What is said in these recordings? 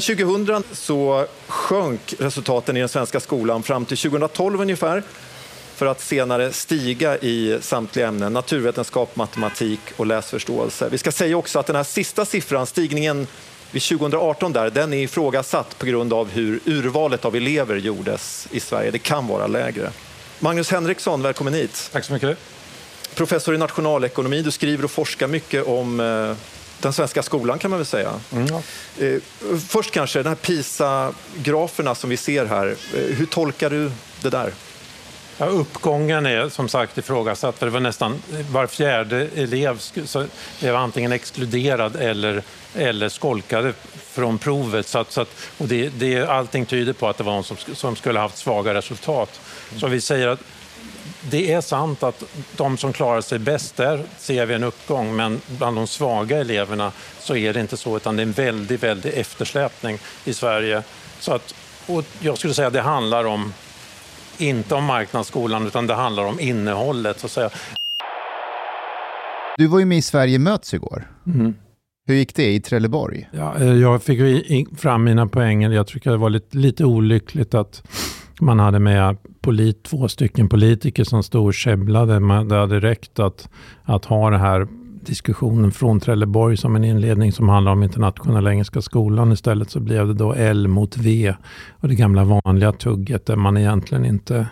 Sen 2000 så sjönk resultaten i den svenska skolan fram till 2012 ungefär för att senare stiga i samtliga ämnen, naturvetenskap, matematik och läsförståelse. Vi ska säga också att den här sista siffran, stigningen vid 2018 där, den är ifrågasatt på grund av hur urvalet av elever gjordes i Sverige. Det kan vara lägre. Magnus Henriksson, välkommen hit. Tack så mycket. Professor i nationalekonomi, du skriver och forskar mycket om eh, den svenska skolan kan man väl säga. Mm, ja. Eh, först kanske, de här PISA-graferna som vi ser här. Eh, hur tolkar du det där? Ja, uppgången är som sagt ifrågasatt. För det var nästan var fjärde elev blev antingen exkluderad eller, eller skolkade från provet. Så att, så att, och det, det, allting tyder på att det var någon som, som skulle haft svaga resultat. Så vi säger att det är sant att de som klarar sig bäst, där ser vi en uppgång. Men bland de svaga eleverna så är det inte så, utan det är en väldigt, väldigt eftersläpning i Sverige. Så att, och jag skulle säga att det handlar om inte om marknadsskolan utan det handlar om innehållet. Så att säga. Du var ju med i Sverige möts igår. Mm. Hur gick det i Trelleborg? Ja, eh, jag fick fram mina poänger. Jag tycker det var lite, lite olyckligt att man hade med polit, två stycken politiker som stod och käbblade. Det hade räckt att, att ha den här diskussionen från Trelleborg som en inledning som handlar om internationella engelska skolan. Istället så blev det då L mot V och det gamla vanliga tugget där man egentligen inte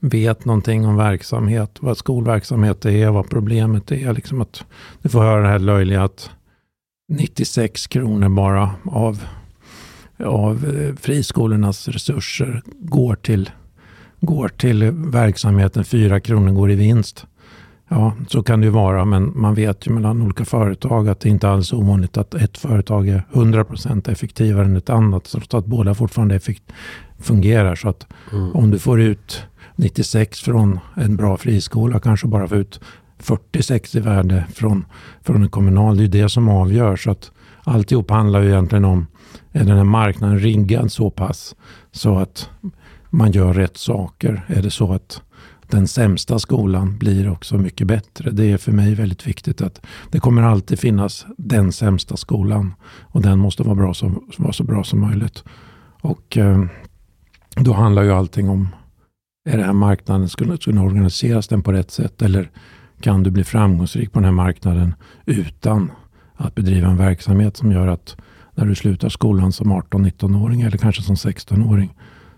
vet någonting om verksamhet, vad skolverksamhet är, vad problemet är. Liksom att du får höra det här löjliga att 96 kronor bara av, av eh, friskolornas resurser går till, går till verksamheten, 4 kronor går i vinst. Ja, så kan det ju vara, men man vet ju mellan olika företag att det inte alls är ovanligt att ett företag är 100% effektivare än ett annat, så att båda fortfarande fungerar. Så att mm. om du får ut 96 från en bra friskola, kanske bara får ut 46 i värde från, från en kommunal, det är det som avgör. Så att alltihop handlar ju egentligen om, är den här marknaden riggad så pass så att man gör rätt saker? Är det så att den sämsta skolan blir också mycket bättre. Det är för mig väldigt viktigt att det kommer alltid finnas den sämsta skolan och den måste vara, bra så, vara så bra som möjligt. Och eh, då handlar ju allting om, är den här marknaden, skulle, skulle organiseras den på rätt sätt eller kan du bli framgångsrik på den här marknaden utan att bedriva en verksamhet som gör att när du slutar skolan som 18-19-åring eller kanske som 16-åring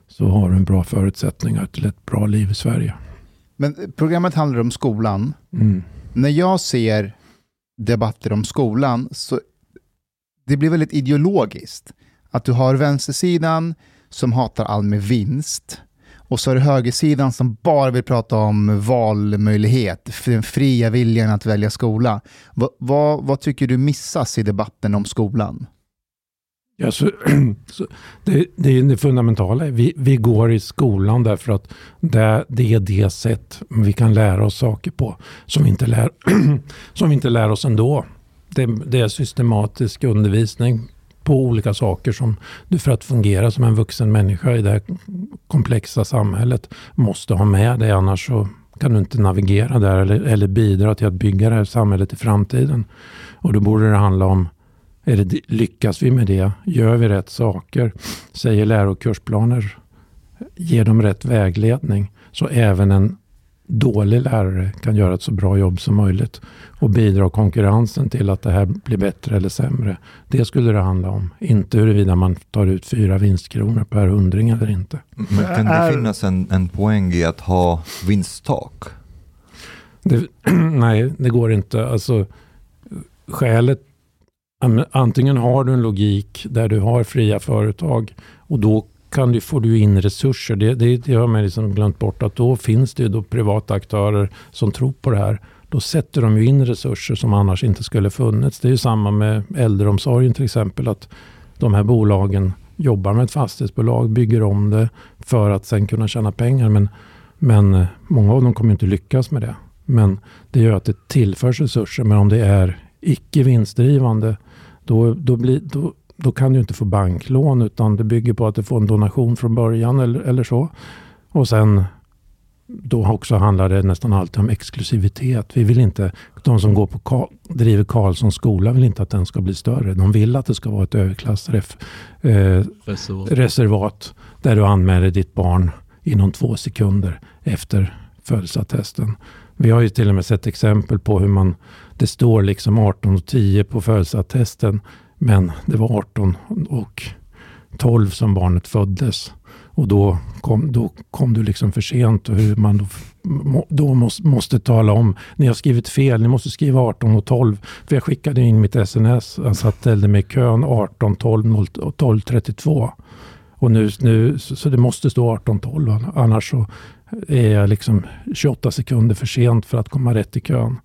så har du en bra förutsättningar till ett bra liv i Sverige. Men programmet handlar om skolan. Mm. När jag ser debatter om skolan så det blir väldigt ideologiskt. Att du har vänstersidan som hatar all med vinst och så är det högersidan som bara vill prata om valmöjlighet, den fria viljan att välja skola. Va, va, vad tycker du missas i debatten om skolan? Ja, så, så det, det, är det fundamentala. Vi, vi går i skolan därför att det, det är det sätt vi kan lära oss saker på som vi inte lär, som vi inte lär oss ändå. Det, det är systematisk undervisning på olika saker som du för att fungera som en vuxen människa i det här komplexa samhället måste ha med dig. Annars så kan du inte navigera där eller, eller bidra till att bygga det här samhället i framtiden. Och då borde det handla om är det, lyckas vi med det? Gör vi rätt saker? Säger läro och kursplaner? Ger de rätt vägledning? Så även en dålig lärare kan göra ett så bra jobb som möjligt och bidra konkurrensen till att det här blir bättre eller sämre. Det skulle det handla om. Inte huruvida man tar ut fyra vinstkronor per hundring eller inte. Men kan det finnas en, en poäng i att ha vinsttak? Det, nej, det går inte. Alltså, skälet Antingen har du en logik där du har fria företag och då kan du, får du in resurser. Det, det, det har man liksom glömt bort att då finns det då privata aktörer som tror på det här. Då sätter de ju in resurser som annars inte skulle funnits. Det är ju samma med äldreomsorgen till exempel. att De här bolagen jobbar med ett fastighetsbolag, bygger om det för att sen kunna tjäna pengar. Men, men eh, många av dem kommer inte lyckas med det. Men det gör att det tillförs resurser. Men om det är icke vinstdrivande då, då, blir, då, då kan du inte få banklån utan det bygger på att du får en donation från början eller, eller så. Och sen då också handlar det nästan alltid om exklusivitet. Vi vill inte, de som går på Ka, driver Karlssons skola vill inte att den ska bli större. De vill att det ska vara ett överklassreservat eh, där du anmäler ditt barn inom två sekunder efter födelseattesten. Vi har ju till och med sett exempel på hur man, det står liksom 18.10 på födelseattesten, men det var 18 och 12 som barnet föddes. Och då kom, då kom du liksom för sent och hur man då, då måste, måste tala om, ni har skrivit fel, ni måste skriva 18 och 12. För jag skickade in mitt sms, jag ställde mig i kön 18, 12, 12, 32. Och nu, nu, så, så det måste stå 18, 12, annars så är jag liksom 28 sekunder för sent för att komma rätt i kön.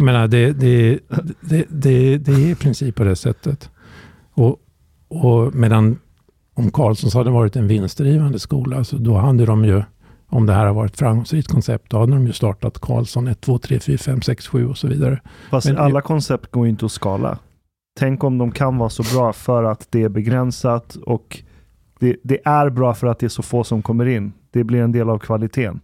Men det, det, det, det, det är i princip på det sättet. Och, och medan om Carlssons hade varit en vinstdrivande skola, så då hade de ju, om det här har varit ett framgångsrikt koncept, då hade de ju startat Carlsson 1, 2, 3, 4, 5, 6, 7 och så vidare. Fast Men, alla koncept går ju inte att skala. Tänk om de kan vara så bra för att det är begränsat och det, det är bra för att det är så få som kommer in. Det blir en del av kvaliteten.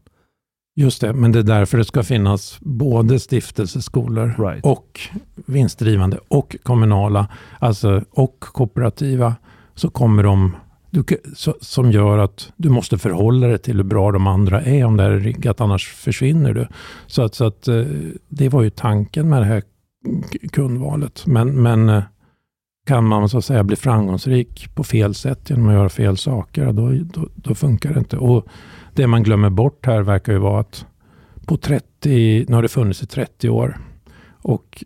Just det, men det är därför det ska finnas både stiftelseskolor right. och vinstdrivande och kommunala, alltså och kooperativa så kommer de du, så, som gör att du måste förhålla dig till hur bra de andra är om det här är riggat, annars försvinner du. Så att, så att eh, det var ju tanken med det här kundvalet. Men, men eh, kan man så att säga bli framgångsrik på fel sätt genom att göra fel saker, då, då, då funkar det inte. Och det man glömmer bort här verkar ju vara att på 30, nu har det funnits i 30 år och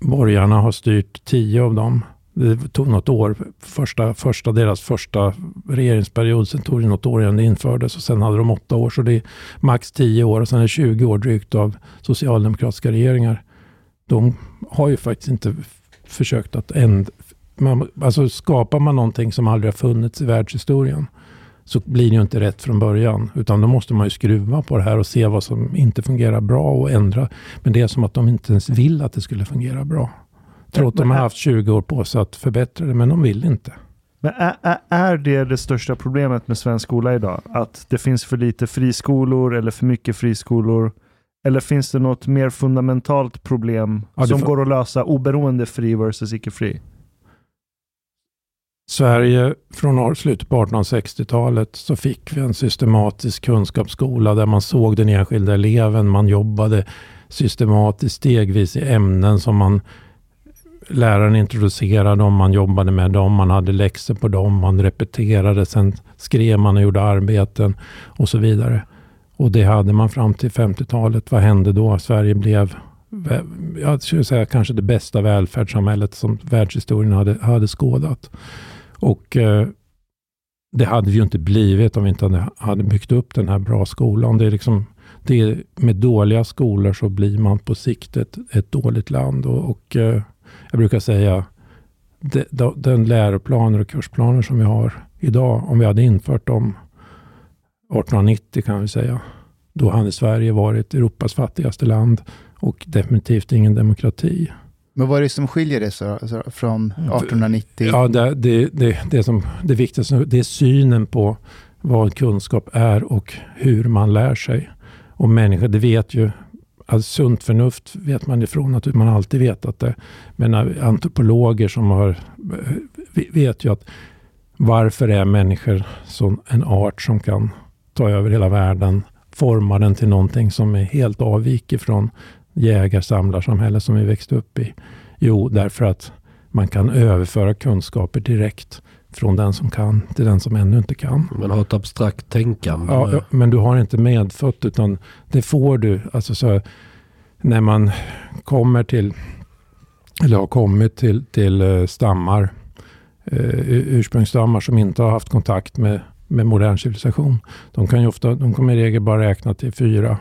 borgarna har styrt 10 av dem. Det tog något år, första, första, deras första regeringsperiod, sen tog det något år innan det infördes och sen hade de åtta år, så det är max tio år och sen är det 20 år drygt av socialdemokratiska regeringar. De har ju faktiskt inte försökt att ändra, alltså skapar man någonting som aldrig har funnits i världshistorien så blir det ju inte rätt från början. Utan då måste man ju skruva på det här och se vad som inte fungerar bra och ändra. Men det är som att de inte ens vill att det skulle fungera bra. Trots att de har haft 20 år på sig att förbättra det, men de vill inte. Men är, är det det största problemet med svensk skola idag? Att det finns för lite friskolor eller för mycket friskolor? Eller finns det något mer fundamentalt problem ja, som går att lösa oberoende fri versus icke-fri? Sverige från slutet på 1860-talet så fick vi en systematisk kunskapsskola där man såg den enskilda eleven. Man jobbade systematiskt stegvis i ämnen som man läraren introducerade dem, man jobbade med dem, man hade läxor på dem, man repeterade, sen skrev man och gjorde arbeten och så vidare. Och det hade man fram till 50-talet. Vad hände då? Sverige blev, jag skulle säga kanske det bästa välfärdssamhället som världshistorien hade, hade skådat. Och eh, det hade ju inte blivit om vi inte hade byggt upp den här bra skolan. Det är liksom, det är, med dåliga skolor så blir man på sikt ett, ett dåligt land. Och, och eh, jag brukar säga, de, de, den läroplaner och kursplaner som vi har idag, om vi hade infört dem 1890 kan vi säga, då hade Sverige varit Europas fattigaste land och definitivt ingen demokrati. Men vad är det som skiljer det så, så, från 1890? Ja, det, det, det, det, som, det viktigaste det är synen på vad kunskap är och hur man lär sig. Och människor, det vet ju, alltså sunt förnuft vet man ifrån att man alltid vetat det. Men antropologer som har, vet ju att varför är människor som en art som kan ta över hela världen, forma den till någonting som är helt avviker från jägar-samlarsamhälle som vi växte upp i? Jo, därför att man kan överföra kunskaper direkt från den som kan till den som ännu inte kan. Man har ett abstrakt tänkande. Ja, men du har inte medfött utan det får du. Alltså så, när man kommer till, eller har kommit till, till eh, stammar, eh, ursprungsstammar som inte har haft kontakt med, med modern civilisation. De kan ju ofta, de kommer i regel bara räkna till fyra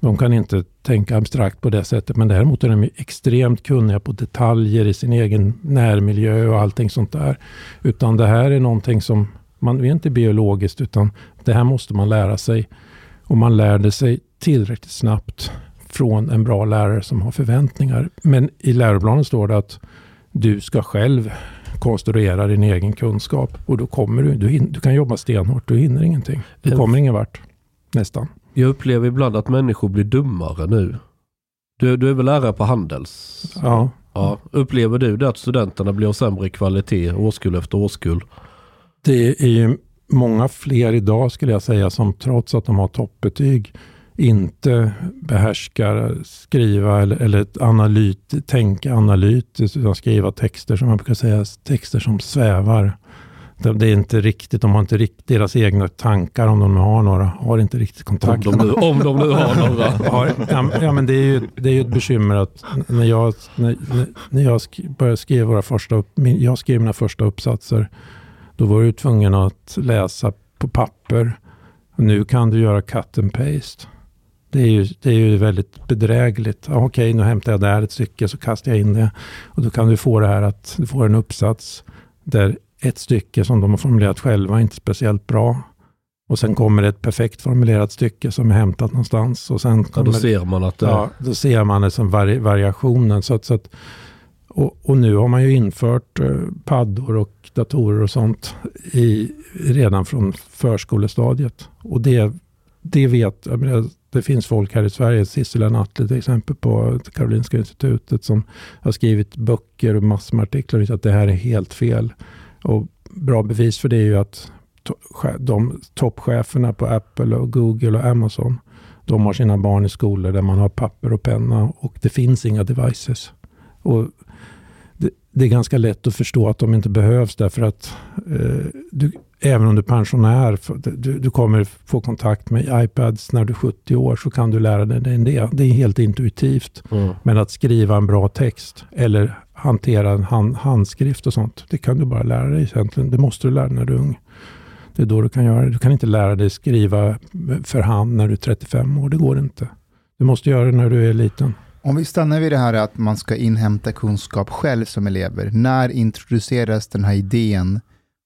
de kan inte tänka abstrakt på det sättet, men däremot är de extremt kunniga på detaljer i sin egen närmiljö och allting sånt där. Utan det här är någonting som, man är inte biologiskt, utan det här måste man lära sig. Och man lär det sig tillräckligt snabbt från en bra lärare som har förväntningar. Men i läroplanen står det att du ska själv konstruera din egen kunskap och då kommer du, du, du kan jobba stenhårt, du hinner ingenting. Du kommer ingen vart, nästan. Jag upplever ibland att människor blir dummare nu. Du, du är väl lärare på Handels? Ja. ja. Upplever du det att studenterna blir av sämre kvalitet årskull efter årskull? Det är ju många fler idag skulle jag säga som trots att de har toppbetyg inte behärskar skriva eller, eller analyt, tänka analytiskt utan skriva texter som man brukar säga, texter som svävar. Det är inte riktigt, de har inte riktigt deras egna tankar om de nu har några, har inte riktigt kontakt. Om de nu, om de nu har några. Har, ja, men det är ju, det är ju ett bekymmer att när jag, när, när jag började skriva våra första, upp, jag skrev mina första uppsatser, då var du tvungen att läsa på papper. Nu kan du göra cut and paste. Det är ju, det är ju väldigt bedrägligt. Okej, okay, nu hämtar jag där ett stycke så kastar jag in det. Och då kan du få det här att du får en uppsats där ett stycke som de har formulerat själva inte speciellt bra. Och sen kommer ett perfekt formulerat stycke som är hämtat någonstans. Och sen kommer, ja, då ser man att det... Ja, då ser man det som vari, variationen. Så att, så att, och, och, nu har man ju infört eh, paddor och datorer och sånt i, redan från förskolestadiet. Och det, det vet, menar, det finns folk här i Sverige, Sissela Nattli till exempel på Karolinska institutet som har skrivit böcker och massor med artiklar och att det här är helt fel. Och bra bevis för det är ju att de toppcheferna på Apple och Google och Amazon, de har sina barn i skolor där man har papper och penna och det finns inga devices. Och det, det är ganska lätt att förstå att de inte behövs därför att eh, du, även om du är pensionär, du, du, kommer få kontakt med iPads när du är 70 år, så kan du lära dig det. Det är helt intuitivt. Mm. Men att skriva en bra text eller hantera en hand, handskrift och sånt, det kan du bara lära dig egentligen. Det måste du lära dig när du är ung. Det är då du kan göra det. Du kan inte lära dig skriva för hand när du är 35 år. Det går inte. Du måste göra det när du är liten. Om vi stannar vid det här att man ska inhämta kunskap själv som elever. När introduceras den här idén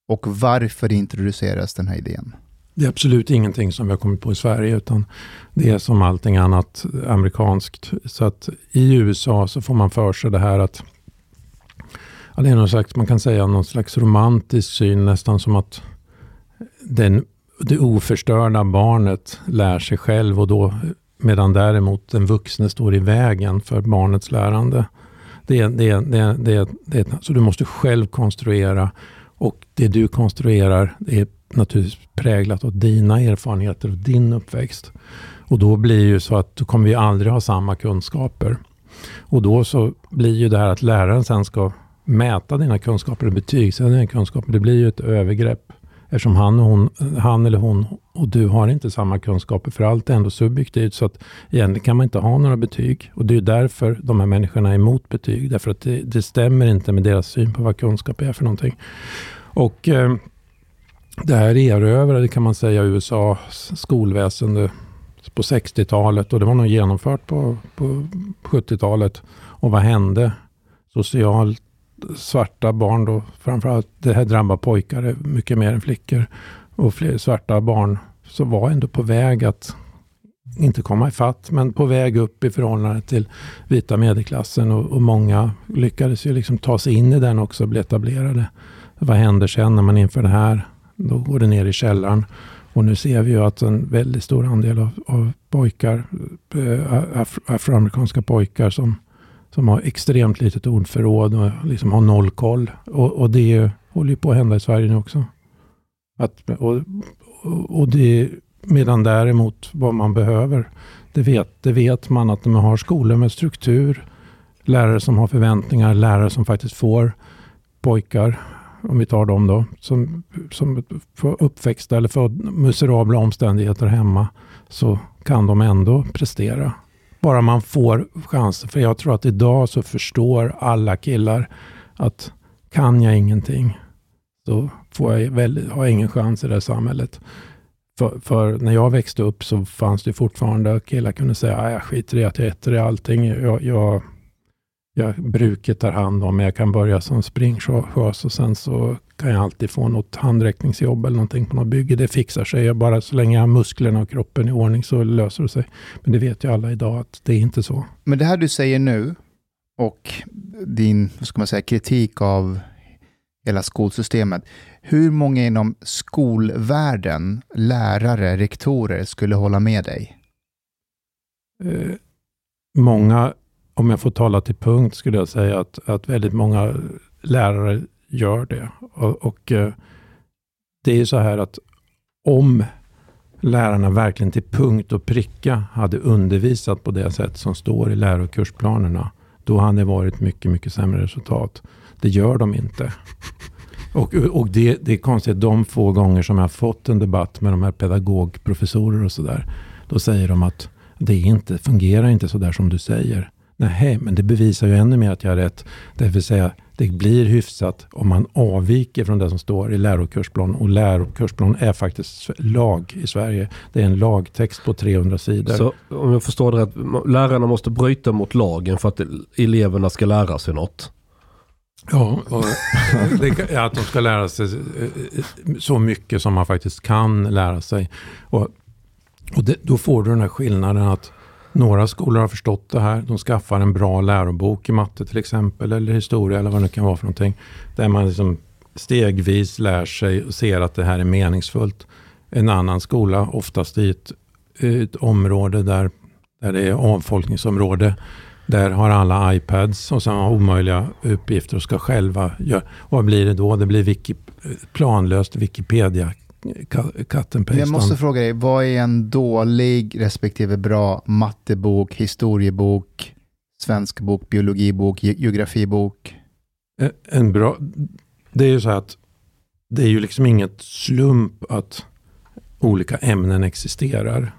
och varför introduceras den här idén? Det är absolut ingenting som vi har kommit på i Sverige, utan det är som allting annat amerikanskt. Så att i USA så får man för sig det här att ja, det är någon slags, man kan säga någon slags romantisk syn, nästan som att den, det oförstörda barnet lär sig själv och då medan däremot den vuxne står i vägen för barnets lärande. Det, det, det, det, det, så du måste själv konstruera och det du konstruerar är naturligtvis präglat av dina erfarenheter och din uppväxt. Och då blir ju så att du kommer vi aldrig ha samma kunskaper. Och då så blir ju det här att läraren sen ska mäta dina kunskaper och betygsätta dina kunskaper. Det blir ju ett övergrepp. Eftersom han, och hon, han eller hon och du har inte samma kunskaper, för allt är ändå subjektivt. Så att egentligen kan man inte ha några betyg. Och det är därför de här människorna är emot betyg. Därför att det, det stämmer inte med deras syn på vad kunskap är för någonting. Och eh, det här erövrade kan man säga USAs skolväsende på 60-talet och det var nog genomfört på, på 70-talet. Och vad hände? Socialt svarta barn då, framförallt, det här drabbar pojkar mycket mer än flickor. Och fler svarta barn som var ändå på väg att inte komma ifatt, men på väg upp i förhållande till vita medelklassen och, och många lyckades ju liksom ta sig in i den också och bli etablerade. Vad händer sen när man inför det här? Då går det ner i källaren. Och nu ser vi ju att en väldigt stor andel av, av pojkar, eh, afroamerikanska pojkar som, som har extremt litet ordförråd och liksom har noll koll. Och, och det håller ju på att hända i Sverige nu också. Att, och, och det, medan däremot vad man behöver, det vet, det vet man att man har skolor med struktur, lärare som har förväntningar, lärare som faktiskt får pojkar om vi tar dem då, som, som får uppväxta eller får miserabla omständigheter hemma, så kan de ändå prestera. Bara man får chansen. För jag tror att idag så förstår alla killar att kan jag ingenting, så får jag väl, har jag ingen chans i det här samhället. För, för, när jag växte upp så fanns det fortfarande killar kunde säga, ah, jag skiter i att jag äter i allting. Jag, jag, jag bruket tar hand om. Jag kan börja som springchaufför och sen så kan jag alltid få något handräckningsjobb eller någonting på något bygge. Det fixar sig. Jag bara så länge jag har musklerna och kroppen i ordning så löser det sig. Men det vet ju alla idag att det är inte så. Men det här du säger nu och din vad ska man säga, kritik av hela skolsystemet. Hur många inom skolvärlden, lärare, rektorer skulle hålla med dig? eh, många, om jag får tala till punkt, skulle jag säga att, att väldigt många lärare gör det. Och, och eh, det är ju så här att om lärarna verkligen till punkt och pricka hade undervisat på det sätt som står i läro och kursplanerna, då hade det varit mycket, mycket sämre resultat. Det gör de inte. Och, och det, det är konstigt, de få gånger som jag har fått en debatt med de här pedagogprofessorer och sådär, då säger de att det inte, fungerar inte så där som du säger. Nej, men det bevisar ju ännu mer att jag har rätt. Det vill säga, det blir hyfsat om man avviker från det som står i lärokursplan. Och lärokursplan är faktiskt lag i Sverige. Det är en lagtext på 300 sidor. Så om jag förstår det rätt, lärarna måste bryta mot lagen för att eleverna ska lära sig något? Ja, det, att de ska lära sig eh, så mycket som man faktiskt kan lära sig. Och, och det, då får du den här skillnaden att några skolor har förstått det här. De skaffar en bra lärobok i matte till exempel, eller historia eller vad det kan vara för någonting. Där man liksom stegvis lär sig och ser att det här är meningsfullt. En annan skola, oftast i ett, ett område där, där det är avfolkningsområde, där har alla iPads och sen har omöjliga uppgifter och ska själva göra. Vad blir det då? Det blir wiki, planlöst Wikipedia and Jag måste fråga dig, vad är en dålig respektive bra mattebok, historiebok, svensk bok, biologibok, geografibok? En bra, det är ju så att det är ju liksom inget slump att olika ämnen existerar.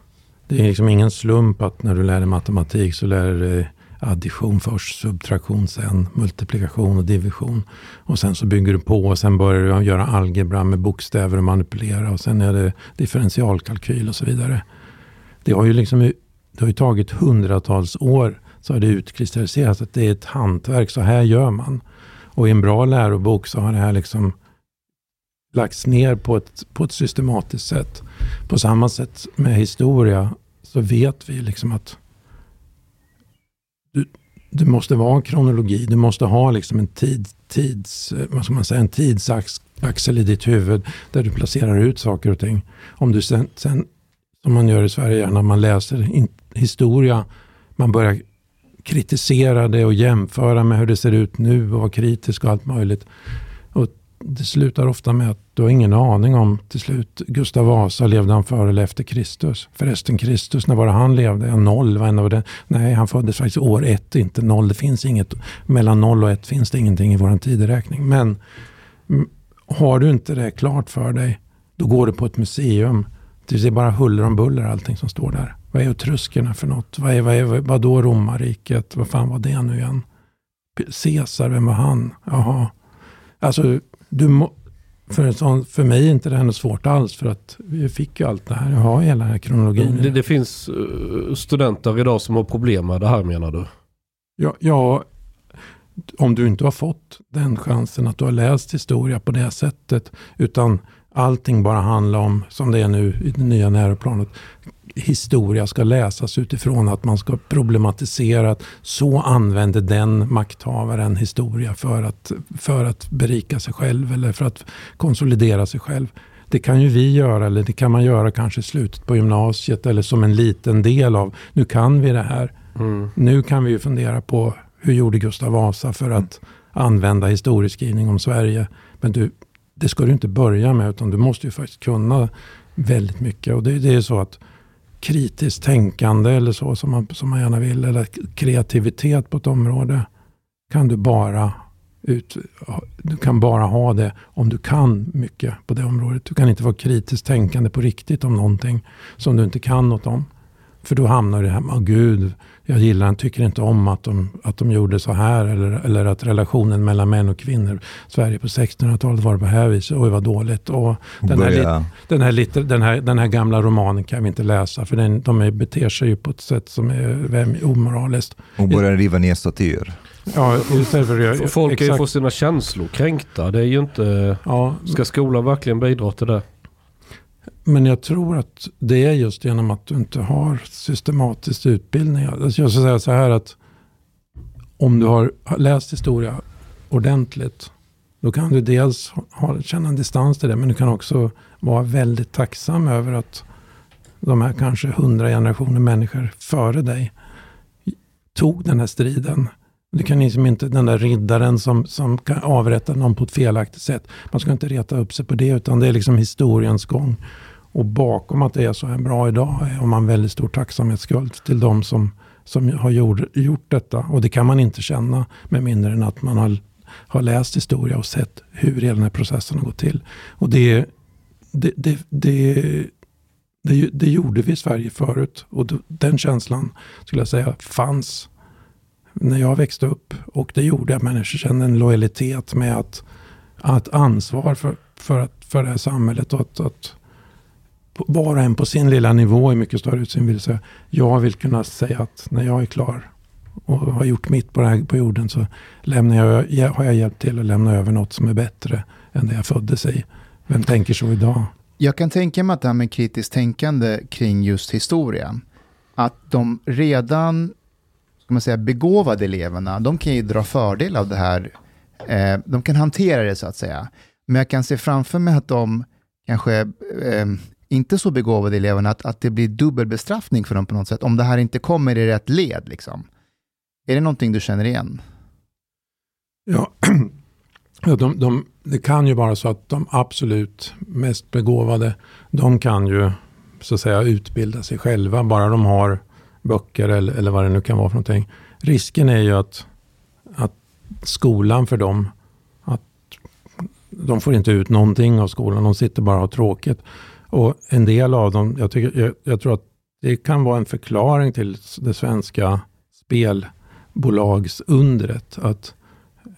Det är liksom ingen slump att när du lär dig matematik så lär du dig addition först, subtraktion sen, multiplikation och division. Och sen så bygger du på och sen börjar du göra algebra med bokstäver och manipulera och sen är det differentialkalkyl och så vidare. Det har ju liksom det har ju tagit hundratals år så har det utkristalliserats att det är ett hantverk, så här gör man. Och i en bra lärobok så har det här liksom lagts ner på ett, på ett systematiskt sätt. På samma sätt med historia så vet vi liksom att du, måste vara en kronologi. Du måste ha liksom en tid, tids, eh, vad ska man säga, en tidsaxel i ditt huvud där du placerar ut saker och ting. Om du sen, sen som man gör i Sverige när man läser in, historia, man börjar kritisera det och jämföra med hur det ser ut nu och vara kritisk och allt möjligt det slutar ofta med att du har ingen aning om till slut Gustav Vasa, levde han före eller efter Kristus? Förresten Kristus, när var det han levde? Ja, noll, vad var det? Nej, han föddes faktiskt år ett, inte noll. Det finns inget, mellan noll och ett finns det ingenting i vår tideräkning. Men har du inte det klart för dig, då går du på ett museum. Det är bara huller om buller allting som står där. Vad är etruskerna för något? Vad, är, vad, är, vad då romarriket? Vad fan var det nu igen? Caesar, vem var han? Jaha. Alltså, du må, för, sån, för mig är inte det här något svårt alls för att vi fick ju allt det här. Jag har hela den här kronologin. Det, det finns uh, studenter idag som har problem med det här menar du? Ja, ja, om du inte har fått den chansen att du har läst historia på det sättet utan allting bara handlar om, som det är nu i det nya läroplanet, historia ska läsas utifrån att man ska problematisera att så använder den makthavaren historia för att, för att berika sig själv eller för att konsolidera sig själv. Det kan ju vi göra eller det kan man göra kanske i slutet på gymnasiet eller som en liten del av, nu kan vi det här. Mm. Nu kan vi ju fundera på hur gjorde Gustav Vasa för att använda historieskrivning om Sverige. Men du, det ska du inte börja med utan du måste ju faktiskt kunna väldigt mycket. Och det, det är så att kritiskt tänkande eller så som man, som man gärna vill. Eller kreativitet på ett område. Kan du bara ut, du kan bara ha det om du kan mycket på det området. Du kan inte vara kritiskt tänkande på riktigt om någonting som du inte kan något om. För då hamnar du i det här, oh, gud, jag gillar den, tycker inte om att de, att de gjorde så här. Eller, eller att relationen mellan män och kvinnor, Sverige på 1600-talet var det på här viset, oj vad dåligt. Och den, här, den, här, den, här, den här gamla romanen kan vi inte läsa, för den, de beter sig ju på ett sätt som är omoraliskt. Och börjar riva ner statyer. Ja, för, Folk kan ju få sina känslor kränkta. Det är ju inte... Ja. Ska skolan verkligen bidra till det? Men jag tror att det är just genom att du inte har systematisk utbildning. Alltså, jag ska säga så här att om du har läst historia ordentligt. Då kan du dels ha, känna en distans till det. Men du kan också vara väldigt tacksam över att de här kanske hundra generationer människor före dig tog den här striden. Du kan liksom inte den där riddaren som, som kan avrätta någon på ett felaktigt sätt. Man ska inte reta upp sig på det utan det är liksom historiens gång. Och bakom att det är så här bra idag har man väldigt stor tacksamhetsskuld till de som, som har gjort, gjort detta. Och det kan man inte känna med mindre än att man har, har läst historia och sett hur hela den här processen har gått till. Och det, det, det, det, det, det gjorde vi i Sverige förut. Och den känslan skulle jag säga fanns när jag växte upp. Och det gjorde att människor kände en lojalitet med att, att ansvar för, för, att, för det här samhället. Och att, att var och en på sin lilla nivå i mycket större utsträckning vill säga, jag vill kunna säga att när jag är klar och har gjort mitt på, här, på jorden så lämnar jag, har jag hjälpt till att lämna över något som är bättre än det jag föddes i. Vem tänker så idag? Jag kan tänka mig att det här med kritiskt tänkande kring just historia, att de redan ska man säga, begåvade eleverna, de kan ju dra fördel av det här. Eh, de kan hantera det så att säga. Men jag kan se framför mig att de kanske eh, inte så begåvade eleverna, att, att det blir dubbelbestraffning för dem på något sätt, om det här inte kommer i rätt led. Liksom. Är det någonting du känner igen? Ja, ja de, de, det kan ju vara så att de absolut mest begåvade, de kan ju så att säga utbilda sig själva, bara de har böcker eller, eller vad det nu kan vara för någonting. Risken är ju att, att skolan för dem, att de får inte ut någonting av skolan, de sitter bara och har tråkigt. Och en del av dem, jag, tycker, jag, jag tror att det kan vara en förklaring till det svenska spelbolagsundret. Att eh,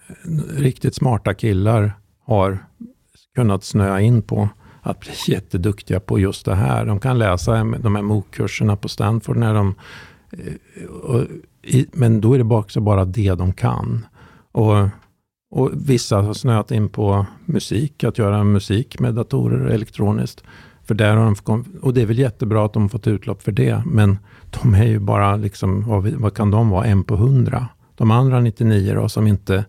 riktigt smarta killar har kunnat snöa in på att bli jätteduktiga på just det här. De kan läsa de här MOOC-kurserna på Stanford. När de, eh, och, i, men då är det också bara det de kan. Och, och vissa har snöat in på musik, att göra musik med datorer elektroniskt. För där har de, och det är väl jättebra att de har fått utlopp för det, men de är ju bara, liksom, vad, vad kan de vara, en på hundra? De andra 99 då, som inte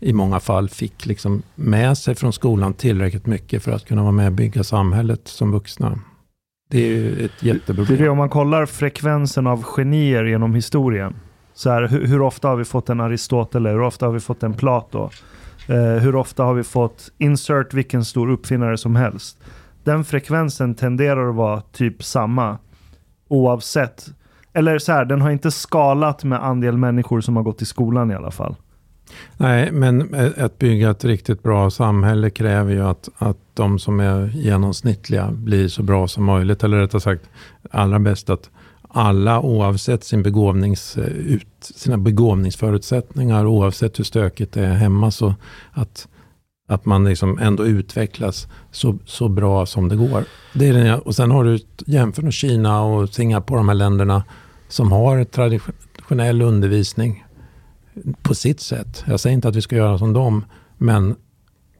i många fall fick liksom med sig från skolan tillräckligt mycket för att kunna vara med och bygga samhället som vuxna. Det är ju ett jätteproblem. Det är om man kollar frekvensen av genier genom historien. Så här, hur, hur, ofta har vi fått en Aristoteles? Hur ofta har vi fått en Plato? Eh, hur ofta har vi fått insert vilken stor uppfinnare som helst? Den frekvensen tenderar att vara typ samma oavsett. Eller så här, den har inte skalat med andel människor som har gått i skolan i alla fall. Nej, men att bygga ett riktigt bra samhälle kräver ju att, att de som är genomsnittliga blir så bra som möjligt. Eller rättare sagt, allra bäst att alla oavsett sin begåvnings, ut, sina begåvningsförutsättningar, oavsett hur stökigt det är hemma, så att, att man liksom ändå utvecklas så, så bra som det går. Det är den, och sen har du jämfört med Kina och Singapore, de här länderna som har traditionell undervisning på sitt sätt. Jag säger inte att vi ska göra som dem, men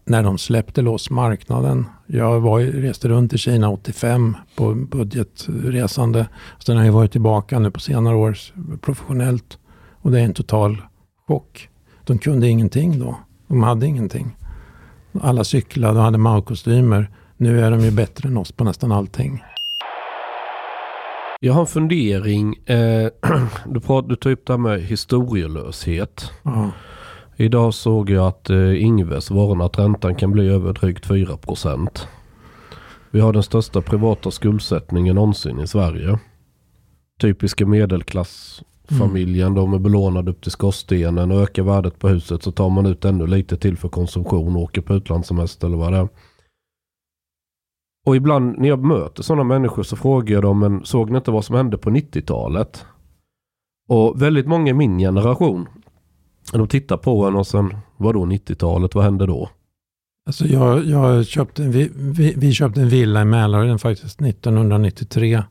när de släppte loss marknaden. Jag var, reste runt i Kina 85 på budgetresande. Sen har jag varit tillbaka nu på senare år professionellt. Och det är en total chock. De kunde ingenting då. De hade ingenting. Alla cyklade och hade Mao-kostymer. Nu är de ju bättre än oss på nästan allting. Jag har en fundering. Eh, du, pratar, du tar upp det här med historielöshet. Mm. Idag såg jag att eh, Ingves varnar att räntan kan bli över drygt 4 procent. Vi har den största privata skuldsättningen någonsin i Sverige. Typiska medelklassfamiljen, mm. de är belånade upp till skorstenen och ökar värdet på huset så tar man ut ännu lite till för konsumtion och åker på utlandssemester eller vad det är. Och ibland när jag möter sådana människor så frågar jag dem, men såg ni inte vad som hände på 90-talet? Och väldigt många i min generation, de tittar på en och sen, vadå 90-talet, vad hände då? Alltså jag, jag köpte en, vi, vi, vi, köpte en villa i Mälarhöjden faktiskt 1993.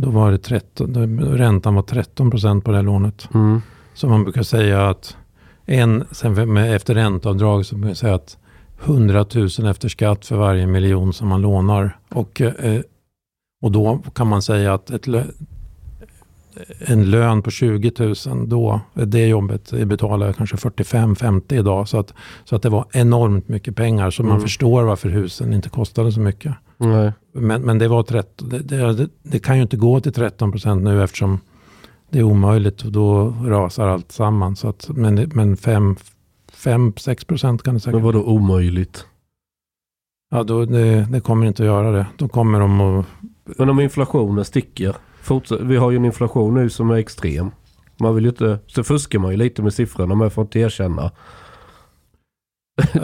Då var det 13, då, räntan var 13 procent på det här lånet. Mm. Så man brukar säga att en, sen efter ränteavdrag så brukar man säga att 100 000 efter skatt för varje miljon som man lånar. Och, eh, och då kan man säga att ett en lön på 20 000 då, det jobbet betalar jag kanske 45-50 idag. Så att, så att det var enormt mycket pengar. Så mm. man förstår varför husen inte kostade så mycket. Nej. Men, men det var 13, det, det, det, kan ju inte gå till 13 procent nu eftersom det är omöjligt och då rasar allt samman. Så att, men men 5-6 procent kan det säkert. Men vadå omöjligt? Ja, då, det, det, kommer inte att göra det. Då kommer de att... Men om inflationen sticker. Fortsätt, vi har ju en inflation nu som är extrem. Man vill ju inte... Så fuskar man ju lite med siffrorna men får inte erkänna.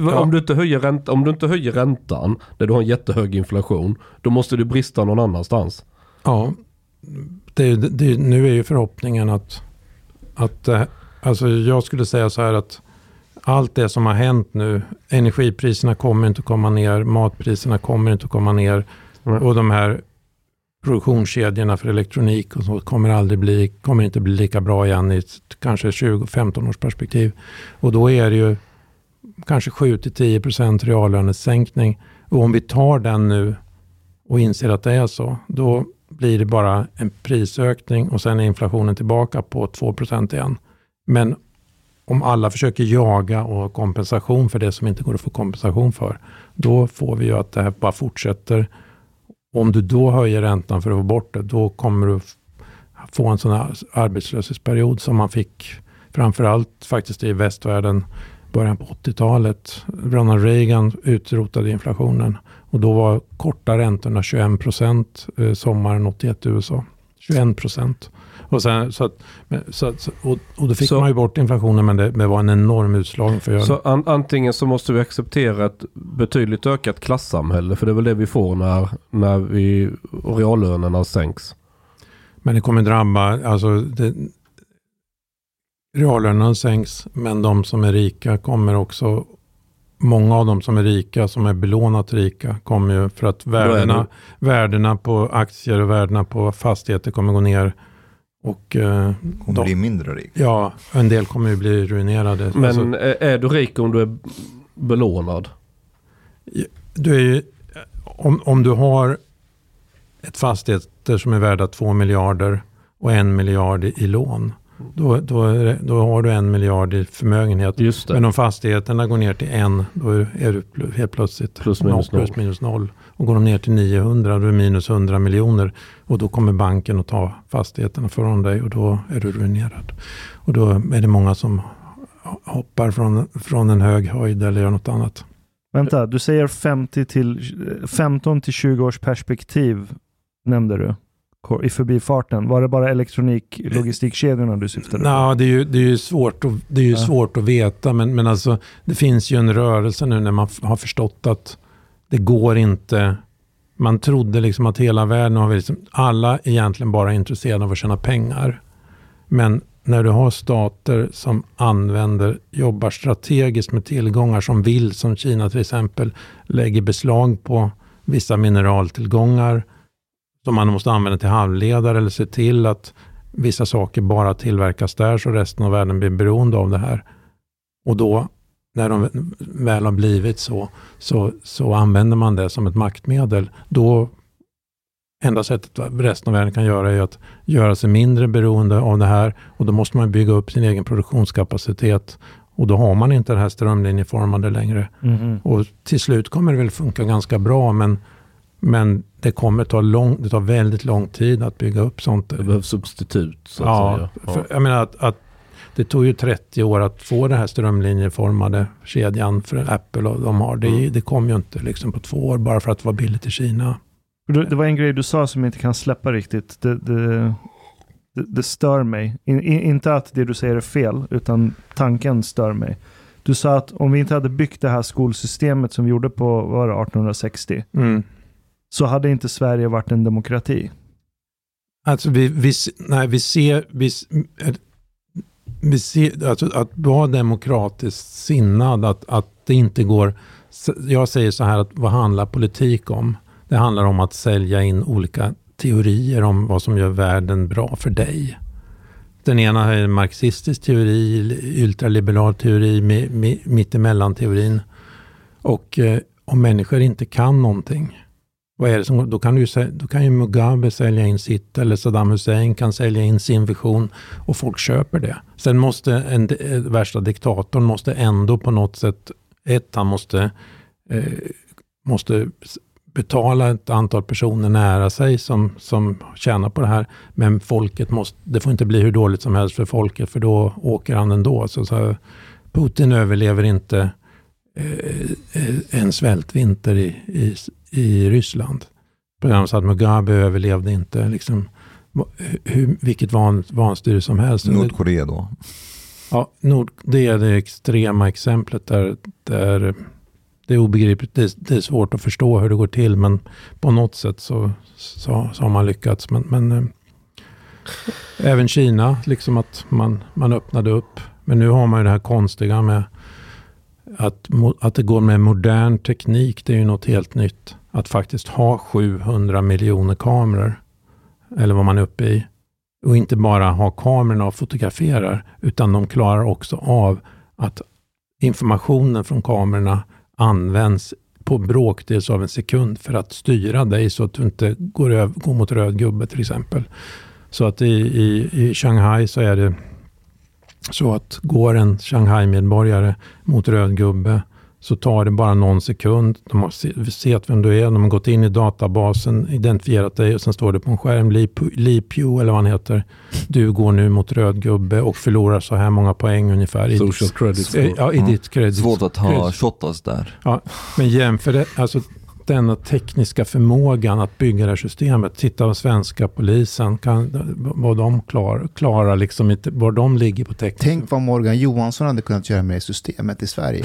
Ja. om, du inte höjer ränta, om du inte höjer räntan när du har en jättehög inflation. Då måste du brista någon annanstans. Ja, det, det, nu är ju förhoppningen att, att eh, alltså jag skulle säga så här att allt det som har hänt nu, energipriserna kommer inte att komma ner, matpriserna kommer inte att komma ner mm. och de här produktionskedjorna för elektronik och så kommer aldrig bli, kommer inte bli lika bra igen i ett, kanske 20-15 års perspektiv. Och då är det ju kanske 7-10% reallönesänkning. Och om vi tar den nu och inser att det är så, då blir det bara en prisökning och sen är inflationen tillbaka på 2% igen. Men om alla försöker jaga och ha kompensation för det som inte går att få kompensation för, då får vi ju att det här bara fortsätter. Om du då höjer räntan för att få bort det, då kommer du få en sån här arbetslöshetsperiod som man fick framförallt faktiskt i västvärlden början på 80-talet. Ronald Reagan utrotade inflationen och då var korta räntorna 21 procent eh, sommaren 81 i USA. 21 procent. Och, sen, så att, så, och, och då fick så, man ju bort inflationen men det, det var en enorm utslagning för Så an, antingen så måste vi acceptera ett betydligt ökat klassamhälle för det är väl det vi får när, när vi, reallönerna sänks. Men det kommer drabba, alltså det, reallönerna sänks men de som är rika kommer också Många av de som är rika, som är belånat rika, kommer ju för att värdena, värdena på aktier och värdena på fastigheter kommer gå ner och, eh, kommer de, bli mindre rik? Ja, en del kommer ju bli ruinerade. Men alltså, är du rik om du är belånad? Du är ju, om, om du har ett fastigheter som är värda 2 miljarder och en miljard i, i lån. Då, då, då, har du en miljard i förmögenhet. Men om fastigheterna går ner till en, då är du helt plötsligt plus minus, noll. Plus minus noll. Och går de ner till 900, då är det minus 100 miljoner. Och då kommer banken att ta fastigheterna från dig och då är du ruinerad. Och då är det många som hoppar från, från en hög höjd eller gör något annat. Vänta, du säger 50 till, 15 till 20 års perspektiv nämnde du i förbifarten. Var det bara elektronik, logistikkedjorna du syftade på? Ja, det är ju, det är ju, svårt, att, det är ju ja. svårt att veta, men, men alltså, det finns ju en rörelse nu när man har förstått att det går inte. Man trodde liksom att hela världen har liksom, alla egentligen bara är intresserade av att tjäna pengar. Men när du har stater som använder, jobbar strategiskt med tillgångar som vill, som Kina till exempel, lägger beslag på vissa mineraltillgångar som man måste använda till halvledare eller se till att vissa saker bara tillverkas där så resten av världen blir beroende av det här. Och då när de väl har blivit så, så, så använder man det som ett maktmedel. Då enda sättet resten av världen kan göra är att göra sig mindre beroende av det här och då måste man bygga upp sin egen produktionskapacitet och då har man inte det här strömlinjeformade längre. Mm. Och till slut kommer det väl funka ganska bra men, men det kommer ta lång, det tar väldigt lång tid att bygga upp sånt. Det behövs substitut så att ja, säga. Ja. För, jag menar att, att det tog ju 30 år att få den här strömlinjeformade kedjan för Apple och de har. Det, mm. det kom ju inte liksom på två år bara för att det var billigt i Kina. Det var en grej du sa som jag inte kan släppa riktigt. Det, det, det, det stör mig. In, in, inte att det du säger är fel, utan tanken stör mig. Du sa att om vi inte hade byggt det här skolsystemet som vi gjorde på var det, 1860, mm så hade inte Sverige varit en demokrati. Alltså vi, vi, nej, vi ser, vi, alltså att vara demokratiskt sinnad, att, att det inte går... Jag säger så här, att vad handlar politik om? Det handlar om att sälja in olika teorier om vad som gör världen bra för dig. Den ena är en marxistisk teori, ultraliberal teori, mittemellan-teorin. Och eh, om människor inte kan någonting, vad är det som, då, kan ju, då kan ju Mugabe sälja in sitt eller Saddam Hussein kan sälja in sin vision och folk köper det. Sen måste en, eh, värsta diktatorn måste ändå på något sätt, ett, han måste, eh, måste betala ett antal personer nära sig som, som tjänar på det här. Men folket måste, det får inte bli hur dåligt som helst för folket för då åker han ändå. Så, så Putin överlever inte eh, eh, en svältvinter i, i, i Ryssland. På samma sätt Mugabe överlevde inte liksom, hur, vilket van, vanstyre som helst. Nordkorea då? Ja, Nord, det är det extrema exemplet där, där det är obegripligt. Det är, det är, svårt att förstå hur det går till, men på något sätt så, så, så har man lyckats. Men, men äh, även Kina, liksom att man, man öppnade upp. Men nu har man ju det här konstiga med att, att det går med modern teknik. Det är ju något helt nytt. Att faktiskt ha 700 miljoner kameror, eller vad man är uppe i. Och inte bara ha kamerorna och fotograferar, utan de klarar också av att informationen från kamerorna används på bråkdels av en sekund för att styra dig så att du inte går, över, går mot röd gubbe till exempel. Så att i, i, i Shanghai så är det så att går en Shanghai-medborgare mot röd gubbe så tar det bara någon sekund. De har sett vem du är, de har gått in i databasen, identifierat dig och sen står det på en skärm, Li Pew eller vad han heter. Du går nu mot röd gubbe och förlorar så här många poäng ungefär. I Social ditt, credit score. Ja, i mm. ditt credit. Svårt att ha shotas där. Ja, men jämför det, alltså denna tekniska förmågan att bygga det här systemet. Titta på svenska polisen, kan, vad de klarar, klarar liksom inte, var de ligger på teknik. Tänk vad Morgan Johansson hade kunnat göra med det systemet i Sverige.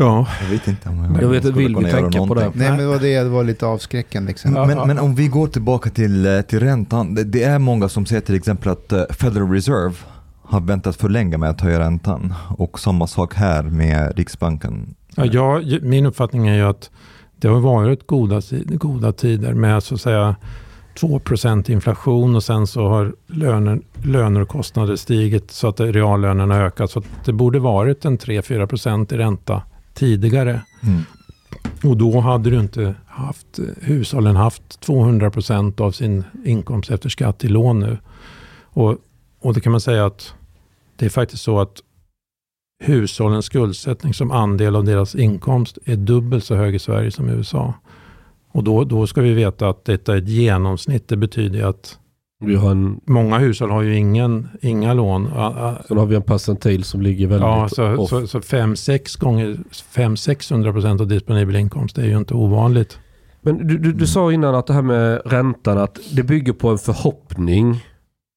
Ja. Jag vet inte om jag, jag vet, vill vi tänka på det? Nej, men det var, det, det var lite avskräckande exempel. Men, men, om vi går tillbaka till, eh, till räntan. Det, det, är många som säger till exempel att eh, Federal Reserve har väntat för länge med att höja räntan. Och samma sak här med Riksbanken. Ja, jag, min uppfattning är ju att det har varit goda, goda tider med så att säga 2% inflation och sen så har löner, löner och kostnader stigit så att reallönerna ökat. Så det borde varit en 3-4% i ränta tidigare. Mm. Och då hade du inte haft, hushållen haft 200 procent av sin inkomst efter skatt i lån nu. Och, och det kan man säga att det är faktiskt så att hushållens skuldsättning som andel av deras inkomst är dubbelt så hög i Sverige som i USA. Och då, då ska vi veta att detta är ett genomsnitt. Det betyder att vi har en, Många hushåll har ju ingen, inga lån. Sen har vi en percentil som ligger väldigt Ja, så, så, så 5-6 gånger 500-600 procent av disponibel inkomst är ju inte ovanligt. Men du, du, du sa innan att det här med räntan, att det bygger på en förhoppning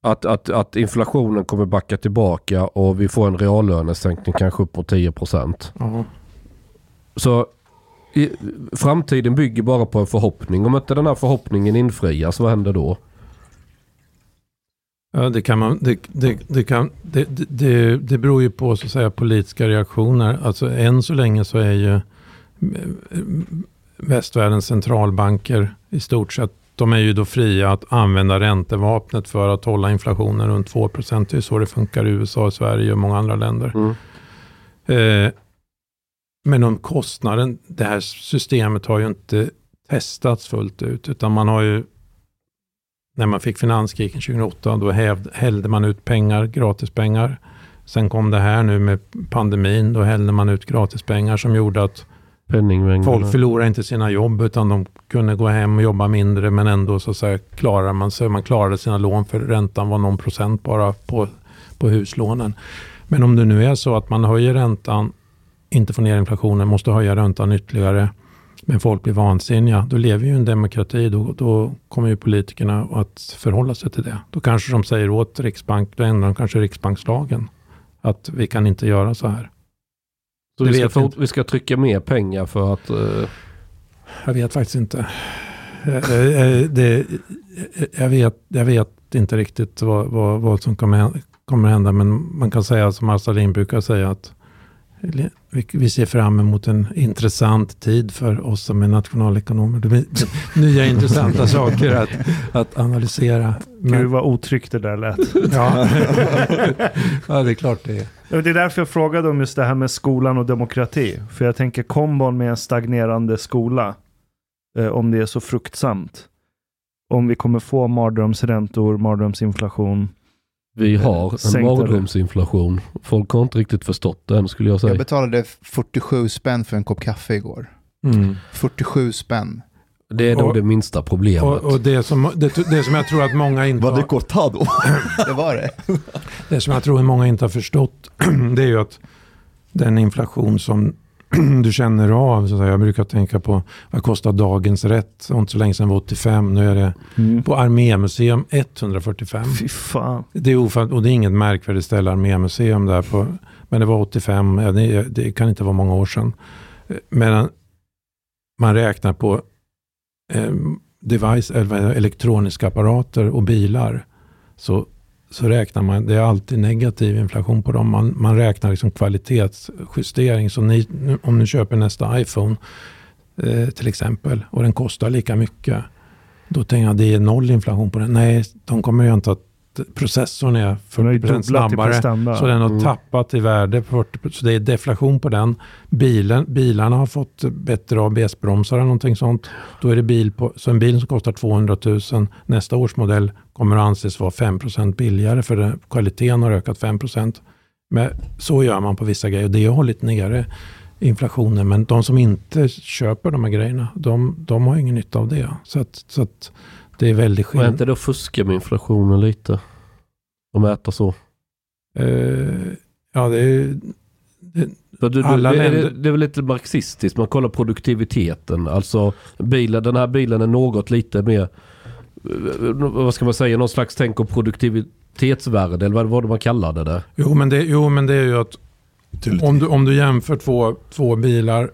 att, att, att inflationen kommer backa tillbaka och vi får en reallönesänkning kanske upp på 10 procent. Uh Så i, framtiden bygger bara på en förhoppning. Om inte den här förhoppningen infrias, vad händer då? Ja, det, kan man, det, det, det, kan, det, det, det beror ju på så att säga, politiska reaktioner. Alltså, än så länge så är ju västvärldens centralbanker i stort sett de är ju då fria att använda räntevapnet för att hålla inflationen runt 2 Det är så det funkar i USA, Sverige och många andra länder. Mm. Eh, men om kostnaden, det här systemet har ju inte testats fullt ut, utan man har ju när man fick finanskrisen 2008, då hävd, hällde man ut pengar, gratispengar. Sen kom det här nu med pandemin, då hällde man ut gratispengar som gjorde att folk förlorade inte sina jobb, utan de kunde gå hem och jobba mindre, men ändå så, så klarar man sig. Man klarade sina lån, för räntan var någon procent bara på, på huslånen. Men om det nu är så att man höjer räntan, inte får ner inflationen, måste höja räntan ytterligare, men folk blir vansinniga, då lever ju en demokrati. Då, då kommer ju politikerna att förhålla sig till det. Då kanske de säger åt Riksbank, då ändrar de kanske Riksbankslagen. Att vi kan inte göra så här. Så vi ska, vi ska, trycka mer pengar för att... Uh... Jag vet faktiskt inte. Det, det, jag, vet, jag vet inte riktigt vad, vad, vad som kommer, kommer hända, men man kan säga som Arsalin brukar säga att vi ser fram emot en intressant tid för oss som är nationalekonomer. Det blir nya intressanta saker att, att analysera. Men... Gud vad otryggt det där lät. ja. ja, det är klart det är. Det är därför jag frågade om just det här med skolan och demokrati. För jag tänker kombon med en stagnerande skola, eh, om det är så fruktsamt. Om vi kommer få mardrömsräntor, mardrömsinflation, vi eh, har en mardrömsinflation. Folk har inte riktigt förstått den skulle jag säga. Jag betalade 47 spänn för en kopp kaffe igår. Mm. 47 spänn. Det är nog det minsta problemet. Och, och, det, som, det, det som jag tror att många inte Var det cortado? det var det. Det som jag tror att många inte har förstått det är ju att den inflation som du känner av. Så jag brukar tänka på vad kostar dagens rätt? Och inte så länge sedan var 85. Nu är det mm. på Armémuseum 145. Fy fan. Det är ofant, och det är inget märkvärdigt ställe Armémuseum där på. Men det var 85. Det, det kan inte vara många år sedan. Medan man räknar på eh, device, eller elektroniska apparater och bilar. Så så räknar man, det är alltid negativ inflation på dem. Man, man räknar liksom kvalitetsjustering. Så ni, om ni köper nästa iPhone eh, till exempel och den kostar lika mycket. Då tänker jag att det är noll inflation på den. Nej, de kommer ju inte att processorn är 40% snabbare. Så den har mm. tappat i värde. 40, så det är deflation på den. Bilen, bilarna har fått bättre ABS-bromsar eller någonting sånt. Då är det bil på, så en bil som kostar 200 000 nästa års modell kommer att anses vara 5% billigare för det, kvaliteten har ökat 5% Men så gör man på vissa grejer och det har hållit nere inflationen. Men de som inte köper de här grejerna, de, de har ingen nytta av det. Så att, så att det är väldigt skillnad. Men inte då fuska med inflationen lite? Och mäta så? Uh, ja, det är... Det, du, du, alla det, länder... det är väl lite marxistiskt, man kollar produktiviteten. Alltså bilen, den här bilen är något lite mer, vad ska man säga, någon slags tänk och produktivitetsvärde eller vad var det man kallade det? Jo men det, jo, men det är ju att om du, om du jämför två, två bilar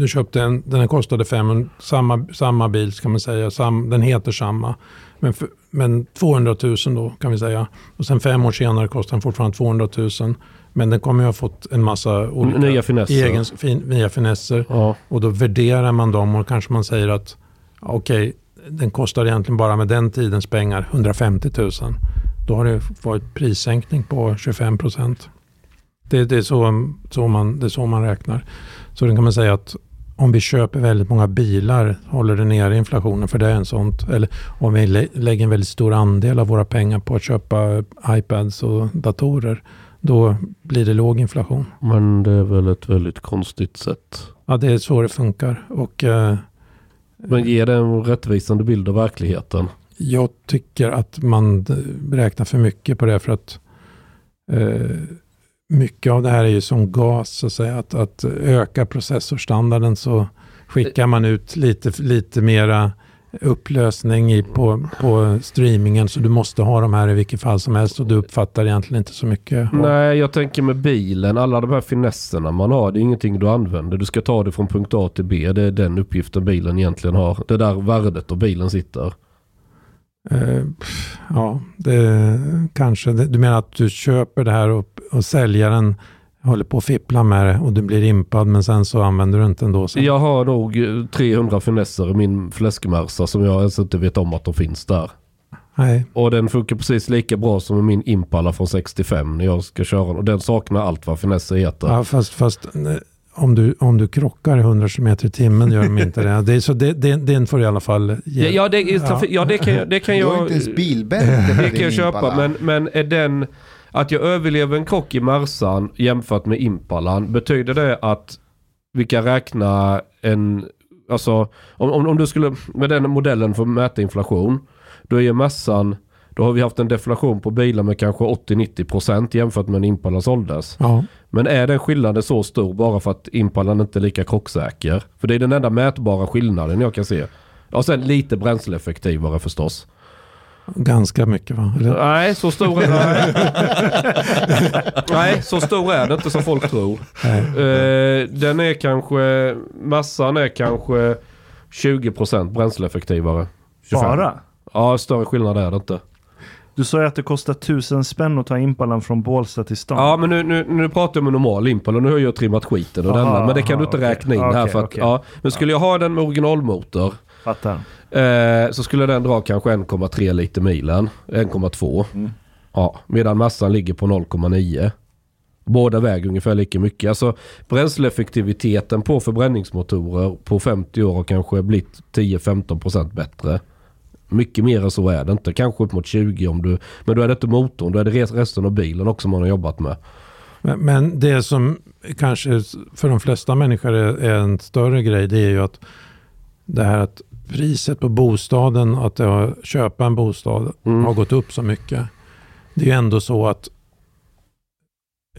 du köpte en, den kostade 500, samma, samma bil kan man säga, sam, den heter samma. Men, för, men 200 000 då kan vi säga. Och sen fem år senare kostar den fortfarande 200 000. Men den kommer ju ha fått en massa olika nya finesser. Egen, fin, nya finesser. Ja. Och då värderar man dem och kanske man säger att okej, okay, den kostar egentligen bara med den tidens pengar 150 000. Då har det varit prissänkning på 25 procent. Det, det, är så, så man, det är så man räknar. Så då kan man säga att om vi köper väldigt många bilar håller det nere inflationen för det är en sånt. Eller om vi lägger en väldigt stor andel av våra pengar på att köpa iPads och datorer. Då blir det låg inflation. Men det är väl ett väldigt konstigt sätt. Ja, det är så det funkar. Och, eh, Men ger det en rättvisande bild av verkligheten? Jag tycker att man räknar för mycket på det för att eh, mycket av det här är ju som gas, så att, säga. att, att öka processorstandarden så skickar man ut lite, lite mera upplösning i, på, på streamingen så du måste ha de här i vilket fall som helst och du uppfattar egentligen inte så mycket. Nej, jag tänker med bilen, alla de här finesserna man har, det är ingenting du använder. Du ska ta det från punkt A till B, det är den uppgiften bilen egentligen har. Det är där värdet av bilen sitter. Uh, ja, det kanske. Du menar att du köper det här och, och säljaren håller på att fippla med det och du blir impad men sen så använder du inte ändå. Sen. Jag har nog 300 finesser i min fläskmärsa som jag ens inte vet om att de finns där. Nej. Och den funkar precis lika bra som min Impala från 65 när jag ska köra den. Och den saknar allt vad finesser heter. Ja, fast, fast om du, om du krockar 100 km i timmen gör de inte det. det, så det, det den får i alla fall ge. Ja, det, ja. ja, det kan, det kan jag... Du har inte ens bilbälte Det kan jag köpa. Men, men är den... Att jag överlever en krock i Mercan jämfört med Impalan. Betyder det att vi kan räkna en... Alltså om, om, om du skulle med den modellen få mäta inflation. Då är ju Mercan då har vi haft en deflation på bilar med kanske 80-90% jämfört med när Impalan såldes. Ja. Men är den skillnaden så stor bara för att Impalan inte är lika krocksäker? För det är den enda mätbara skillnaden jag kan se. Och sen lite bränsleeffektivare förstås. Ganska mycket va? Eller? Nej, så stor är den Nej, så stor är den inte som folk tror. Uh, den är kanske, massan är kanske 20% bränsleeffektivare. 25. Bara? Ja, större skillnad är det inte. Du sa ju att det kostar tusen spänn att ta Impalan från Bålsta till stan. Ja, men nu, nu, nu pratar jag om normal Impala. Nu har jag trimmat skiten och denna. Men det kan du inte räkna in okay, här. För att, okay. ja, men skulle jag ha den med originalmotor. Fattar. Eh, så skulle den dra kanske 1,3 liter milen. 1,2. Mm. Ja, medan massan ligger på 0,9. Båda väger ungefär lika mycket. Alltså bränsleeffektiviteten på förbränningsmotorer på 50 år har kanske blivit 10-15% bättre. Mycket mer än så är det inte. Kanske upp mot 20 om du... Men då är det inte motorn. Då är det resten av bilen också man har jobbat med. Men, men, det som kanske för de flesta människor är, är, en större grej, det är ju att det här att priset på bostaden, att har, köpa en bostad, mm. har gått upp så mycket. Det är ju ändå så att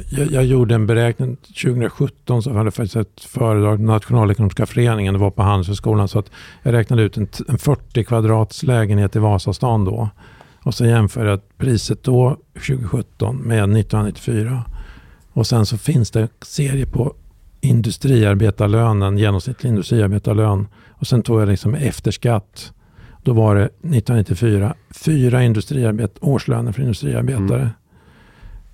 jag, jag, gjorde en beräkning 2017 så hade jag faktiskt ett föredrag på Nationalekonomiska föreningen, det var på Handelshögskolan, så att jag räknade ut en, en 40 kvadrats lägenhet i Vasastan då. Och så jämför jag priset då, 2017, med 1994. Och sen så finns det serie på industriarbetarlönen, genomsnittlig industriarbetarlön. Och sen tog jag liksom efter skatt. Då var det 1994 fyra industriarbet årslöner för industriarbetare. Mm.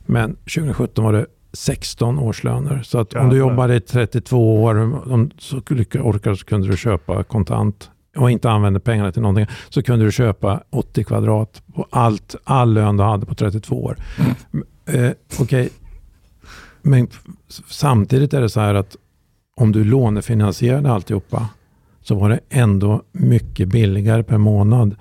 Men 2017 var det 16 årslöner. Så att om du jobbade i 32 år om så orkade så kunde du köpa kontant och inte använde pengarna till någonting så kunde du köpa 80 kvadrat på allt, all lön du hade på 32 år. Mm. Eh, Okej, okay. men samtidigt är det så här att om du lånefinansierade alltihopa så var det ändå mycket billigare per månad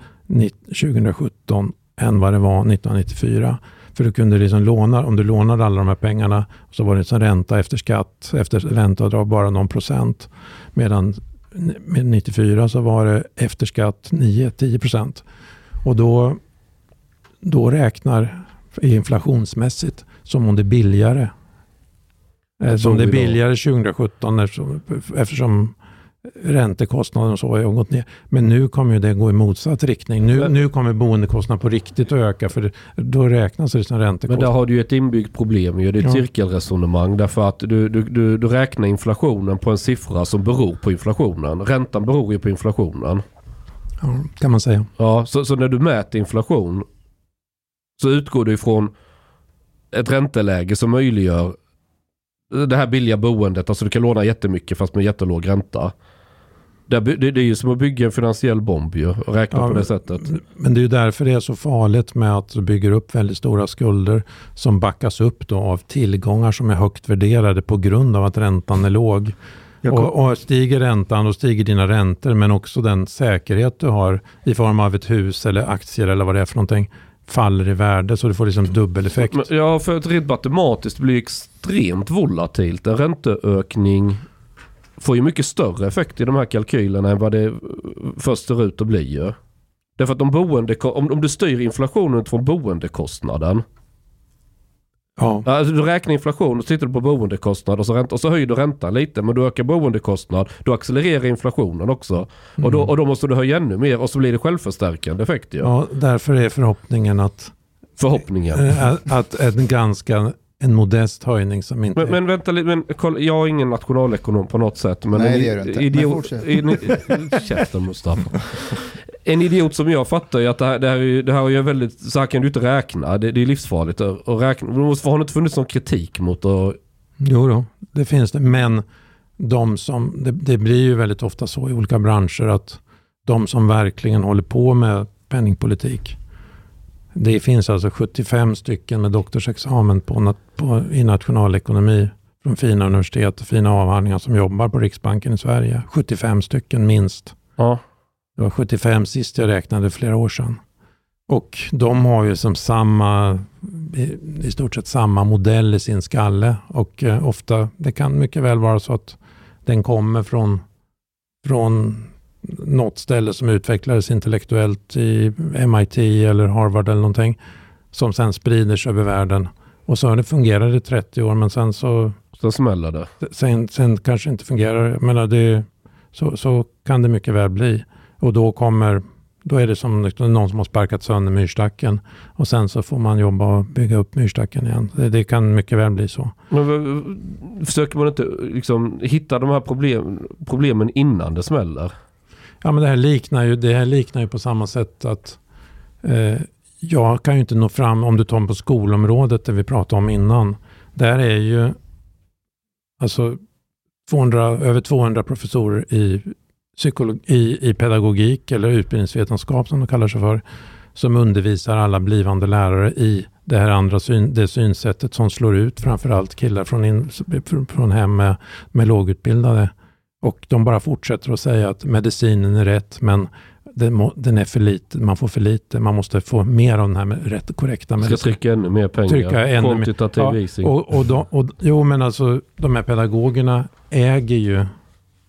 2017 än vad det var 1994. För du kunde liksom låna, om du lånade alla de här pengarna så var det som ränta efter skatt, efter ränteavdrag bara någon procent. Medan med 94 så var det efter skatt 9-10 procent. Och då, då räknar inflationsmässigt som om det är billigare. Eh, som det är billigare 2017 eftersom, eftersom räntekostnaden och så har gått ner. Men nu kommer ju det gå i motsatt riktning. Nu, nu kommer boendekostnaden på riktigt att öka för då räknas det som räntekostnad. Men där har du ju ett inbyggt problem ju. Det är ett ja. cirkelresonemang därför att du, du, du, du räknar inflationen på en siffra som beror på inflationen. Räntan beror ju på inflationen. Ja, kan man säga. Ja, så, så när du mäter inflation så utgår du ifrån ett ränteläge som möjliggör det här billiga boendet. Alltså du kan låna jättemycket fast med jättelåg ränta. Det, det, det är ju som att bygga en finansiell bomb ju, och räkna ja, på det sättet. Men det är ju därför det är så farligt med att du bygger upp väldigt stora skulder som backas upp då av tillgångar som är högt värderade på grund av att räntan är låg. Och, och, stiger räntan, då stiger dina räntor, men också den säkerhet du har i form av ett hus eller aktier eller vad det är för någonting faller i värde så du får liksom dubbeleffekt. Ja, för att rent matematiskt blir extremt volatilt. En ränteökning får ju mycket större effekt i de här kalkylerna än vad det först ser ut att bli ju. Därför att om, boende, om, om du styr inflationen från boendekostnaden. Ja. Alltså du räknar inflation och så tittar du på boendekostnad och så, ränta, och så höjer du räntan lite. Men du ökar boendekostnad, då accelererar inflationen också. Mm. Och, då, och då måste du höja ännu mer och så blir det självförstärkande effekt. Ja, därför är förhoppningen att Förhoppningen. Att, att en ganska en modest höjning som inte... Men, men vänta lite, men, kolla, jag är ingen nationalekonom på något sätt. Men Nej, det är du inte. Idiot, men Käften Mustafa. En idiot som jag fattar ju att det här, det här, är, det här är ju väldigt, så här kan du inte räkna. Det, det är livsfarligt att räkna. Har det inte funnits någon kritik mot att... Jo då, det finns det. Men de som, det, det blir ju väldigt ofta så i olika branscher att de som verkligen håller på med penningpolitik det finns alltså 75 stycken med doktorsexamen på, på, i nationalekonomi från fina universitet och fina avhandlingar som jobbar på Riksbanken i Sverige. 75 stycken minst. Ja. Det var 75 sist jag räknade flera år sedan. Och de har ju som samma, i stort sett samma modell i sin skalle. Och eh, ofta, det kan mycket väl vara så att den kommer från, från något ställe som utvecklades intellektuellt i MIT eller Harvard eller någonting. Som sen sprider sig över världen. Och så har det fungerat i 30 år men sen så... Så smäller det. Sen, sen kanske inte fungerar. Men det, så, så kan det mycket väl bli. Och då kommer då är det som någon som har sparkat sönder myrstacken. Och sen så får man jobba och bygga upp myrstacken igen. Det, det kan mycket väl bli så. Men, försöker man inte liksom hitta de här problem, problemen innan det smäller? Ja, men det här liknar ju, det här liknar ju på samma sätt att eh, jag kan ju inte nå fram, om du tar på skolområdet det vi pratade om innan. Där är ju alltså 200, över 200 professorer i, i, i pedagogik eller utbildningsvetenskap som de kallar sig för. Som undervisar alla blivande lärare i det här andra syn, det synsättet som slår ut framförallt killar från, in, från hem med, med lågutbildade och de bara fortsätter att säga att medicinen är rätt, men den, är för lite, man får för lite. Man måste få mer av den här rätt korrekta medicin. Ska trycka ännu mer pengar. Trycka ännu Kvantitativ ja, vising. Och, och, de, och, jo, men alltså de här pedagogerna äger ju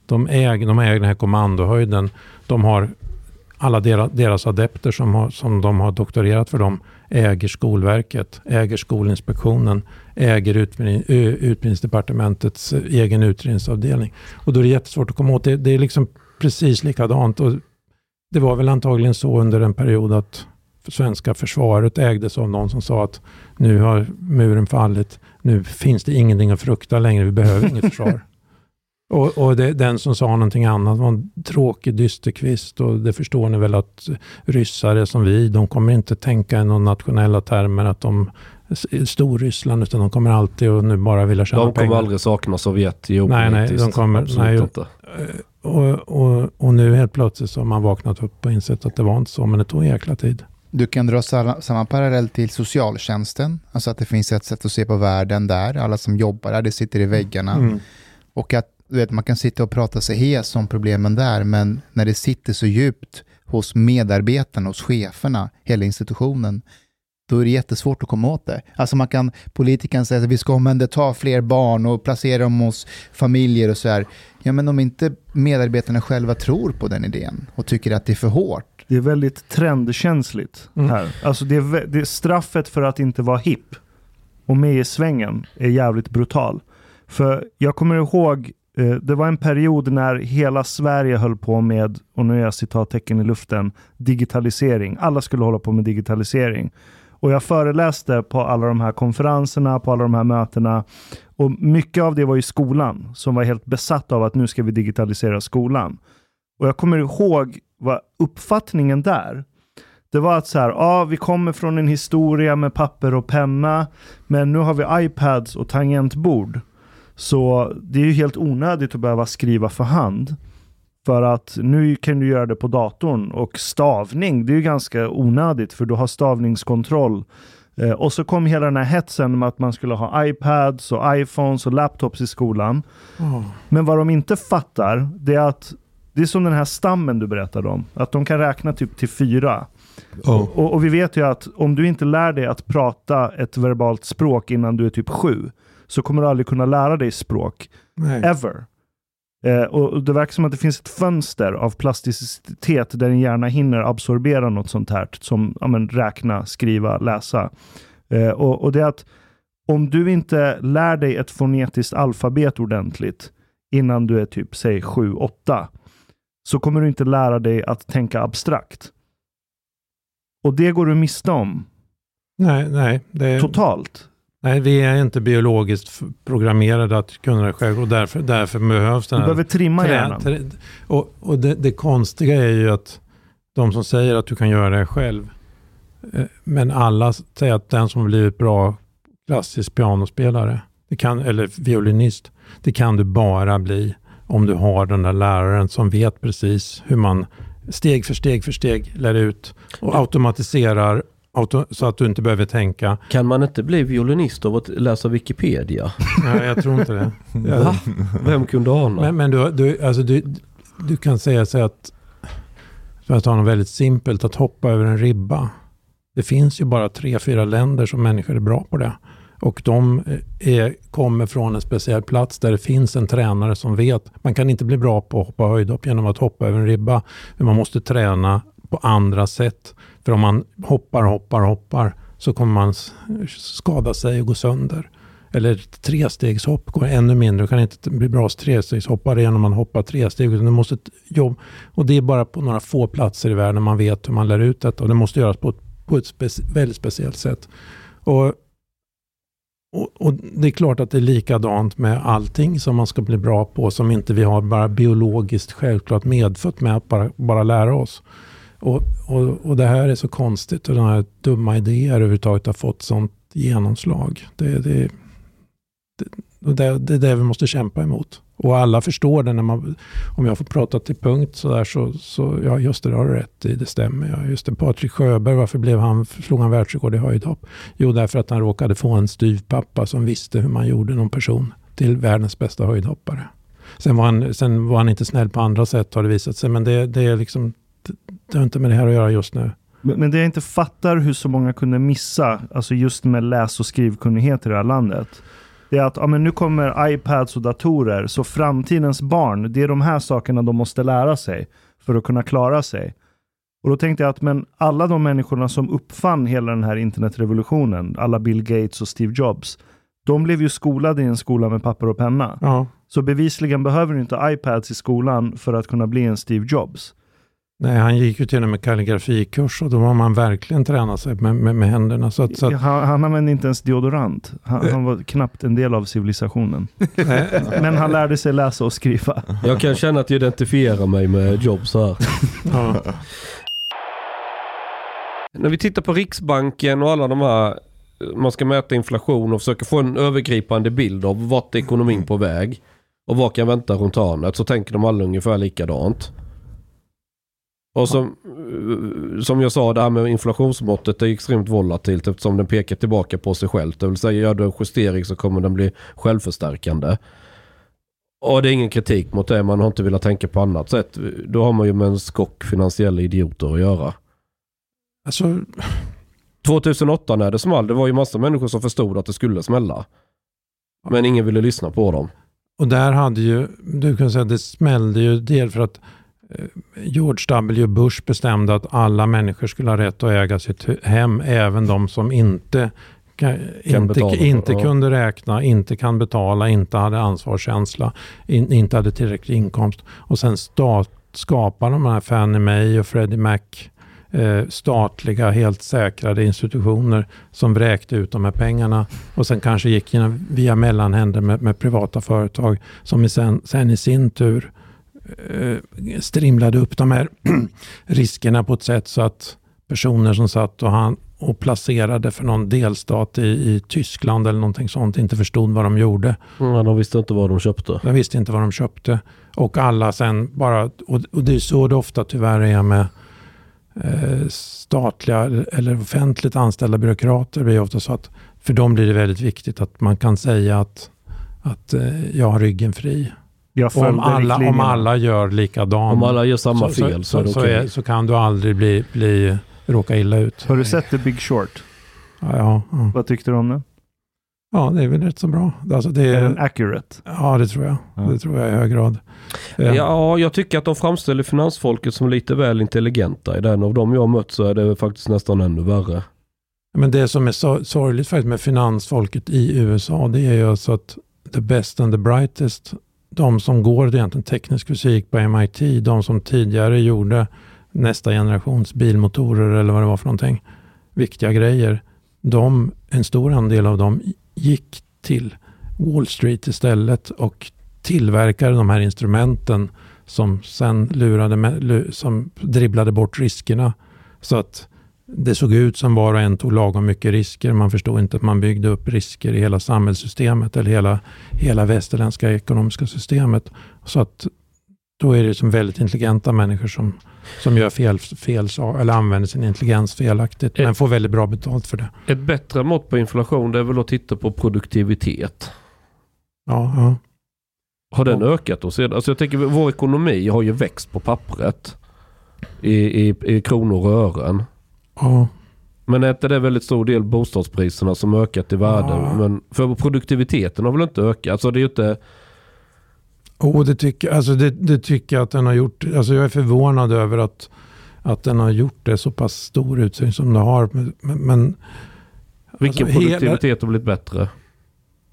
de äger, de äger den här kommandohöjden. De har alla deras, deras adepter som, har, som de har doktorerat för dem äger Skolverket, äger Skolinspektionen, äger utbildning, eh, Utbildningsdepartementets egen utredningsavdelning. Och då är det jättesvårt att komma åt det. Det är liksom precis likadant. Och det var väl antagligen så under en period att svenska försvaret ägdes av någon som sa att nu har muren fallit, nu finns det ingenting att frukta längre, vi behöver inget försvar. Och, och det, den som sa någonting annat var en tråkig dysterkvist och det förstår ni väl att ryssar är som vi, de kommer inte tänka i några nationella termer att de Storryssland utan de kommer alltid och nu bara vilja tjäna pengar. De kommer pengar. aldrig sakna Sovjet Nej, nej, de kommer, nej, inte. Och, och, och, nu helt plötsligt så har man vaknat upp och insett att det var inte så, men det tog en jäkla tid. Du kan dra samma, samma parallell till socialtjänsten, alltså att det finns ett sätt att se på världen där, alla som jobbar där, det sitter i väggarna. Mm. Och att du vet, man kan sitta och prata sig hes om problemen där, men när det sitter så djupt hos medarbetarna, hos cheferna, hela institutionen, då är det jättesvårt att komma åt det. Alltså man kan, politikern säga att vi ska omhänderta fler barn och placera dem hos familjer och så här. Ja, men om inte medarbetarna själva tror på den idén och tycker att det är för hårt. Det är väldigt trendkänsligt mm. här. Alltså det är, det är straffet för att inte vara hipp och med i svängen är jävligt brutal. För jag kommer ihåg Eh, det var en period när hela Sverige höll på med, och nu är jag citattecken i luften, digitalisering. Alla skulle hålla på med digitalisering. Och jag föreläste på alla de här konferenserna, på alla de här mötena. Och mycket av det var i skolan, som var helt besatt av att nu ska vi digitalisera skolan. Och jag kommer ihåg vad uppfattningen där, det var att så här, ja, vi kommer från en historia med papper och penna, men nu har vi iPads och tangentbord. Så det är ju helt onödigt att behöva skriva för hand. För att nu kan du göra det på datorn och stavning, det är ju ganska onödigt för du har stavningskontroll. Eh, och så kom hela den här hetsen med att man skulle ha iPads och iPhones och laptops i skolan. Oh. Men vad de inte fattar, det är att det är som den här stammen du berättade om. Att de kan räkna typ till fyra. Oh. Och, och, vi vet ju att om du inte lär dig att prata ett verbalt språk innan du är typ sju, så kommer du aldrig kunna lära dig språk. Nej. Ever. Eh, och Det verkar som att det finns ett fönster av plasticitet där din hjärna hinner absorbera något sånt här som ja, men, räkna, skriva, läsa. Eh, och, och det är att om du inte lär dig ett fonetiskt alfabet ordentligt innan du är typ, säg 7-8, så kommer du inte lära dig att tänka abstrakt. Och det går du miste om. Nej, nej. Det... Totalt. Nej, vi är inte biologiskt programmerade att kunna det själv och därför, därför behövs den här... Du behöver trimma trä, hjärnan. Trä, och och det, det, konstiga är ju att de som säger att du kan göra det själv, eh, men alla säger att den som blivit bra klassisk pianospelare, det kan, eller violinist, det kan du bara bli om du har den där läraren som vet precis hur man steg för steg för steg lär ut och automatiserar så att du inte behöver tänka. Kan man inte bli violinist av att läsa Wikipedia? Nej, jag tror inte det. Va? Vem kunde ana? Men, men du, du, alltså du, du kan säga så att, för att ta något väldigt simpelt, att hoppa över en ribba. Det finns ju bara tre, fyra länder som människor är bra på det. Och de är, kommer från en speciell plats där det finns en tränare som vet. Man kan inte bli bra på att hoppa höjdhopp genom att hoppa över en ribba. Men man måste träna på andra sätt. För om man hoppar, hoppar, hoppar så kommer man skada sig och gå sönder. Eller trestegshopp går ännu mindre. Du kan inte bli bra trestegshoppare genom att hoppa tre steg. du måste jobba. Och det är bara på några få platser i världen man vet hur man lär ut detta. Och det måste göras på ett, på ett speci väldigt speciellt sätt. Och, och, och, Det är klart att det är likadant med allting som man ska bli bra på. Som inte vi har bara biologiskt självklart medfött med att bara, bara lära oss. Och, och, och det här är så konstigt och den här dumma idéer överhuvudtaget har fått sånt genomslag. Det, det, det, det, det är det vi måste kämpa emot. Och alla förstår det när man, om jag får prata till punkt så där så, så ja just det, det har du rätt i, det stämmer. Ja, just det, Patrik Sjöberg, varför blev han, slog han världsrekord i höjdhopp? Jo, därför att han råkade få en styvpappa som visste hur man gjorde någon person till världens bästa höjdhoppare. Sen var han, sen var han inte snäll på andra sätt har det visat sig, men det, det är liksom det har inte med det här att göra just nu. Men, det jag inte fattar hur så många kunde missa, alltså just med läs och skrivkunnighet i det här landet, det är att ja, men nu kommer iPads och datorer, så framtidens barn, det är de här sakerna de måste lära sig för att kunna klara sig. Och då tänkte jag att men alla de människorna som uppfann hela den här internetrevolutionen, alla Bill Gates och Steve Jobs, de blev ju skolade i en skola med papper och penna. Ja. Så bevisligen behöver du inte iPads i skolan för att kunna bli en Steve Jobs. Nej, han gick ju till och med kalligrafikurs och då var man verkligen tränat sig med, med, med händerna. Så att, så att, han, han använde inte ens deodorant. Han, han, var knappt en del av civilisationen. Men han lärde sig läsa och skriva. Jag kan känna att jag identifierar mig med Jobs här. ja. När vi tittar på Riksbanken och alla de här, man ska mäta inflation och försöka få en övergripande bild av vart ekonomin på väg och vad kan vänta runt hörnet så tänker de alla ungefär likadant. Och som, som jag sa, det här med inflationsmåttet är extremt volatilt eftersom den pekar tillbaka på sig själv. Det vill säga, gör du en justering så kommer den bli självförstärkande. Och det är ingen kritik mot det, man har inte velat tänka på annat sätt. Då har man ju med en skock finansiella idioter att göra. Alltså, 2008 när det small, det var ju massa människor som förstod att det skulle smälla. Men ingen ville lyssna på dem. och där hade ju, du kan säga att det smällde ju del för att eh, George W. Bush bestämde att alla människor skulle ha rätt att äga sitt hem, även de som inte, ka- inte, betala för- inte ja. kunde räkna, inte kan betala, inte hade ansvarskänsla, in, inte hade tillräcklig inkomst. Och sen stat, skapade de här Fannie Mae och Freddie Mac eh, statliga, helt säkrade institutioner som vräkte ut de här pengarna och sen kanske gick via mellanhänder med, med privata företag som sen, sen i sin tur eh, strimlade upp de här riskerna på ett sätt så att personer som satt och, han, och placerade för någon delstat i, i Tyskland eller någonting sånt inte förstod vad de gjorde. Mm, de visste inte vad de köpte. De visste inte vad de köpte. Och alla sen bara, och, och det är så det ofta tyvärr är med eh, statliga eller offentligt anställda byråkrater. Det blir ofta så att för dem blir det väldigt viktigt att man kan säga att, att eh, jag har ryggen fri. Om alla, om alla gör likadant Om alla gör samma så, fel så, så, så, okej. är, så kan du aldrig bli, bli, råka illa ut. Har du sett The Big Short? Ja, ja, ja. Vad tyckte du om den? ja, det är väl rätt så bra. Alltså det Är den är, accurate? ja, det tror jag. Ja. Det tror jag i hög grad. Eh, Ja, jag tycker att de framställer finansfolket som lite väl intelligenta. I den av dem jag har mött så är det faktiskt nästan ännu värre. Men det som är så, sorgligt faktiskt med finansfolket i USA, det är ju alltså att the best and the brightest, de som går egentligen teknisk fysik på MIT, de som tidigare gjorde nästa generations bilmotorer eller vad det var för någonting, viktiga grejer, de, en stor andel av dem gick till Wall Street istället och tillverkade de här instrumenten som sen lurade, som dribblade bort riskerna. Så att det såg ut som var och en tog lagom mycket risker. Man förstod inte att man byggde upp risker i hela samhällssystemet eller hela, hela västerländska ekonomiska systemet. Så att då är det som väldigt intelligenta människor som, som gör fel, fel eller använder sin intelligens felaktigt, men får väldigt bra betalt för det. Ett bättre mått på inflation det är väl att titta på produktivitet. Ja, ja. Har den ökat då? Alltså jag tänker vår ekonomi har ju växt på pappret. I, i, i kronor och ören. Ja. Men är inte det väldigt stor del bostadspriserna som ökat i värde? Ja. Men för produktiviteten har väl inte ökat? Alltså det är ju inte... Oh, det, tycker, alltså det, det tycker jag att den har gjort. Alltså jag är förvånad över att, att den har gjort det så pass stor utsträckning som den har. Men, men Vilken Alltså, hela- produktivitet har blivit bättre?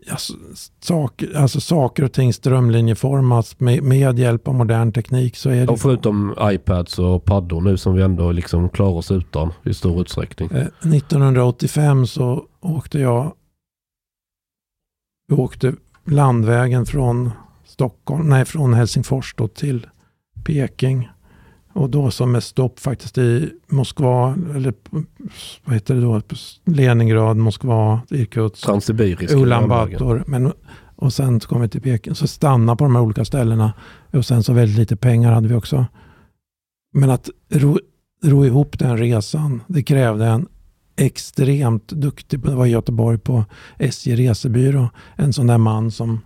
Alltså, saker, alltså saker och ting strömlinjeformas med, med hjälp av modern teknik så är det... Och förutom iPads och paddor nu som vi ändå liksom klarar oss utan i stor utsträckning. Eh, 1985 så åkte jag vi åkte landvägen från Stockholm, nej från Helsingfors till Peking. Och då som med stopp faktiskt i Moskva, eller vad heter det då, Leningrad, Moskva, Irkutsk, Ulan. Bator. Men, och sen så kom vi till Peking. Så stanna på de här olika ställena. Och sen så väldigt lite pengar hade vi också. Men att ro, ro ihop den resan, det krävde en extremt duktig, det var i Göteborg på SJ resebyrå, en sån där man som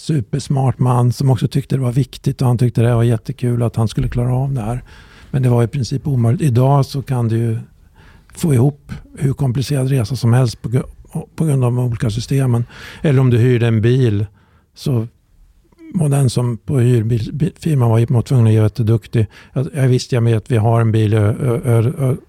supersmart man som också tyckte det var viktigt och han tyckte det var jättekul att han skulle klara av det här. Men det var i princip omöjligt. Idag så kan du ju få ihop hur komplicerad resa som helst på, på grund av de olika systemen. Eller om du hyrde en bil så och den som på hyrbilsfirman var, tvungen att vara jätteduktig. Jag, jag visste jag med att vi har en bil i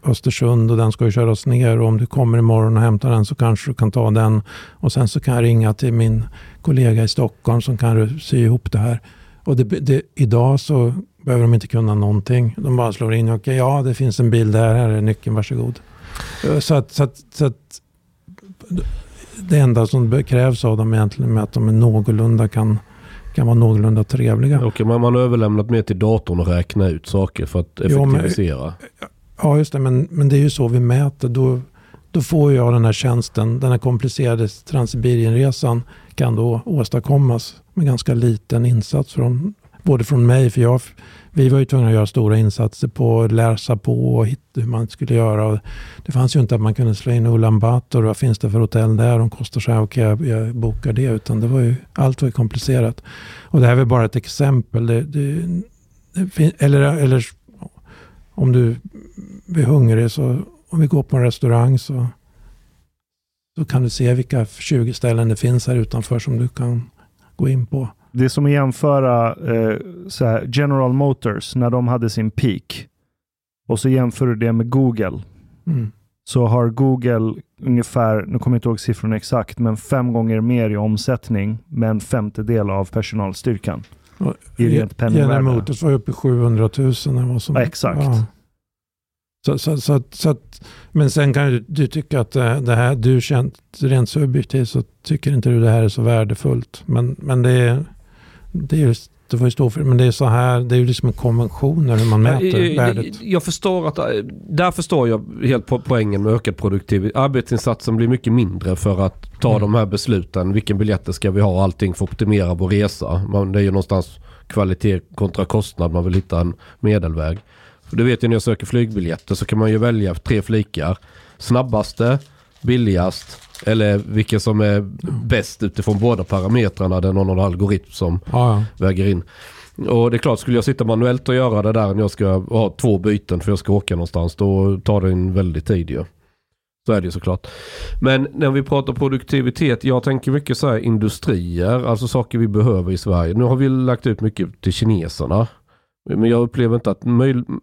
Östersund och den ska ju köras ner och om du kommer imorgon och hämtar den så kanske du kan ta den. Och sen så kan jag ringa till min kollega i Stockholm som kan sy ihop det här. Och det, det, idag så behöver de inte kunna någonting. De bara slår in, okej okay, ja det finns en bil där, här är nyckeln, varsågod. Eh, så att, så att, så att det enda som krävs av dem egentligen är att de är någorlunda kan, kan vara någorlunda trevliga. Okej, men man har överlämnat mer till datorn att räkna ut saker för att effektivisera. Jo, men, ja, just det. Men, men det är ju så vi mäter. Då, då får jag den här tjänsten, den här komplicerade Transsibirienresan kan då åstadkommas med ganska liten insats från både från mig, för jag, vi var ju tvungna att göra stora insatser på att läsa på och hitta hur man skulle göra. Det fanns ju inte att man kunde slå in Ulan Bator, vad finns det för hotell där? De kostar så här, okej okay, jag, jag bokar det. Utan det var ju, allt var ju komplicerat. Och det här är väl bara ett exempel. Det, det, det, eller, eller om du är hungrig, så om vi går på en restaurang så, så kan du se vilka 20 ställen det finns här utanför som du kan gå in på. Det är som att jämföra eh, så General Motors när de hade sin peak. Och så jämför du det med Google. Mm. Så har Google ungefär, nu kommer jag inte ihåg siffrorna exakt, men fem gånger mer i omsättning med en femtedel av personalstyrkan. I rent penningvärde. General Motors var uppe i 700 000. Vad som, ja, exakt. Ja. Så, så, så, så, men sen kan du, du tycka att det här, du känt rent subjektivt så tycker inte du det här är så värdefullt. Men, men det är det, är just, det får ju stå för men det är så här, det är ju liksom konventioner hur man mäter jag, värdet. Jag förstår att, där förstår jag helt poängen med ökad produktivitet. Arbetsinsatsen blir mycket mindre för att ta mm. de här besluten. Vilken biljetter ska vi ha? Allting för att optimera vår resa. Man, det är ju någonstans kvalitet kontra kostnad. Man vill hitta en medelväg. För du vet ju när jag söker flygbiljetter så kan man ju välja tre flikar. Snabbaste, billigast eller vilken som är bäst utifrån båda parametrarna. Det är någon algoritm som ja, ja. väger in. Och det är klart, skulle jag sitta manuellt och göra det där när jag ska ha två byten för jag ska åka någonstans, då tar det en väldigt tid ju. Så är det ju såklart. Men när vi pratar produktivitet, jag tänker mycket så här industrier, alltså saker vi behöver i Sverige. Nu har vi lagt ut mycket till kineserna. Men jag upplever inte att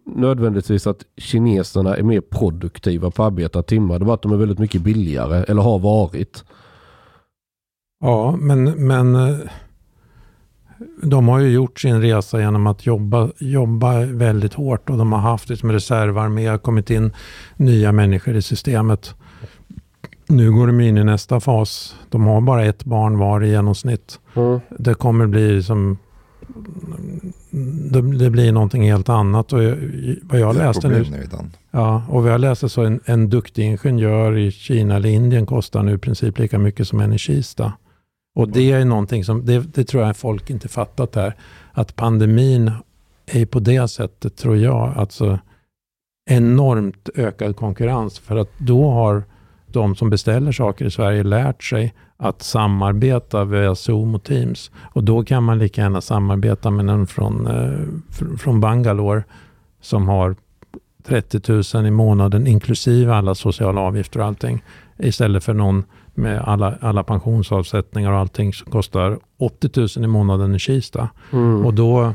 nödvändigtvis att kineserna är mer produktiva på arbetade timmar. Det var att de är väldigt mycket billigare, eller har varit. Ja, men, men eh, de har ju gjort sin resa genom att jobba, jobba väldigt hårt och de har haft liksom reservarmé, kommit in nya människor i systemet. Nu går de in i nästa fas. De har bara ett barn var i genomsnitt. Mm. Det kommer bli som det, det, blir någonting helt annat. Och vad jag läste nu, ja, och vad jag läste så en, en duktig ingenjör i Kina eller Indien kostar nu i princip lika mycket som en i Kista. Och det är någonting som, det, det tror jag folk inte fattat här, att pandemin är på det sättet, tror jag, alltså enormt ökad konkurrens. För att då har de som beställer saker i Sverige lärt sig att samarbeta via Zoom och Teams. Och då kan man lika gärna samarbeta med någon från, eh, från Bangalore som har 30 000 i månaden inklusive alla sociala avgifter och allting. Istället för någon med alla, alla pensionsavsättningar och allting som kostar 80 000 i månaden i Kista. Mm. Och då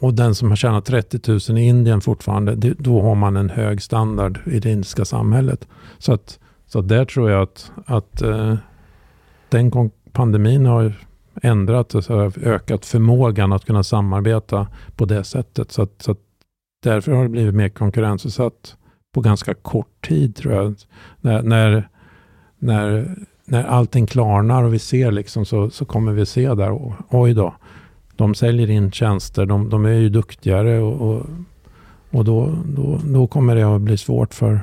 och den som har tjänat 30 000 i Indien fortfarande, då har man en hög standard i det indiska samhället. Så att så där tror jag att, att eh, den pandemin har ändrat och ökat förmågan att kunna samarbeta på det sättet. Så, att, så att därför har det blivit mer konkurrensutsatt på ganska kort tid tror jag. När, när, när, när allting klarnar och vi ser liksom så, så kommer vi se där, och, oj då, de säljer in tjänster, de, de är ju duktigare och, och, och då, då, då kommer det att bli svårt för,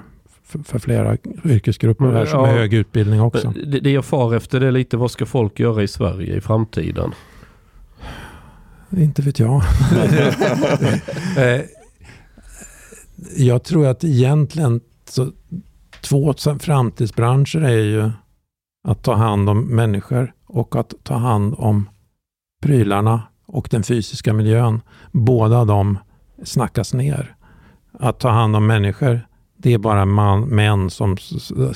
för, för flera yrkesgrupper här som ja, har hög utbildning också. Det, det jag far efter det är lite vad ska folk göra i Sverige i framtiden? Inte vet jag. Eh, jag tror att egentligen så, två framtidsbranscher är ju att ta hand om människor och att ta hand om prylarna och den fysiska miljön. Båda de snackas ner. Att ta hand om människor, det är bara man, män som...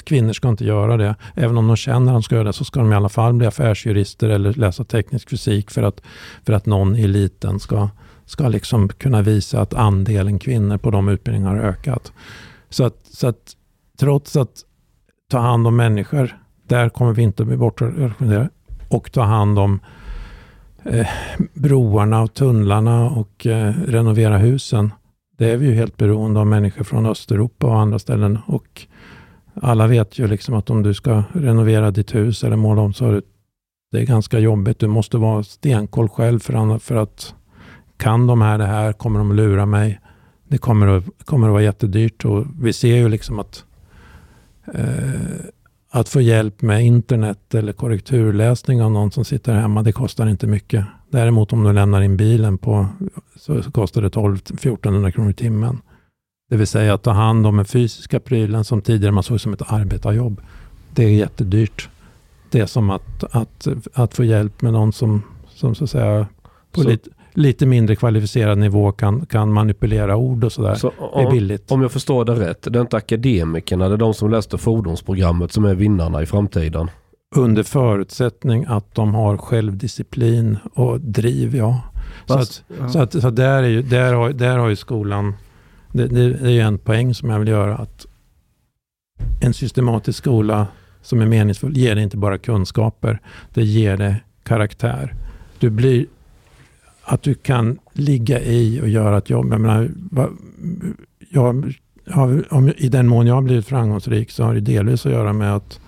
Kvinnor ska inte göra det. Även om de känner att de ska göra det så ska de i alla fall bli affärsjurister eller läsa teknisk fysik för att, för att någon i eliten ska, ska liksom kunna visa att andelen kvinnor på de utbildningarna har ökat. Så att, så att trots att ta hand om människor, där kommer vi inte bli bortrepresenterade. Och ta hand om eh, broarna och tunnlarna och eh, renovera husen det är vi ju helt beroende av människor från Östeuropa och andra ställen. Och alla vet ju liksom att om du ska renovera ditt hus eller måla om så är det, det är ganska jobbigt. Du måste vara stenkoll själv för, för att kan de här det här? Kommer de lura mig? Det kommer att, kommer att vara jättedyrt och vi ser ju liksom att eh, att få hjälp med internet eller korrekturläsning av någon som sitter hemma, det kostar inte mycket. Däremot om du lämnar in bilen på, så, kostar det 12-1400 kronor i timmen. Det vill säga att ta hand om den fysiska prylen som tidigare man såg som ett arbetarjobb. Det är jättedyrt. Det är som att, att, att få hjälp med någon som, som så att säga på så, lite, lite mindre kvalificerad nivå kan, kan manipulera ord och sådär. Så det är billigt. Om jag förstår det rätt, det är inte akademikerna, det är de som läste fordonsprogrammet som är vinnarna i framtiden? Under förutsättning att de har självdisciplin och driv, ja. Fast, så, att, ja. så, att, så där, är ju, där, har, där har ju skolan, det, det, är ju en poäng som jag vill göra, att en systematisk skola som är meningsfull ger dig inte bara kunskaper, det ger dig karaktär. Du blir, att du kan ligga i och göra ett jobb. Jag menar, jag, jag, om, I den mån jag har blivit framgångsrik så har det delvis att göra med att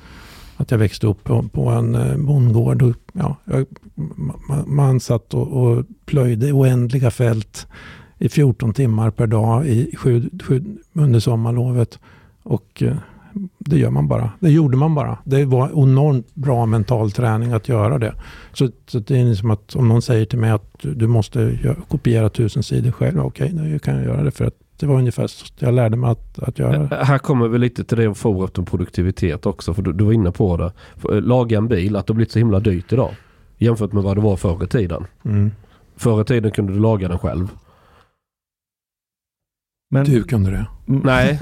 att jag växte upp på, på en eh, bondgård. Och, ja, jag, man, man satt och, och plöjde oändliga fält i 14 timmar per dag i sju, sju, under sommarlovet. Och eh, det gör man bara. Det gjorde man bara. Det var enormt bra mental träning att göra det. Så, så det är som att om någon säger till mig att du måste kopiera tusen sidor själv. Okej, okay, då kan jag göra det för att det var ungefär så jag lärde mig att, att göra. Här kommer vi lite till det om forumet om produktivitet också. För du, du var inne på det. Eh, laga en bil, att det har blivit så himla dyrt idag. Jämfört med vad det var förr i tiden. Mm. Förr i tiden kunde du laga den själv. Men, du kunde det? Nej,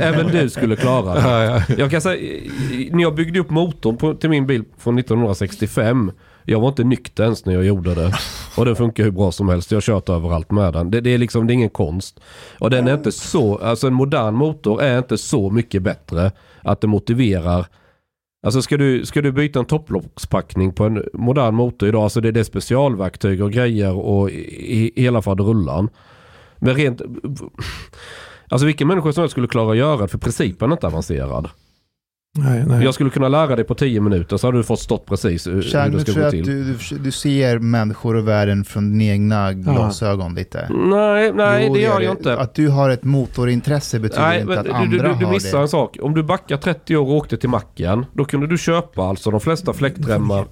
även du skulle klara det. Jag kan säga, när jag byggde upp motorn på, till min bil från 1965 jag var inte nykter ens när jag gjorde det. Och den funkar hur bra som helst. Jag har kört överallt med den. Det, det, är liksom det är ingen konst. Och den är inte så, alltså en modern motor är inte så mycket bättre att det motiverar Alltså ska du, ska du byta en topplockspackning på en modern motor idag, alltså det, det är specialverktyg och grejer och i, i hela faderullan. Men rent... Alltså vilken människa som helst skulle klara att göra det för principen är inte avancerad. Nej, nej. Jag skulle kunna lära dig på tio minuter så hade du fått stått precis hur, Chang, hur det ska gå till. Du, du, du, ser människor och världen från dina egna glasögon lite? Nej, nej jo, det gör jag inte. Att du har ett motorintresse betyder nej, inte att du, andra du, har det. Du missar en sak. Om du backar 30 år och åkte till macken, då kunde du köpa alltså de flesta fläktremmar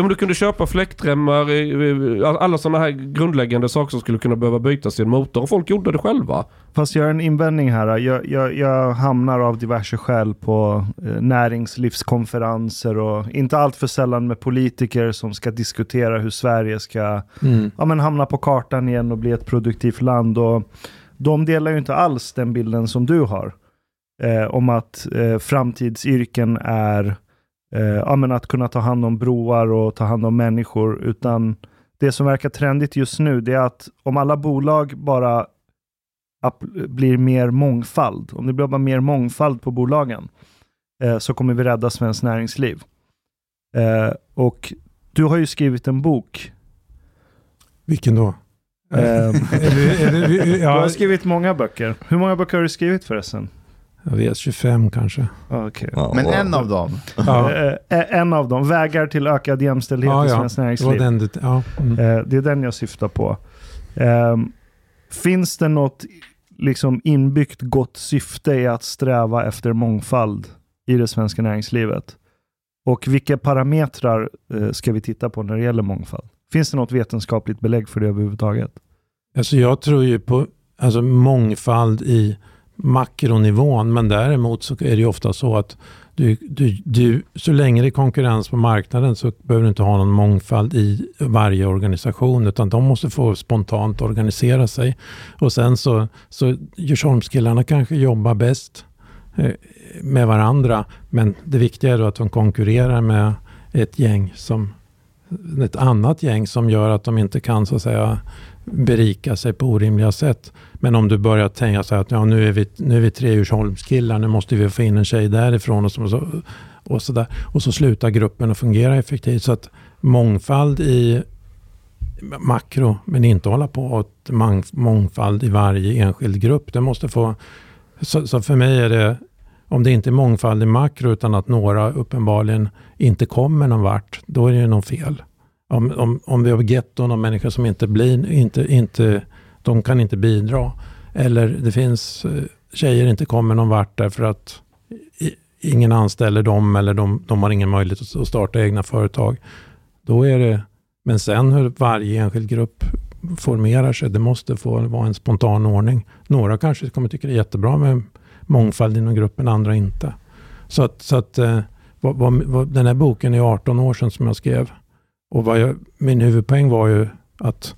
Om du kunde köpa fläktremmar, alla sådana här grundläggande saker som skulle kunna behöva bytas i en motor. Och folk gjorde det själva. Fast jag har en invändning här. Jag, jag, jag hamnar av diverse skäl på eh, näringslivskonferenser och inte allt för sällan med politiker som ska diskutera hur Sverige ska mm. ja, men hamna på kartan igen och bli ett produktivt land. Och de delar ju inte alls den bilden som du har. Eh, om att eh, framtidsyrken är eh, ja, men att kunna ta hand om broar och ta hand om människor. Utan det som verkar trendigt just nu det är att om alla bolag bara blir mer mångfald, om det blir bara mer mångfald på bolagen, eh, så kommer vi rädda svenskt näringsliv. Eh, och du har ju skrivit en bok. Vilken då? Ehm, du har skrivit många böcker. Hur många böcker har du skrivit förresten? Jag vet, 25 kanske. Okay. Ja, Men en av dem? Ja. Eh, eh, en av dem, vägar till ökad jämställdhet ja, i svenskt näringsliv. Det, den, ja. Mm. Eh, det är den jag syftar på. Um, finns det något liksom inbyggt gott syfte i att sträva efter mångfald i det svenska näringslivet? Och vilka parametrar ska vi titta på när det gäller mångfald? Finns det något vetenskapligt belägg för det överhuvudtaget? Alltså jag tror ju på alltså mångfald i makronivån. Men däremot så är det ju ofta så att du, du, du, så länge det är konkurrens på marknaden så behöver du inte ha någon mångfald i varje organisation utan de måste få spontant organisera sig. Och sen så, så Djursholmskillarna kanske jobbar bäst eh, med varandra men det viktiga är då att de konkurrerar med ett gäng som ett annat gäng som gör att de inte kan så att säga berika sig på orimliga sätt. Men om du börjar tänka så här att ja, nu är vi, nu är vi tre Djursholmskillar, nu måste vi få in en tjej därifrån och så, och så, där. Och så slutar gruppen att fungera effektivt. Så att mångfald i makro, men inte hålla på att mångfald i varje enskild grupp. Det måste få... Så, så för mig är det, om det inte är mångfald i makro utan att några uppenbarligen inte kommer någon vart, då är det något fel om, om, om vi har getton av människor som inte blir, inte, inte, de kan inte bidra. Eller det finns eh, tjejer inte kommer någon vart därför att ingen anställer dem eller de, de har ingen möjlighet att starta egna företag. Då är det, men sen hur varje enskild grupp formerar sig, det måste få vara en spontan ordning. Några kanske kommer tycka det är jättebra med mångfald inom gruppen, andra inte. Så att, så att eh, vad, vad, vad, den här boken är 18 år sedan som jag skrev. Och vad jag, min huvudpoäng var ju att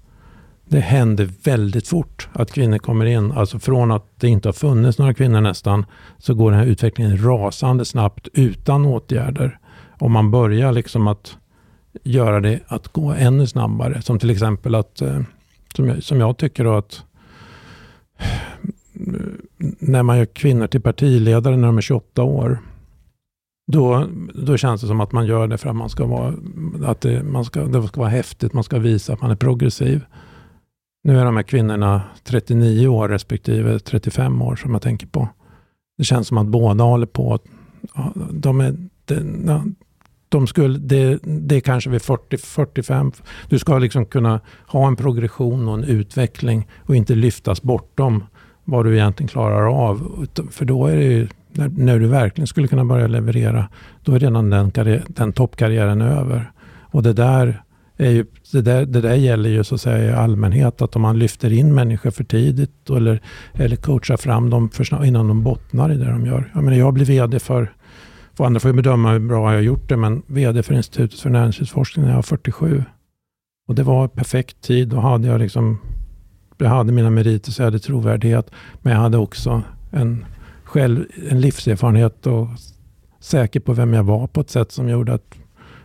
det händer väldigt fort att kvinnor kommer in. Alltså från att det inte har funnits några kvinnor nästan, så går den här utvecklingen rasande snabbt utan åtgärder. Om man börjar liksom att göra det att gå ännu snabbare. Som till exempel att, eh, som jag, som jag tycker då att eh, när man gör kvinnor till partiledare när de är 28 år, då, då känns det som att man gör det för att man ska vara, att det, man ska, det ska vara häftigt, man ska visa att man är progressiv. Nu är de här kvinnorna 39 år respektive 35 år som jag tänker på. Det känns som att båda håller på. De är, de, de skulle, det, det är kanske vid 40-45. Du ska liksom kunna ha en progression och en utveckling och inte lyftas bortom vad du egentligen klarar av. För då är det ju när, när du verkligen skulle kunna börja leverera, då är redan den, den toppkarriären över. Och det där, är ju, det, där, det där gäller ju så att säga i allmänhet, att om man lyfter in människor för tidigt eller, eller coachar fram dem för, innan de bottnar i det de gör. Jag, menar, jag blir VD för, för andra får ju bedöma hur bra jag har gjort det, men VD för Institutet för näringslivsforskning när jag var 47. Och det var perfekt tid. Då hade jag liksom jag hade mina meriter så jag hade trovärdighet. Men jag hade också en själv en livserfarenhet och säker på vem jag var på ett sätt som gjorde att,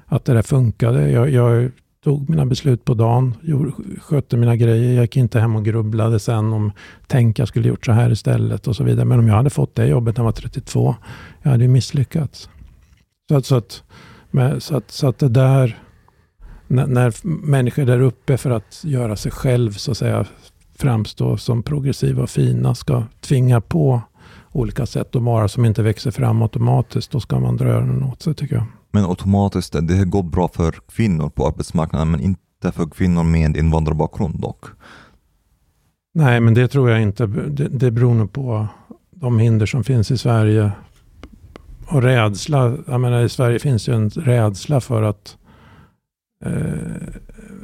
att det där funkade. Jag, jag tog mina beslut på dagen, gjorde, skötte mina grejer. Jag gick inte hem och grubblade sen om tänk jag skulle gjort så här istället och så vidare. Men om jag hade fått det jobbet när jag var 32, jag hade ju misslyckats. Så att, så att, med, så att, så att det där, när, när människor där uppe för att göra sig själv så att säga framstå som progressiva och fina ska tvinga på olika sätt att vara som inte växer fram automatiskt. Då ska man dra öronen åt sig tycker jag. Men automatiskt, det gått bra för kvinnor på arbetsmarknaden men inte för kvinnor med invandrarbakgrund dock? Nej, men det tror jag inte. Det, det beror nog på de hinder som finns i Sverige. Och rädsla. Jag menar, i Sverige finns ju en rädsla för att eh,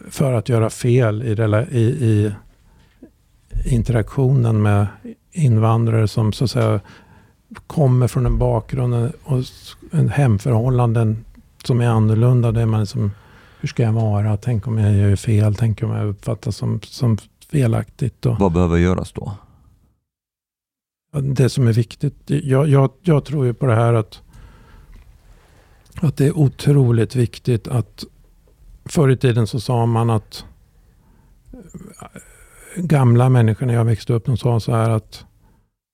för att göra fel i, i, i interaktionen med invandrare som så att säga kommer från en bakgrund och en hemförhållanden som är annorlunda. Där man liksom, hur ska jag vara? Tänk om jag gör fel? Tänk om jag uppfattas som, som felaktigt? Och Vad behöver göras då? Det som är viktigt. Jag, jag, jag tror ju på det här att, att det är otroligt viktigt att förr i tiden så sa man att gamla människor när jag växte upp, de sa så här att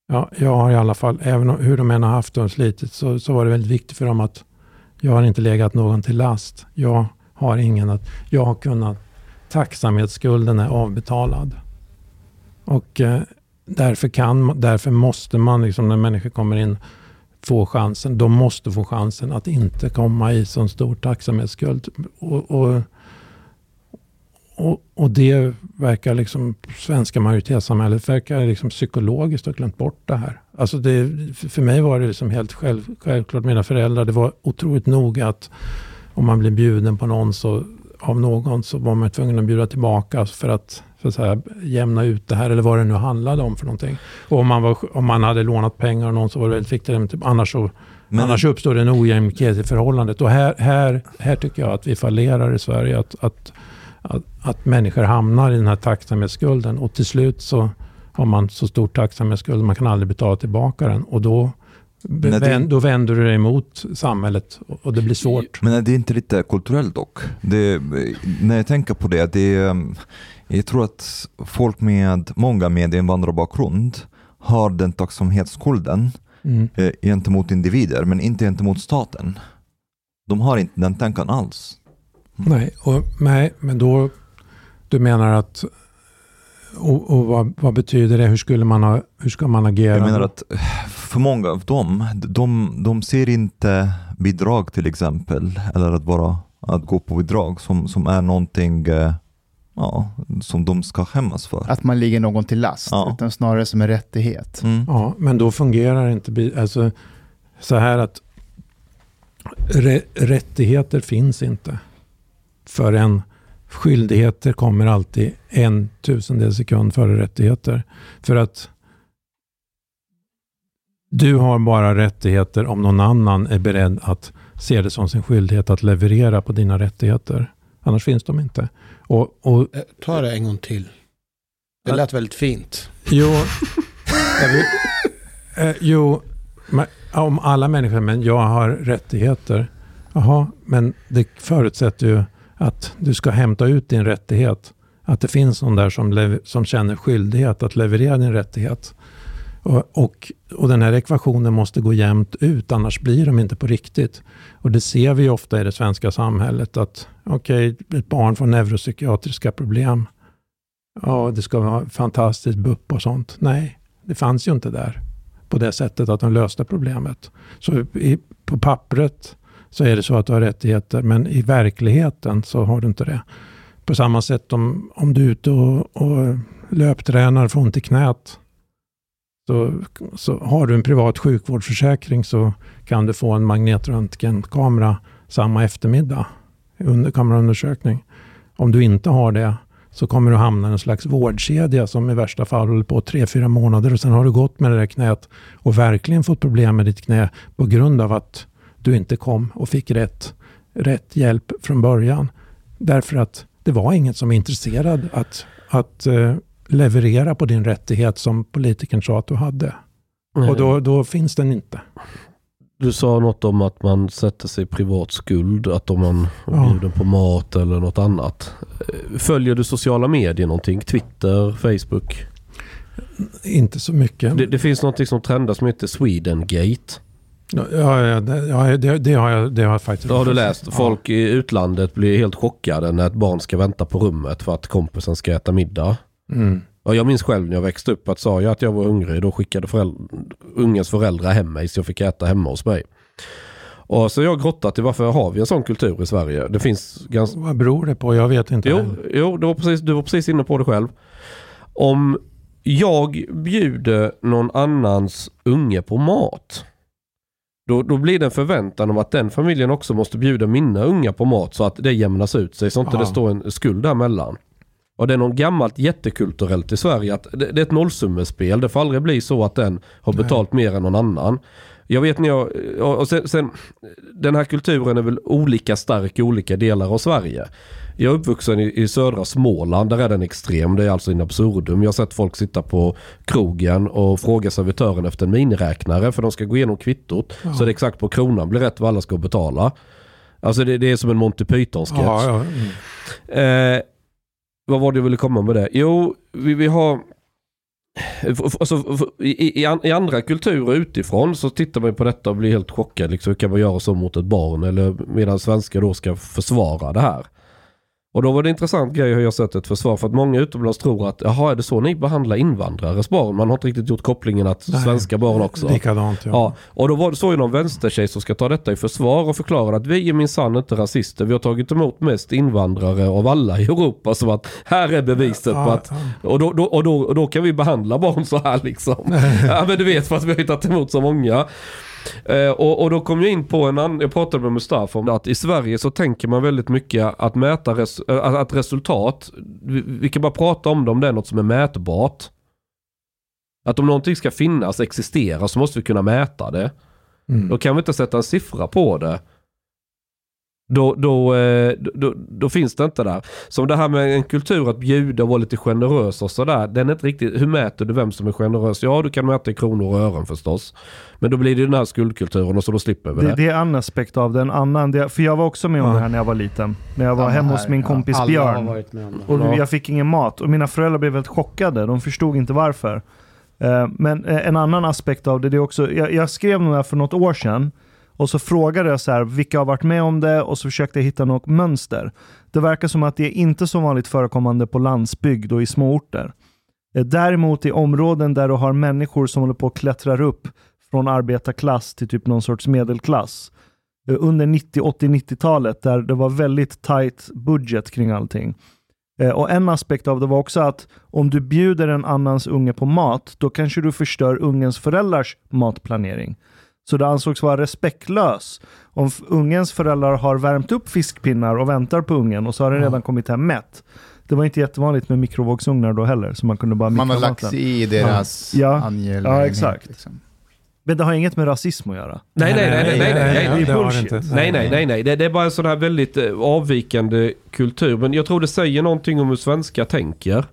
ja, jag har i alla fall, även hur de än har haft och slitit, så, så var det väldigt viktigt för dem att jag har inte legat någon till last. Jag har ingen att, jag har kunnat, tacksamhetsskulden är avbetalad. Och eh, därför, kan, därför måste man, liksom, när människor kommer in, få chansen. De måste få chansen att inte komma i så stor tacksamhetsskuld. Och, och och, och, det verkar liksom, svenska majoritetssamhället verkar liksom psykologiskt ha glömt bort det här. Alltså det, för mig var det liksom helt själv, självklart, mina föräldrar, det var otroligt noga att om man blir bjuden på någon så, av någon så var man tvungen att bjuda tillbaka för att, så att säga, jämna ut det här eller vad det nu handlade om för någonting. Och om man, var, om man hade lånat pengar av någon så var det väldigt viktigt. Typ, annars, så, men, annars uppstår det en ojämlikhet i förhållandet. Och här, här, här tycker jag att vi fallerar i Sverige. Att, att, att, att människor hamnar i den här tacksamhetsskulden och till slut så har man så stor tacksamhetsskuld man kan aldrig betala tillbaka den. Och då det, då vänder du dig emot samhället och det blir svårt. Men är det inte lite kulturellt dock? Det, när jag tänker på det, det, jag tror att folk med många med invandrarbakgrund har den tacksamhetsskulden mm. Eh, gentemot individer, men inte gentemot staten. De har inte den tanken alls. Nej, och, nej men då, du menar att och, och vad, vad, betyder det? Hur, skulle man ha, hur ska man agera? Jag menar att för många av dem, de, de ser inte bidrag till exempel, eller att bara att gå på bidrag som, som är någonting eh, ja, som de ska skämmas för. Att man ligger någon till last, ja. utan snarare som en rättighet. Mm. Ja, men då fungerar inte alltså, så här att rättigheter finns inte förrän skyldigheter kommer alltid en tusendel sekund före rättigheter. För att du har bara rättigheter om någon annan är beredd att se det som sin skyldighet att leverera på dina rättigheter. Annars finns de inte. Och, och, eh, Ta det en gång till. Det lät väldigt fint. Jo, eh, jo om alla människor, men jag har rättigheter. Jaha, men det förutsätter ju att du ska hämta ut din rättighet. Att det finns någon där som, som känner skyldighet att leverera din rättighet. Och, och, och, den här ekvationen måste gå jämnt ut, annars blir de inte på riktigt. Och det ser vi ofta i det svenska samhället att okej, okay, ett barn får neuropsykiatriska problem. Ja, det ska vara fantastiskt BUP och sånt. Nej, det fanns ju inte där på det sättet att de löste problemet. Så i, på pappret så är det så att du har rättigheter, men i verkligheten så har du inte det. På samma sätt om, om du är ute och, och löptränar får ont i knät, så, så har du en privat sjukvårdsförsäkring så kan du få en magnetröntgenkamera samma eftermiddag under kameraundersökning. Om du inte har det så kommer du hamna i en slags vårdkedja som i värsta fall håller på tre, fyra månader och sen har du gått med det där knät och verkligen fått problem med ditt knä på grund av att du inte kom och fick rätt, rätt hjälp från början. Därför att det var ingen som var intresserad att, att uh, leverera på din rättighet som politikern sa att du hade. Mm. Och då, då finns den inte. Du sa något om att man sätter sig i privat skuld, att om man ja. bjuder på mat eller något annat. Följer du sociala medier någonting? Twitter, Facebook? Inte så mycket. Det, det finns något som trendar som heter Swedengate. Ja, ja, det, det, det, har jag, det har jag faktiskt. Det har du läst. Folk ja. i utlandet blir helt chockade när ett barn ska vänta på rummet för att kompisen ska äta middag. Mm. Och jag minns själv när jag växte upp att sa jag att jag var hungrig då skickade föräldrar, ungens föräldrar hem mig så jag fick äta hemma hos mig. Och så jag grottat i varför har vi en sån kultur i Sverige? Det finns ganska... Vad beror det på? Jag vet inte. Jo, jo det var precis, du var precis inne på det själv. Om jag bjuder någon annans unge på mat då, då blir det en förväntan om att den familjen också måste bjuda mina unga på mat så att det jämnas ut sig så inte det står en skuld däremellan. Och det är något gammalt jättekulturellt i Sverige att det, det är ett nollsummespel. Det får aldrig bli så att den har betalt Nej. mer än någon annan. Jag vet när jag, och sen, sen, den här kulturen är väl olika stark i olika delar av Sverige. Jag är uppvuxen i, i södra Småland, där är den extrem. Det är alltså in absurdum. Jag har sett folk sitta på krogen och fråga servitören efter en miniräknare för de ska gå igenom kvittot. Ja. Så det är exakt på kronan blir rätt vad alla ska betala. Alltså det, det är som en Monty Python-sketch. Ja, ja. Mm. Eh, vad var det jag ville komma med det? Jo, vi, vi har... Alltså, i, i, i, andra kulturer utifrån så tittar man på detta och blir helt chockad. Liksom, hur kan man göra så mot ett barn? Eller medan svenskar då ska försvara det här. Och då var det en intressant grej hur jag sett ett försvar för att många utomlands tror att jaha är det så ni behandlar invandrares barn? Man har inte riktigt gjort kopplingen att Nej, svenska barn också. Likadant ja. ja. Och då var det så ju någon vänstertjej som ska ta detta i försvar och förklara att vi är minsann inte rasister. Vi har tagit emot mest invandrare av alla i Europa. Som att här är beviset ja, på att och då, då, och, då, och då kan vi behandla barn så här liksom. ja men du vet för att vi har tagit emot så många. Eh, och, och då kom jag in på en annan, jag pratade med Mustafa om att i Sverige så tänker man väldigt mycket att mäta res, äh, att resultat, vi, vi kan bara prata om det om det är något som är mätbart. Att om någonting ska finnas, existera, så måste vi kunna mäta det. Mm. Då kan vi inte sätta en siffra på det. Då, då, eh, då, då, finns det inte där. Som det här med en kultur att bjuda och vara lite generös och sådär. Den är inte riktigt, hur mäter du vem som är generös? Ja, du kan mäta i kronor och ören förstås. Men då blir det den här skuldkulturen och så då slipper vi det. Det, det är en aspekt av det. En annan, det, för jag var också med om ja. det här när jag var liten. När jag var Samma hemma hos min kompis ja. Björn. Och jag fick ingen mat. Och mina föräldrar blev väldigt chockade. De förstod inte varför. Eh, men eh, en annan aspekt av det, det är också, jag, jag skrev nog för något år sedan och så frågade jag så här, vilka har varit med om det och så försökte jag hitta något mönster. Det verkar som att det är inte så vanligt förekommande på landsbygd och i småorter. Eh, däremot i områden där du har människor som håller på att klättra upp från arbetarklass till typ någon sorts medelklass. Eh, under 90, 80, 90-talet där det var väldigt tight budget kring allting. Eh, och En aspekt av det var också att om du bjuder en annans unge på mat, då kanske du förstör ungens föräldrars matplanering. Så det ansågs vara respektlös. Om ungens föräldrar har värmt upp fiskpinnar och väntar på ungen och så har den redan kommit hem mätt. Det var inte jättevanligt med mikrovågsugnar då heller, så man kunde bara Man har lagt sig i deras ja. angelägenhet. Ja, exakt. Liksom. Men det har inget med rasism att göra. Nej, nej, nej, nej, nej, nej, nej, det är bullshit. Nej, nej, nej, nej. Det, det är bara en sån här väldigt eh, avvikande kultur. Men jag tror det säger någonting om hur svenskar tänker.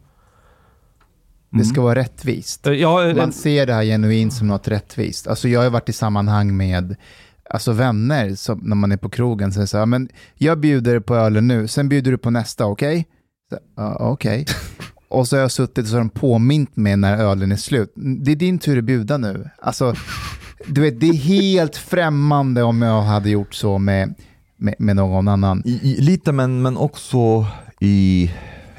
Det ska vara rättvist. Eh, ja, Man ser det här genuint som något rättvist. Alltså jag har varit i sammanhang med alltså vänner som, när man är på krogen. Så säger men jag bjuder på ölen nu, sen bjuder du på nästa, okej? Okay? Uh, okej. Okay. Och så har jag suttit och så har de påmint mig när ölen är slut. Det är din tur att bjuda nu. Alltså, du vet, det är helt främmande om jag hade gjort så med, med, med någon annan. I, i, lite, men, men också i,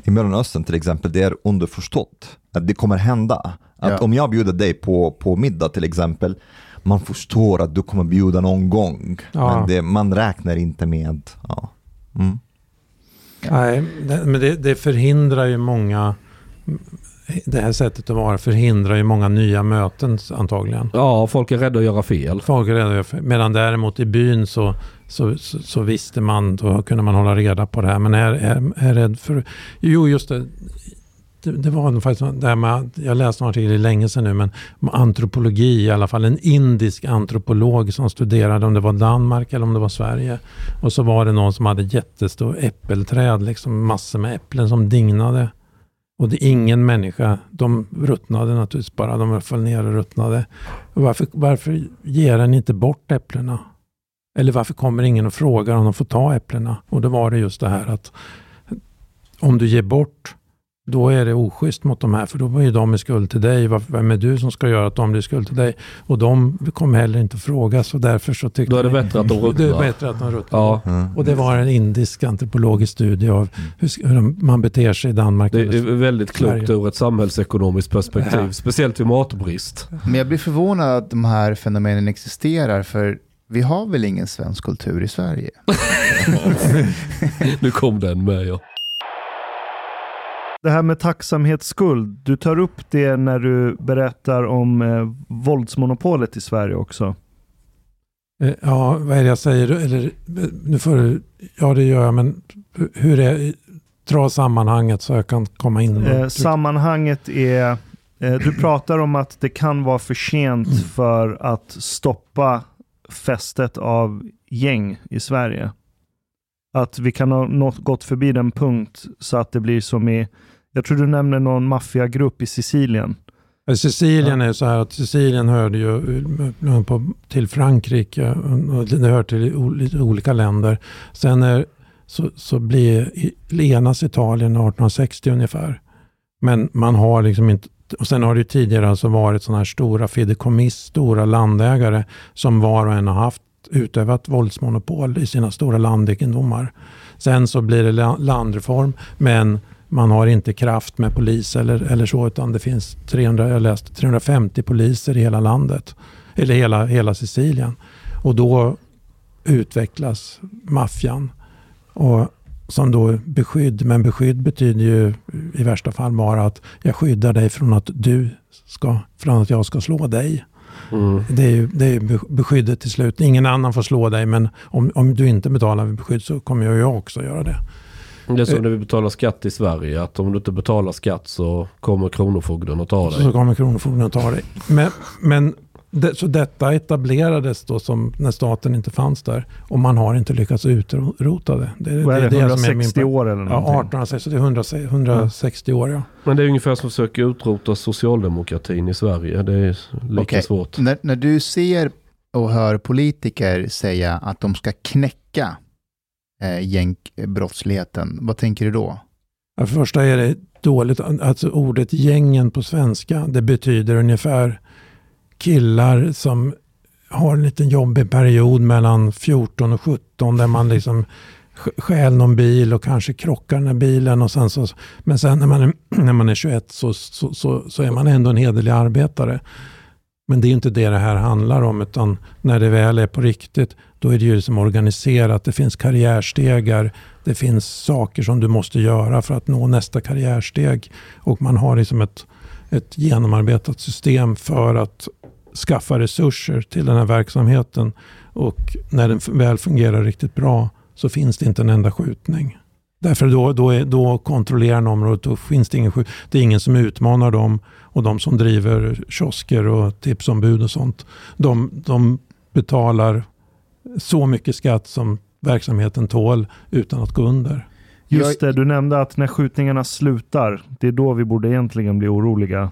i Mellanöstern till exempel, det är underförstått att det kommer hända. Att ja. om jag bjuder dig på, på middag till exempel, man förstår att du kommer bjuda någon gång. Ja. Men det, man räknar inte med... Ja. Mm. Nej, men det, det, förhindrar ju många det här sättet att vara förhindrar ju många nya möten antagligen. Ja, folk är rädda att göra fel. Folk är rädda att göra fel. Medan däremot i byn så, så, så, så visste man, då kunde man hålla reda på det här. Men är, är, är rädd för... Jo, just det. Det, det var faktiskt det här med, jag läste en artikel länge sedan nu, men antropologi i alla fall. En indisk antropolog som studerade om det var Danmark eller om det var Sverige. Och så var det någon som hade jättestor äppelträd, liksom massor med äpplen som dignade. Och det är ingen människa, de ruttnade naturligtvis bara, de föll ner och ruttnade. varför, varför ger den inte bort äpplena? Eller varför kommer ingen och frågar om de får ta äpplena? Och då var det just det här att om du ger bort då är det oschysst mot de här, för då var ju de i skuld till dig. Vem är du som ska göra att de blir skuld till dig? Och de kommer heller inte fråga, så därför så tyckte Då är det bättre att de ruttnar. Det är bättre att de ruttnar. Ja. Mm. Och det var en indisk antropologisk studie av hur, hur man beter sig i Danmark. Det är väldigt klokt ur ett samhällsekonomiskt perspektiv, ja. speciellt vid matbrist. Men jag blir förvånad att de här fenomenen existerar, för vi har väl ingen svensk kultur i Sverige? nu kom den med ja. Det här med tacksamhetsskuld, du tar upp det när du berättar om eh, våldsmonopolet i Sverige också. Eh, ja, vad är det jag säger? Eller, nu får du, ja, det gör jag, men hur är Dra sammanhanget så jag kan komma in. Eh, sammanhanget är, eh, du pratar om att det kan vara för sent mm. för att stoppa fästet av gäng i Sverige. Att vi kan ha nått, gått förbi den punkt så att det blir som i jag tror du nämner någon maffiagrupp i Sicilien. Sicilien är så här att Sicilien hörde ju eh, till Frankrike och det hör till olika länder. Sen är, så, så blir, enas Italien 1860 ungefär. Men man har liksom inte och sen har det tidigare alltså varit sådana här stora fideikommiss, stora landägare som var och en har haft utövat våldsmonopol i sina stora landegendomar. Sen så blir det landreform, men man har inte kraft med polis eller, eller så, utan det finns 300, jag läst, 350 poliser i hela landet, eller hela, hela Sicilien. Och då utvecklas maffian. Och som då beskydd, men beskydd betyder ju i värsta fall bara att jag skyddar dig från att du ska, från att jag ska slå dig. Mm. Det är ju det är beskyddet till slut. Ingen annan får slå dig, men om, om du inte betalar beskydd så kommer jag också göra det. Det är som när vi betalar skatt i Sverige, att om du inte betalar skatt så kommer Kronofogden att ta dig. Så kommer Kronofogden att ta dig. Men, men det, så detta etablerades då som när staten inte fanns där och man har inte lyckats utrota det. det Vad är det, det 160 år eller någonting? Ja, 1860, 160, 160 år ja. Men det är ungefär som att försöka utrota socialdemokratin i Sverige. Det är lika okay. svårt. När, när du ser och hör politiker säga att de ska knäcka eh, gängbrottsligheten, vad tänker du då? Ja, för det första är det dåligt, alltså ordet gängen på svenska, det betyder ungefär killar som har en liten jobbig period mellan 14 och 17 där man liksom stjäl någon bil och kanske krockar den här bilen. Och sen så, men sen när man är, när man är 21 så, så, så, så är man ändå en hederlig arbetare. Men det är inte det det här handlar om, utan när det väl är på riktigt, då är det ju liksom organiserat. Det finns karriärstegar, det finns saker som du måste göra för att nå nästa karriärsteg. Och man har liksom ett, ett genomarbetat system för att skaffa resurser till den här verksamheten. Och när den väl fungerar riktigt bra så finns det inte en enda skjutning. Därför då, då, är, då kontrollerar området och finns det ingen. Det är ingen som utmanar dem och de som driver kiosker och tipsombud och sånt. De, de betalar så mycket skatt som verksamheten tål utan att gå under. Just det, du nämnde att när skjutningarna slutar, det är då vi borde egentligen bli oroliga.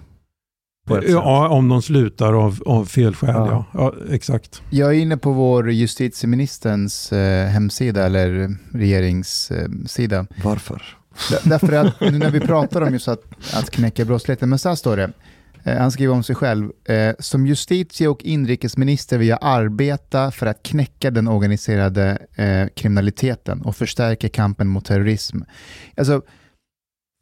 Ja, om de slutar av, av fel skäl. Ja. ja. exakt. Jag är inne på vår justitieministerns eh, hemsida, eller regeringssida. Eh, Varför? Därför att nu när vi pratar om just att, att knäcka brottsligheten, men så här står det. Eh, han skriver om sig själv. Eh, som justitie och inrikesminister vill jag arbeta för att knäcka den organiserade eh, kriminaliteten och förstärka kampen mot terrorism. Alltså,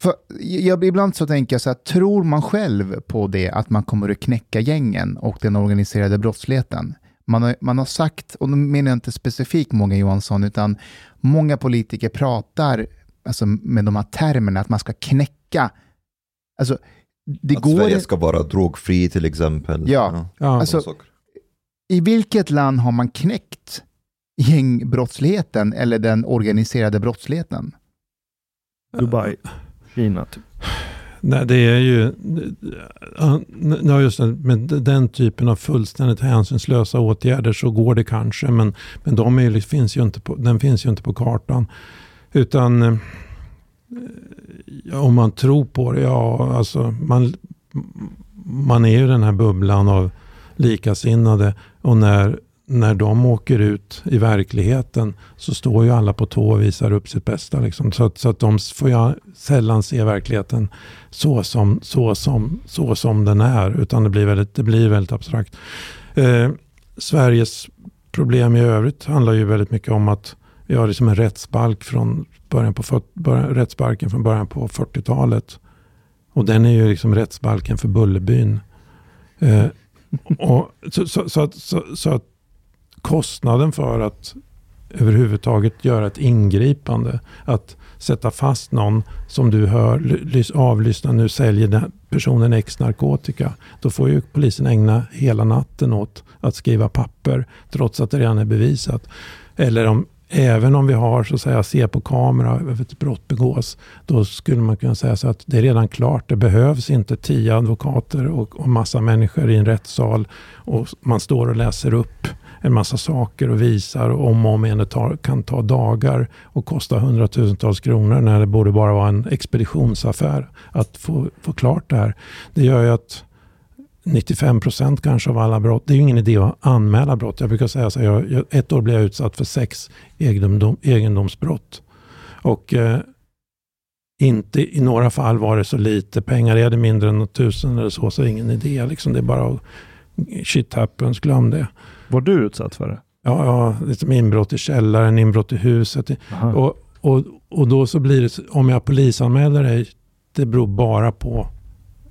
för jag, ibland så tänker jag så här, tror man själv på det, att man kommer att knäcka gängen och den organiserade brottsligheten? Man har, man har sagt, och nu menar jag inte specifikt många Johansson, utan många politiker pratar alltså, med de här termerna, att man ska knäcka. Alltså, det att går Sverige ska vara drogfri till exempel. Ja, ja. Alltså, i vilket land har man knäckt gängbrottsligheten eller den organiserade brottsligheten? Dubai. Kina typ? Nej, det är ju, ja, just det, med den typen av fullständigt hänsynslösa åtgärder så går det kanske, men, men de är, finns ju inte på, den finns ju inte på kartan. Utan eh, ja, om man tror på det, ja, alltså man, man är ju den här bubblan av likasinnade och när när de åker ut i verkligheten så står ju alla på tå och visar upp sitt bästa. Liksom. Så, att, så att de får jag sällan se verkligheten så som, så som, så som den är. Utan det blir väldigt, det blir väldigt abstrakt. Eh, Sveriges problem i övrigt handlar ju väldigt mycket om att vi har liksom en rättsbalk från början på, början, rättsbalken från början på 40-talet. Och den är ju liksom rättsbalken för Bullerbyn. Eh, och så, så, så, så, så att kostnaden för att överhuvudtaget göra ett ingripande. Att sätta fast någon som du hör avlyssna, nu säljer den personen X narkotika. Då får ju polisen ägna hela natten åt att skriva papper trots att det redan är bevisat. Eller om, även om vi har så att säga se på kamera ett brott begås. Då skulle man kunna säga så att det är redan klart. Det behövs inte tio advokater och, och massa människor i en rättssal och man står och läser upp en massa saker och visar och om och om igen. Det tar, kan ta dagar och kosta hundratusentals kronor när det borde bara vara en expeditionsaffär att få, få klart det här. Det gör ju att 95 procent kanske av alla brott, det är ju ingen idé att anmäla brott. Jag brukar säga så här, jag, ett år blev jag utsatt för sex egendom, egendomsbrott. Och eh, inte i några fall var det så lite pengar. Är det mindre än tusen eller så, så är det ingen idé. Liksom, det är bara att shit happens, glöm det. Var du utsatt för det? Ja, ja liksom inbrott i källaren, inbrott i huset. Och, och, och då så blir det, om jag polisanmäler dig, det beror bara på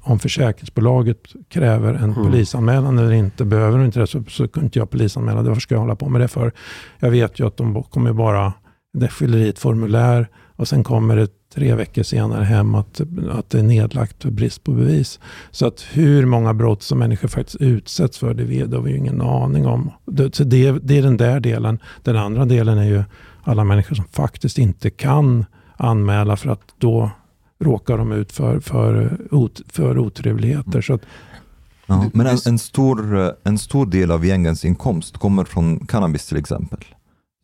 om försäkringsbolaget kräver en mm. polisanmälan eller inte. Behöver de inte det så, så kunde inte jag polisanmäla. Varför ska jag hålla på med det för? Jag vet ju att de kommer bara, det fyller i ett formulär Och sen kommer det tre veckor senare hem att, att det är nedlagt för brist på bevis. Så att hur många brott som människor faktiskt utsätts för, det, vet, det har vi ju ingen aning om. Det, så det, det är den där delen. Den andra delen är ju alla människor som faktiskt inte kan anmäla för att då råkar de ut för, för, för otrevligheter. Så att, ja, men en, en, stor, en stor del av gängens inkomst kommer från cannabis till exempel.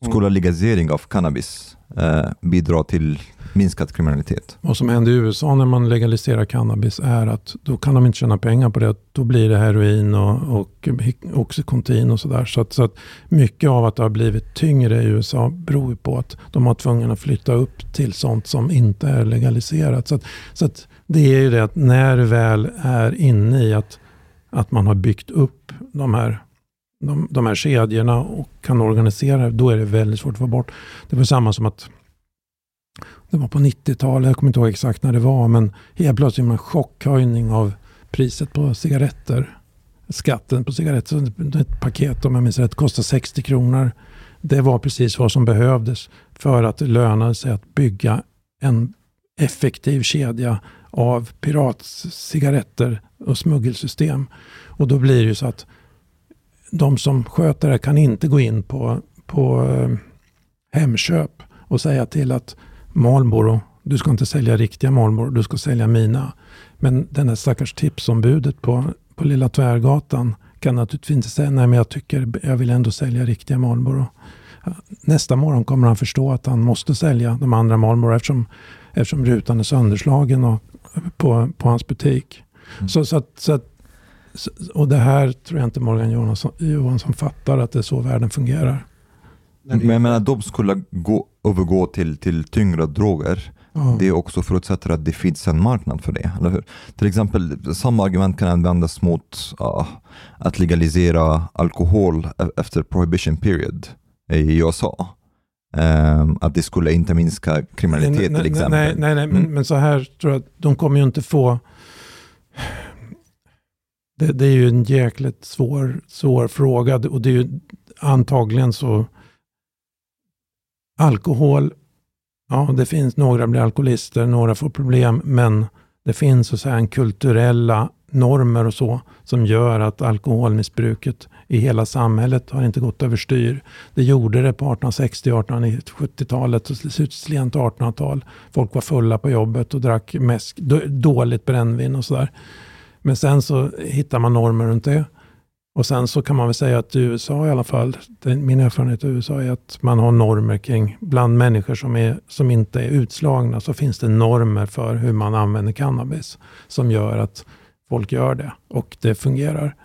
Skulle legalisering av cannabis eh, bidra till minskad kriminalitet. Vad som händer i USA när man legaliserar cannabis är att då kan de inte tjäna pengar på det. Då blir det heroin och, och Oxycontin och sådär. Så, att, så att mycket av att det har blivit tyngre i USA beror på att de har tvungna att flytta upp till sånt som inte är legaliserat. Så, att, så att det är ju det att när du väl är inne i att, att man har byggt upp de här de, de här kedjorna och kan organisera då är det väldigt svårt att få bort. Det var samma som att det var på 90-talet, jag kommer inte ihåg exakt när det var, men helt plötsligt en chockhöjning av priset på cigaretter. Skatten på cigaretter, ett paket om jag minns rätt, kostade 60 kronor. Det var precis vad som behövdes för att det lönade sig att bygga en effektiv kedja av piratcigaretter och smuggelsystem. Och då blir det ju så att de som sköter det kan inte gå in på, på eh, Hemköp och säga till att Marlboro, du ska inte sälja riktiga Marlboro, du ska sälja mina. Men den där stackars tipsombudet på, på Lilla Tvärgatan kan naturligtvis inte säga nej men jag tycker jag vill ändå sälja riktiga Marlboro. Nästa morgon kommer han förstå att han måste sälja de andra Marlboro eftersom, eftersom rutan är sönderslagen och, på, på hans butik. Mm. Så, så, att, så att, och det här tror jag inte Morgan Johansson, Johansson fattar att det är så världen fungerar. Men jag menar, de skulle gå, övergå till, till tyngre droger. Mm. Det också förutsätter att det finns en marknad för det. Eller hur? Till exempel, samma argument kan användas mot uh, att legalisera alkohol e-, efter prohibition period i USA. Um, att det skulle inte minska kriminalitet nej, till exempel. Nej, nej, nej mm. men, men, så här tror jag att de kommer ju inte få... Det, det, är ju en jäkligt svår, svår fråga och det är ju antagligen så Alkohol, ja det finns några blir alkoholister, några får problem, men det finns så en kulturella normer och så som gör att alkoholmissbruket i hela samhället har inte gått överstyr. Det gjorde det på 1860, 1870-talet och sent 1800-tal. Folk var fulla på jobbet och drack mäsk, dåligt brännvin och sådär. Men sen så hittar man normer runt det. Och sen så kan man väl säga att i USA i alla fall, min erfarenhet i USA är att man har normer kring, bland människor som, är, som inte är utslagna, så finns det normer för hur man använder cannabis som gör att folk gör det och det fungerar.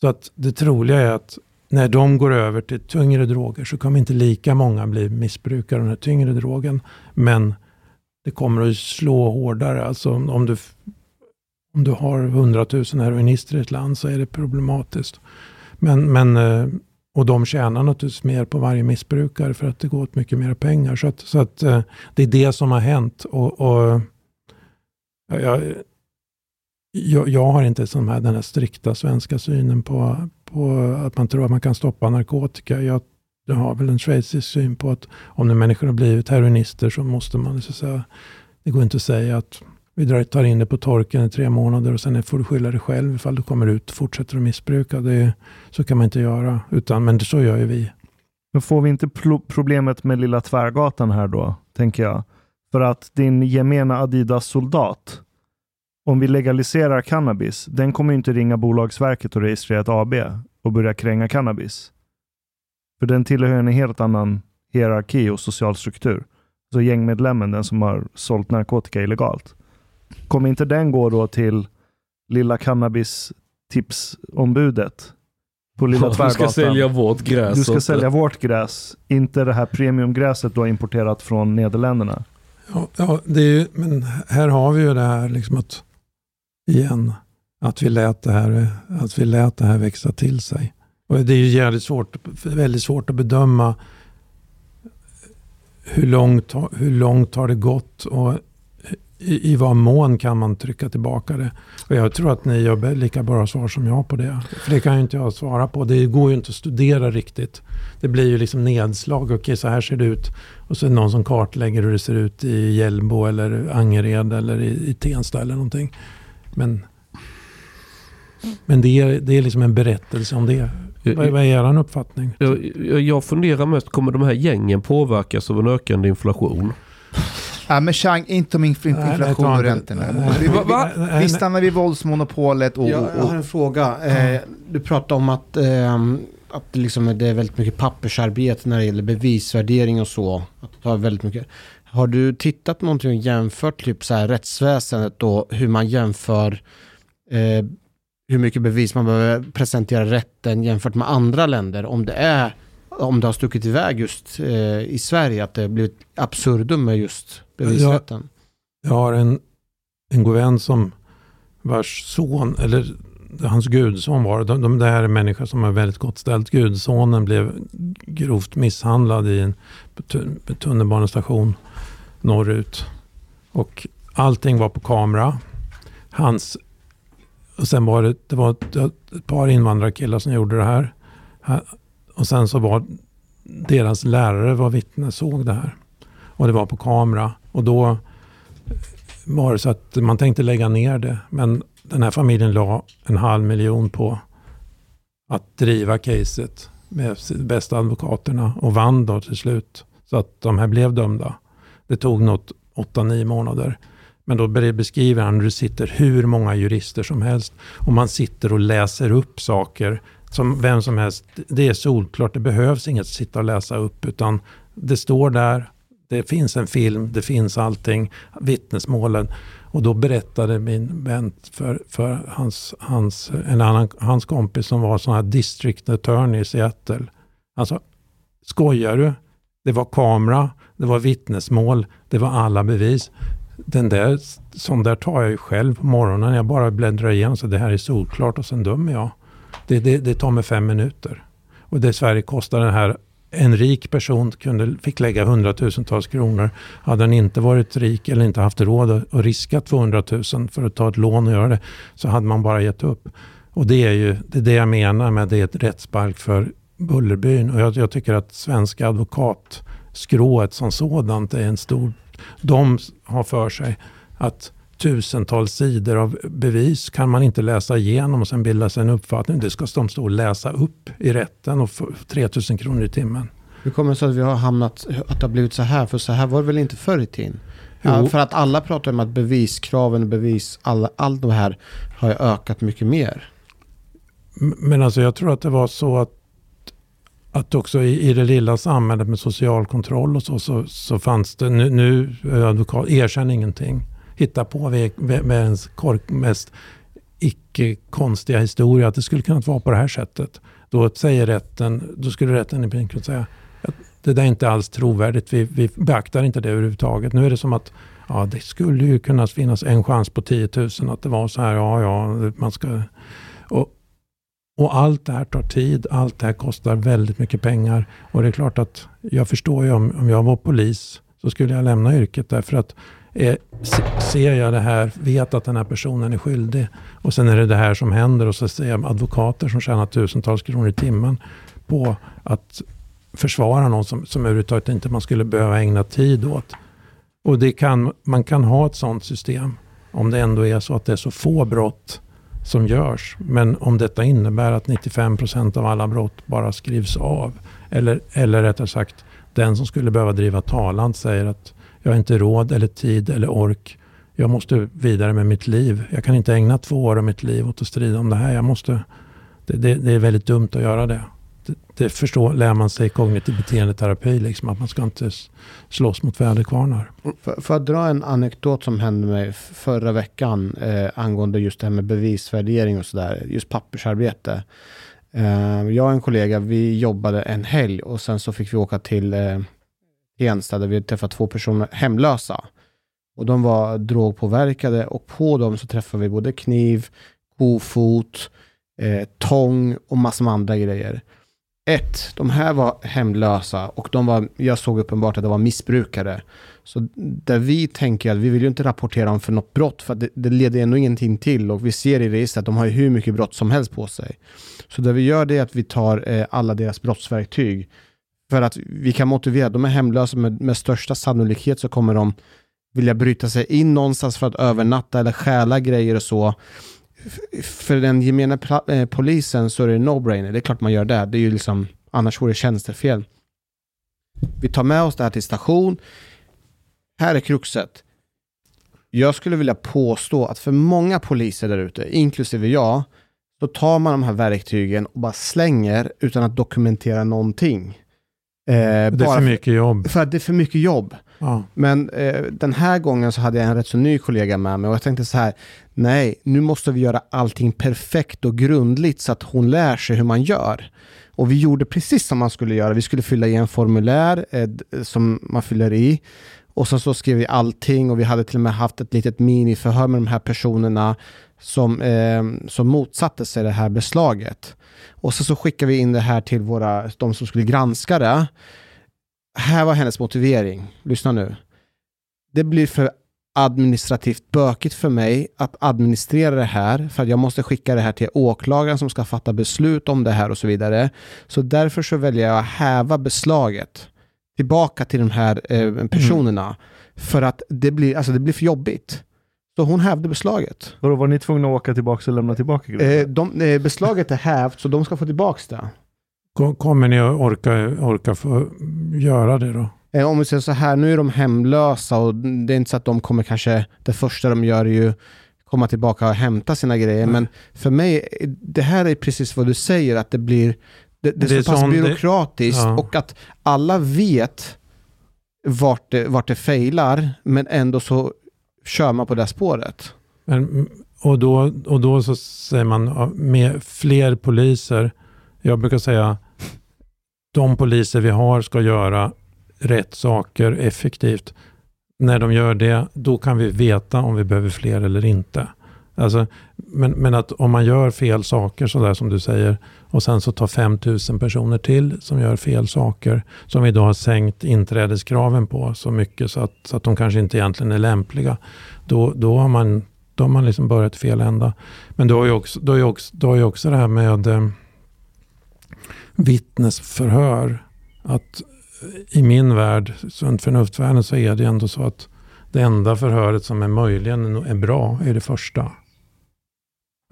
Så att det troliga är att när de går över till tyngre droger så kommer inte lika många bli missbrukare av den här tyngre drogen. Men det kommer att slå hårdare. Alltså om du om du har 100 000 heroinister i ett land så är det problematiskt. Men, men, eh, och de tjänar naturligtvis mer på varje missbrukare för att det går åt mycket mer pengar. Så, att, så att eh, det är det som har hänt. Och, och jag, jag, jag, har inte som här, den här strikta svenska synen på, på att man tror att man kan stoppa narkotika. Jag, jag har väl en schweizisk syn på att om nu människor har blivit heroinister så måste man så säga, det går inte att säga att vi tar in det på torken i tre månader och sen får du skylla dig själv ifall du kommer ut och fortsätter att missbruka. Det, så kan man inte göra, utan, men så gör ju vi. Men får vi inte problemet med Lilla Tvärgatan här då, tänker jag? För att din gemena Adidas-soldat, om vi legaliserar cannabis, den kommer inte ringa Bolagsverket och registrera ett AB och börja kränga cannabis. För den tillhör en helt annan hierarki och social struktur. Så gängmedlemmen, den som har sålt narkotika illegalt. Kommer inte den gå då till lilla cannabis-tipsombudet på Lilla Tvärgatan? Du ska sälja vårt gräs. Du ska sälja vårt gräs, inte det här premiumgräset du har importerat från Nederländerna. Ja, ja det är ju, men här har vi ju det här liksom att, igen, att vi lät det här, att vi lät det här växa till sig. Och det är ju jävligt svårt, väldigt svårt att bedöma hur långt, hur långt har det gått och i, i vad mån kan man trycka tillbaka det? Och jag tror att ni har lika bra svar som jag på det. För det kan ju inte jag svara på. Det går ju inte att studera riktigt. Det blir ju liksom nedslag. Okej, okay, så här ser det ut. Och så är det någon som kartlägger hur det ser ut i Hjällbo eller Angered eller i, i Tensta eller någonting. Men, men det, är, det är liksom en berättelse om det. Vad, vad är er uppfattning? Jag, jag funderar mest, kommer de här gängen påverkas av en ökande inflation? Ja, men Chang, inte om inflation och räntorna. Vi, vi, vi, stannar vid våldsmonopolet och... Jag, jag har en fråga. Eh, du pratade om att, eh, att liksom det är väldigt mycket pappersarbete när det gäller bevisvärdering och så. Att det tar väldigt mycket. Har du tittat någonting och jämfört typ så här rättsväsendet och hur man jämför eh, hur mycket bevis man behöver presentera rätten jämfört med andra länder? Om det är om det har stuckit iväg just eh, i Sverige, att det har blivit absurdum med just bevisrätten? Jag, jag har en, en god vän som vars son, eller hans gudson var de, de, det här är människor som har väldigt gott ställt. Gudsonen blev grovt misshandlad i en tunnelbanestation norrut. Och allting var på kamera. Hans, och sen var det, det var ett, ett par invandrarkillar som gjorde det här. Och sen så var deras lärare var vittne, såg det här. Och det var på kamera. Och då var det så att man tänkte lägga ner det. Men den här familjen la en halv miljon på att driva caset med bästa advokaterna och vann då till slut. Så att de här blev dömda. Det tog något 8-9 månader. Men då beskriver han hur det sitter hur många jurister som helst och man sitter och läser upp saker som vem som helst. Det är solklart, det behövs inget att sitta och läsa upp utan det står där, det finns en film, det finns allting, vittnesmålen. Och då berättade min vän för, för hans, hans, en annan, hans kompis som var sån här district attorney i Seattle. Alltså, skojar du? Det var kamera, det var vittnesmål, det var alla bevis. Den där, sån där tar jag ju själv på morgonen. Jag bara bläddrar igenom så det här är solklart och sen dömer jag. Det, det, det tar mig fem minuter. Och det Sverige kostar den här en rik person kunde, fick lägga hundratusentals kronor. Hade han inte varit rik eller inte haft råd att riska 200 000 för att ta ett lån och göra det så hade man bara gett upp. Och det är ju det, är det jag menar med det är ett rättsbalk för Bullerbyn. Och jag, jag tycker att svenska advokatskrået som sådant är en stor... De har för sig att tusentals sidor av bevis kan man inte läsa igenom och sen bilda sig en uppfattning. Det ska de stå och läsa upp i rätten och få 3000 kronor i timmen. Hur kommer det sig att vi har hamnat, att det har blivit så här? För så här var det väl inte förr i tiden? Ja, för att alla pratar om att beviskraven bevis, alla, allt det här har ökat mycket mer. Men alltså jag tror att det var så att, att också i, i det lilla samhället med social kontroll och så, så, så fanns det, nu, nu advokat, erkänn ingenting hitta på världens mest icke-konstiga historia, att det skulle kunna vara på det här sättet. Då säger rätten, då skulle rätten i princip säga att det där är inte alls trovärdigt, vi, vi beaktar inte det överhuvudtaget. Nu är det som att ja, det skulle ju kunna finnas en chans på 10 000 att det var så här, ja, ja, man ska... Och, och allt det här tar tid, allt det här kostar väldigt mycket pengar. Och det är klart att jag förstår ju om, om jag var polis så skulle jag lämna yrket därför att Eh, är, ser jag det här, vet att den här personen är skyldig och sen är det det här som händer och så ser jag advokater som tjänar tusentals kronor i timmen på att försvara någon som, som överhuvudtaget inte man skulle behöva ägna tid åt. Och det kan, man kan ha ett sådant system om det ändå är så att det är så få brott som görs. Men om detta innebär att 95 procent av alla brott bara skrivs av. Eller, eller rättare sagt, den som skulle behöva driva talan säger att jag har inte råd eller tid eller ork. Jag måste vidare med mitt liv. Jag kan inte ägna två år av mitt liv åt att strida om det här. Jag måste, det, det, det är väldigt dumt att göra det. Det, det förstår, lär man sig i kognitiv beteendeterapi, liksom, att man ska inte slåss mot väderkvarnar. För, för att dra en anekdot som hände mig förra veckan eh, angående just det här med bevisvärdering och sådär, just pappersarbete. Eh, jag och en kollega, vi jobbade en helg och sen så fick vi åka till eh, Ensta där vi träffade två personer hemlösa. Och de var drogpåverkade och på dem så träffade vi både kniv, kofot, eh, tång och massor med andra grejer. ett, de här var hemlösa och de var, jag såg uppenbart att de var missbrukare. Så där vi tänker att vi vill ju inte rapportera om för något brott, för det, det leder ändå ingenting till och vi ser i registret att de har hur mycket brott som helst på sig. Så det vi gör det är att vi tar eh, alla deras brottsverktyg för att vi kan motivera, de är hemlösa med, med största sannolikhet så kommer de vilja bryta sig in någonstans för att övernatta eller stjäla grejer och så. För den gemene eh, polisen så är det no-brainer. Det är klart man gör det. Det är ju liksom, annars vore det tjänstefel. Vi tar med oss det här till station. Här är kruxet. Jag skulle vilja påstå att för många poliser där ute, inklusive jag, så tar man de här verktygen och bara slänger utan att dokumentera någonting. Eh, det är för mycket jobb. För att det är för mycket jobb. Ja. Men eh, den här gången så hade jag en rätt så ny kollega med mig och jag tänkte så här, nej, nu måste vi göra allting perfekt och grundligt så att hon lär sig hur man gör. Och vi gjorde precis som man skulle göra. Vi skulle fylla i en formulär eh, som man fyller i. Och sen så skrev vi allting och vi hade till och med haft ett litet miniförhör med de här personerna som, eh, som motsatte sig det här beslaget. Och så, så skickade vi in det här till våra, de som skulle granska det. Här var hennes motivering. Lyssna nu. Det blir för administrativt bökigt för mig att administrera det här för att jag måste skicka det här till åklagaren som ska fatta beslut om det här och så vidare. Så därför så väljer jag att häva beslaget tillbaka till de här eh, personerna mm. för att det blir, alltså det blir för jobbigt. Så hon hävde beslaget. Vadå, var ni tvungna att åka tillbaka och lämna tillbaka eh, de, eh, Beslaget är hävt, så de ska få tillbaka det. Kommer ni att orka, orka få göra det då? Eh, om vi säger så här, nu är de hemlösa och det är inte så att de kommer kanske, det första de gör är ju komma tillbaka och hämta sina grejer. Mm. Men för mig, det här är precis vad du säger, att det blir det, det, det är så pass byråkratiskt det, ja. och att alla vet vart det, vart det failar, men ändå så kör man på det spåret. Men, och, då, och då så säger man med fler poliser. Jag brukar säga de poliser vi har ska göra rätt saker effektivt. När de gör det, då kan vi veta om vi behöver fler eller inte. Alltså, men, men att om man gör fel saker, sådär som du säger, och sen så tar 5000 personer till som gör fel saker, som vi då har sänkt inträdeskraven på så mycket så att, så att de kanske inte egentligen är lämpliga, då, då har man, då har man liksom börjat fel ända. Men då har ju också, då har ju också, då har ju också det här med eh, vittnesförhör. Att eh, i min värld, sunt förnuftvärlden, så är det ändå så att det enda förhöret som är möjligen är bra är det första.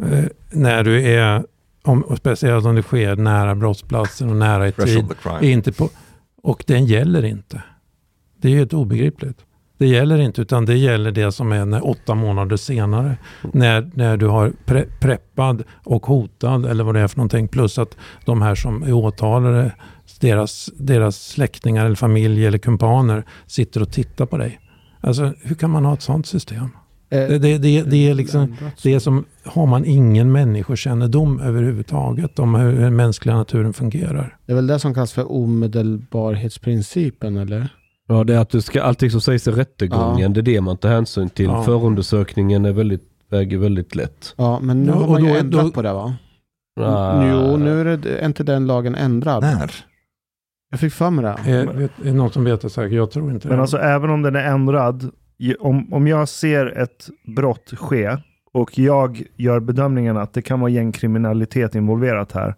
Eh, när du är, om, och speciellt om det sker nära brottsplatsen och nära i tid. Inte på, och den gäller inte. Det är ju helt obegripligt. Det gäller inte, utan det gäller det som är när, åtta månader senare. När, när du har pre, preppad och hotad eller vad det är för någonting. Plus att de här som är åtalade, deras, deras släktingar eller familj eller kumpaner sitter och tittar på dig. Alltså hur kan man ha ett sånt system? Eh, det, det, det, det, är liksom, det är som, har man ingen människokännedom överhuvudtaget om hur den mänskliga naturen fungerar. Det är väl det som kallas för omedelbarhetsprincipen, eller? Ja, det är att det ska, allting som sägs i rättegången, ja. det är det man tar hänsyn till. Ja. Förundersökningen är väldigt, väger väldigt lätt. Ja, men nu ja, har man ju då, ändrat då, på det va? Ah. Jo, nu är, det, är inte den lagen ändrad. När? Jag fick för mig det. Är, vet, är det någon som vet det säkert? Jag tror inte Men det. alltså även om den är ändrad, om, om jag ser ett brott ske och jag gör bedömningen att det kan vara gängkriminalitet involverat här.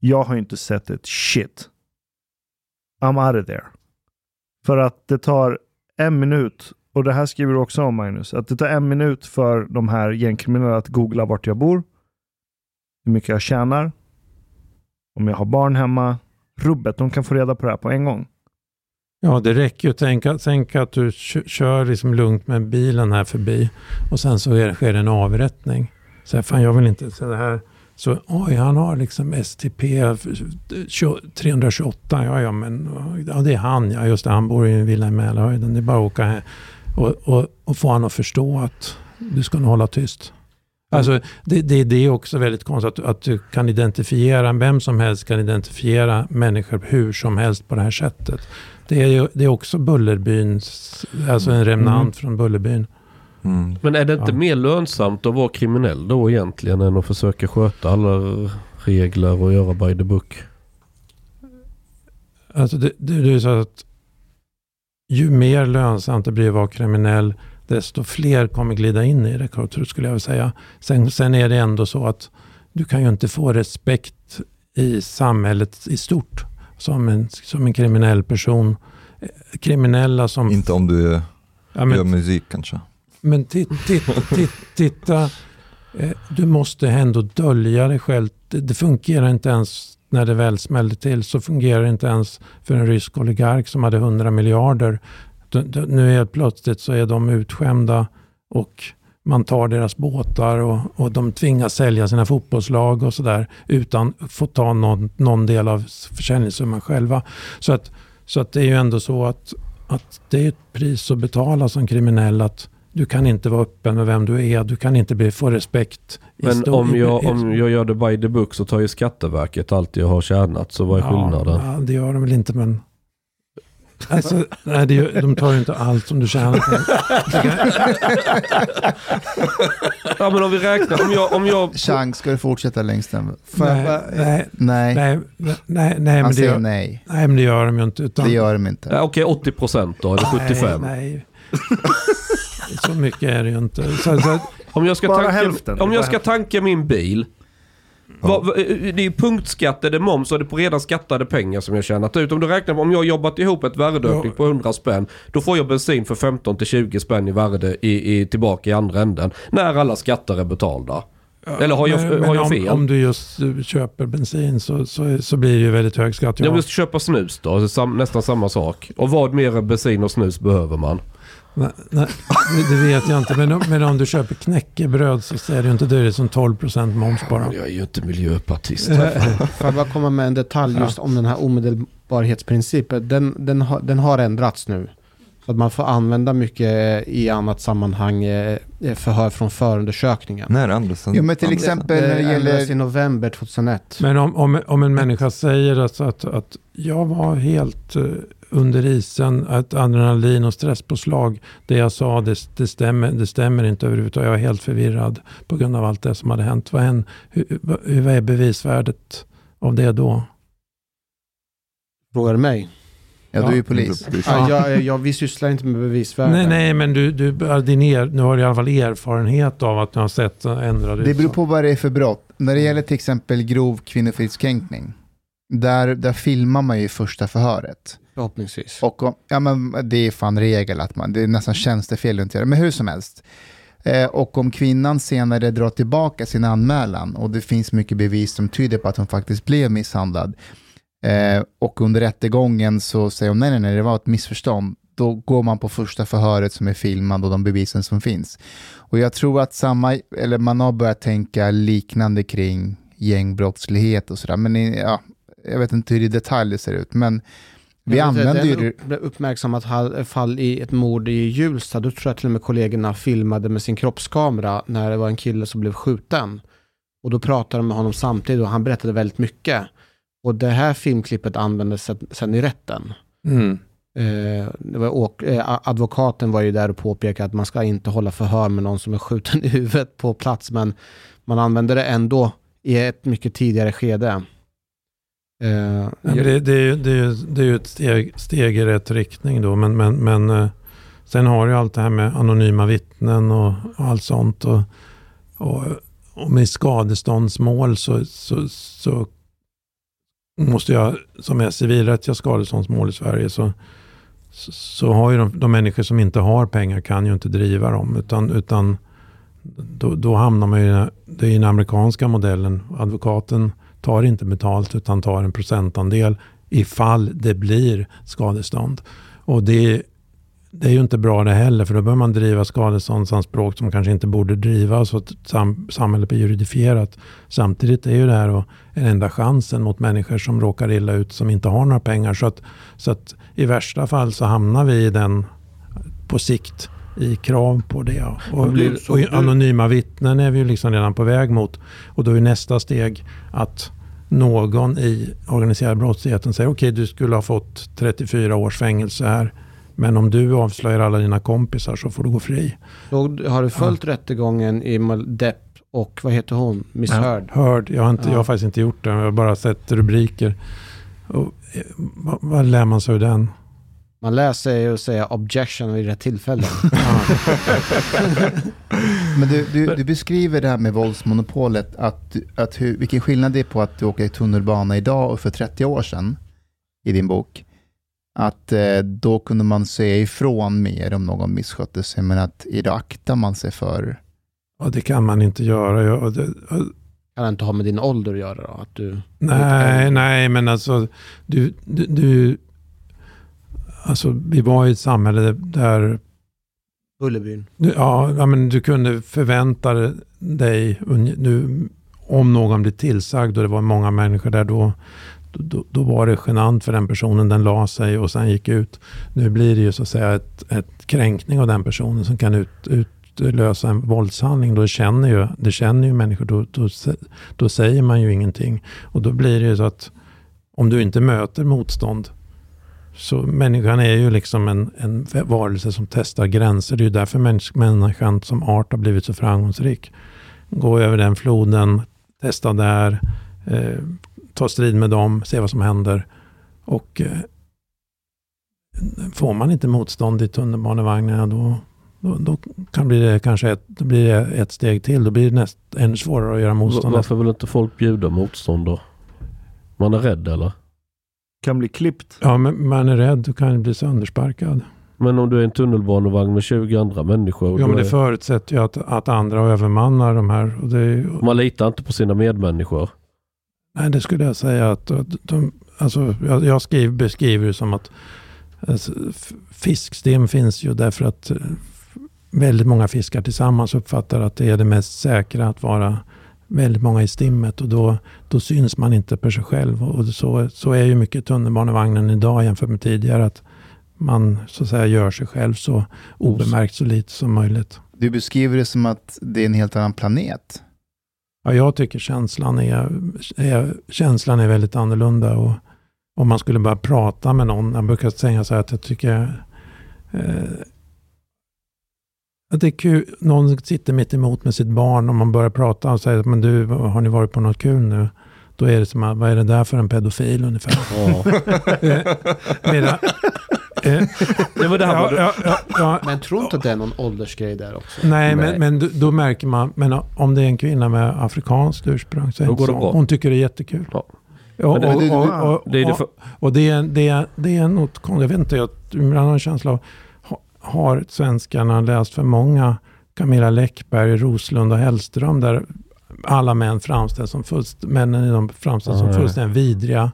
Jag har inte sett ett shit. I'm out of there. För att det tar en minut, och det här skriver du också om Magnus, att det tar en minut för de här gängkriminella att googla vart jag bor, hur mycket jag tjänar, om jag har barn hemma, rubbet. De kan få reda på det här på en gång. Ja, det räcker ju. att tänka att du kör liksom lugnt med bilen här förbi och sen så är, sker det en avrättning. Så här, fan jag vill inte, så det här, så oj, han har liksom STP 328. Ja, ja, men ja, det är han. Ja, just det. Han bor i en villa i Mälarhöjden. Det är bara att åka här och, och, och få honom att förstå att du ska nog hålla tyst. Alltså, det, det, det, är också väldigt konstigt att, att du kan identifiera, vem som helst kan identifiera människor hur som helst på det här sättet. Det är, det är också Bullerbyns, alltså en remnant mm. från Bullerbyn. Mm. Men är det inte ja. mer lönsamt att vara kriminell då egentligen än att försöka sköta alla regler och göra by the book? Alltså det, det, det är så att ju mer lönsamt det blir att vara kriminell, desto fler kommer glida in i det, skulle jag vilja säga. Sen, sen är det ändå så att du kan ju inte få respekt i samhället i stort som en, som en kriminell person. Kriminella som... Inte om du ja, men, gör musik kanske? Men titta, titta, titta eh, du måste ändå dölja dig själv. Det, det fungerar inte ens när det väl smällde till så fungerar det inte ens för en rysk oligark som hade 100 miljarder. Nu helt plötsligt så är de utskämda och man tar deras båtar och, och de tvingas sälja sina fotbollslag och sådär utan att få ta någon, någon del av försäljningssumman själva. Så att, så att det är ju ändå så att, att det är ett pris att betala som kriminell att du kan inte vara öppen med vem du är. Du kan inte bli, få respekt. Men om jag, om jag gör det by the book så tar ju Skatteverket allt jag har tjänat. Så vad är skillnaden? Ja, det gör de väl inte men... Alltså, nej, det, de tar ju inte allt som du tjänar. ja men om vi räknar, om jag... Om jag... Chans, ska du fortsätta längst den? Nej, nej, nej, nej, nej, nej, Han säger gör, nej. Nej, men det gör de ju inte. Utan, det gör de inte. Ja, Okej, 80 procent då, eller 75? Nej, nej. Så mycket är det ju inte. Så, så, om jag ska, tanka, hälften, om jag ska tanka min bil. Ja. Vad, det är punktskatt, är det moms och det är på redan skattade pengar som jag tjänat ut. Om du räknar på om jag jobbat ihop ett värdeökning på 100 spänn. Då får jag bensin för 15-20 spänn i värde i, i, tillbaka i andra änden. När alla skatter är betalda. Eller har jag, men, har jag fel? Om, om, du just köper bensin så, så, så blir det ju väldigt hög skatt. Ja. Om du köper snus då, sam, nästan samma sak. Och vad mer än bensin och snus behöver man? Nej, nej, det vet jag inte. Men om, men om du köper knäckebröd så är det ju inte det som 12% moms bara. Jag är ju inte miljöpartist. Får jag bara komma med en detalj just om den här omedelbarhetsprincipen. Den, den, har, den har ändrats nu. Så att man får använda mycket i annat sammanhang eh, förhör från förundersökningen. När Andersson? Jo men till exempel när det gäller... i november 2001. Men om, om, om en människa säger att, att, att jag var helt eh, under isen, ett adrenalin och stresspåslag. Det jag sa, det, det, stämmer, det stämmer inte överhuvudtaget. Jag är helt förvirrad på grund av allt det som hade hänt. Vad, än, hur, hur är bevisvärdet av det då? Frågar du mig? Ja, du är ju polis. Ja, jag, jag, vi sysslar inte med bevisvärde. Nej, nej, men du, du, din er, nu har du i alla fall erfarenhet av att du har sett ändrade Det beror på vad det är för brott. När det gäller till exempel grov kvinnofridskränkning, där, där filmar man ju första förhöret. Förhoppningsvis. Och ja, men det är fan regel att man, det är nästan tjänstefel att göra men hur som helst. Eh, och om kvinnan senare drar tillbaka sin anmälan och det finns mycket bevis som tyder på att hon faktiskt blev misshandlad eh, och under rättegången så säger hon nej, nej, nej, det var ett missförstånd. Då går man på första förhöret som är filmad och de bevisen som finns. Och jag tror att samma, eller man har börjat tänka liknande kring gängbrottslighet och sådär. Men ja, jag vet inte hur i detalj det ser ut. Men vi använder ju... Det blev uppmärksammat fall i ett mord i Hjulsta. Då tror jag till och med kollegorna filmade med sin kroppskamera när det var en kille som blev skjuten. Och då pratade de med honom samtidigt och han berättade väldigt mycket. Och det här filmklippet användes sen i rätten. Mm. Eh, var, eh, advokaten var ju där och påpekade att man ska inte hålla förhör med någon som är skjuten i huvudet på plats. Men man använde det ändå i ett mycket tidigare skede. Uh, det, det, det, det, är ju ett steg, steg, i rätt riktning då. Men, men, men uh, sen har ju allt det här med anonyma vittnen och, och allt sånt. Och, och, och med skadeståndsmål så, så, så måste jag, som är civilrättsliga skadeståndsmål i Sverige, så, så, har ju de, de människor som inte har pengar kan ju inte driva dem. Utan, utan då, då hamnar man ju, det är den amerikanska modellen. Advokaten tar inte betalt utan tar en procentandel ifall det blir skadestånd. Och det, det är ju inte bra det heller för då bör man driva skadeståndsanspråk som kanske inte borde drivas att sam, samhället blir juridifierat. Samtidigt är ju det här en enda chansen mot människor som råkar illa ut som inte har några pengar. Så att, så att i värsta fall så hamnar vi i den på sikt i krav på det. Och, och anonyma vittnen är vi ju liksom redan på väg mot. Och då är nästa steg att någon i organiserad brottsligheten säger okej okay, du skulle ha fått 34 års fängelse här. Men om du avslöjar alla dina kompisar så får du gå fri. Då har du följt ja. rättegången i Depp och vad heter hon? Miss ja, Heard? Heard. Jag har, inte, ja. jag har faktiskt inte gjort det. Jag har bara sett rubriker. Och, eh, vad, vad lär man sig av den? Man läser ju att säga objection vid rätt tillfälle. Men du, du, du, beskriver det här med våldsmonopolet, att, att hur, vilken skillnad det är på att du åker tunnelbana idag och för 30 år sedan i din bok. Att eh, då kunde man se ifrån mer om någon misskötte sig, men att idag aktar man sig för... Ja, det kan man inte göra. Jag, det, kan det inte ha med din ålder att göra då? Att du, nej, nej, men alltså du, du, du Alltså, vi var i ett samhälle där... Bullerbyn? Ja, men du kunde förvänta dig, nu, om någon blir tillsagd och det var många människor där, då, då, då var det genant för den personen. Den la sig och sen gick ut. Nu blir det ju så att säga ett, ett kränkning av den personen som kan ut, utlösa en våldshandling. Då känner ju, det känner ju människor. Då, då, då säger man ju ingenting. Och då blir det ju så att om du inte möter motstånd så människan är ju liksom en, en varelse som testar gränser. Det är ju därför människan som art har blivit så framgångsrik. Gå över den floden, testa där, eh, ta strid med dem, se vad som händer. Och eh, får man inte motstånd i tunnelbanevagnarna då, då, då kan bli det kanske ett, då blir det ett steg till. Då blir det näst, ännu svårare att göra motstånd. Varför vill inte folk bjuda motstånd då? Man är rädd eller? kan bli klippt. Ja, men man är rädd. Du kan bli söndersparkad. Men om du är en tunnelbanevagn med 20 andra människor? Ja, men det är... förutsätter ju att, att andra övermannar de här. Och det Man litar inte på sina medmänniskor? Nej, det skulle jag säga att de, alltså, jag, jag skriver, beskriver det som att alltså, fiskstim finns ju därför att eh, väldigt många fiskar tillsammans uppfattar att det är det mest säkra att vara väldigt många i stimmet och då, då syns man inte för sig själv. Och så, så är ju mycket tunnelbanevagnen idag jämfört med tidigare. Att man så att säga gör sig själv så obemärkt så lite som möjligt. Du beskriver det som att det är en helt annan planet. Ja, jag tycker känslan är, är, känslan är väldigt annorlunda. Och om man skulle börja prata med någon, jag brukar säga så här att jag tycker eh, att det är kul. Någon sitter mitt emot med sitt barn och man börjar prata och säger men du, har ni varit på något kul nu? Då är det som vad är det där för en pedofil ungefär? Men tror inte att det är någon åldersgrej där också? Nej, Nej. men, men då märker man, men om det är en kvinna med afrikanskt ursprung så är det så. Hon tycker det är jättekul. Ja. Och, och, och, och, det är, det, är, det är något konstigt, jag vet inte, jag, ibland har en känsla av har svenskarna läst för många Camilla Läckberg, Roslund och Hellström där alla män framställs som, fullst, männen i dem framställs som fullständigt vidriga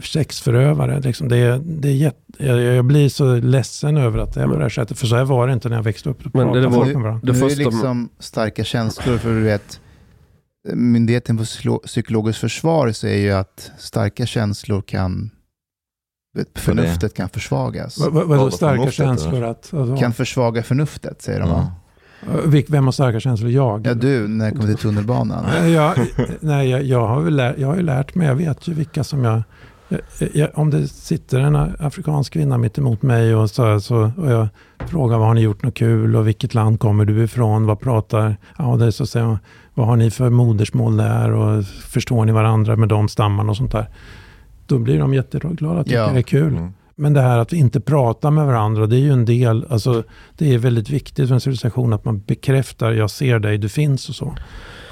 sexförövare. Liksom det, det är jätte, jag, jag, blir så ledsen över att det är på det här sättet. För så här var det inte när jag växte upp. Men det, det var, nu, det nu är liksom starka känslor. För du vet, Myndigheten för psykologiskt försvar säger ju att starka känslor kan förnuftet kan försvagas. Vad va, va, starka känslor? Att, alltså. Kan försvaga förnuftet, säger de va? Vem har starka känslor? Jag? Ja, du, när det kommer till tunnelbanan. jag, nej, jag, jag, har lärt, jag har ju lärt mig, jag vet ju vilka som jag... jag om det sitter en afrikansk kvinna mitt emot mig och, så, så, och jag frågar vad har ni gjort något kul och vilket land kommer du ifrån? Vad pratar... Ja, det så säger vad har ni för modersmål där och förstår ni varandra med de stammarna och sånt där då blir de jätteglada och tycker ja. det är kul. Mm. Men det här att vi inte pratar med varandra, det är ju en del, alltså det är väldigt viktigt för en civilisation att man bekräftar, jag ser dig, du finns och så.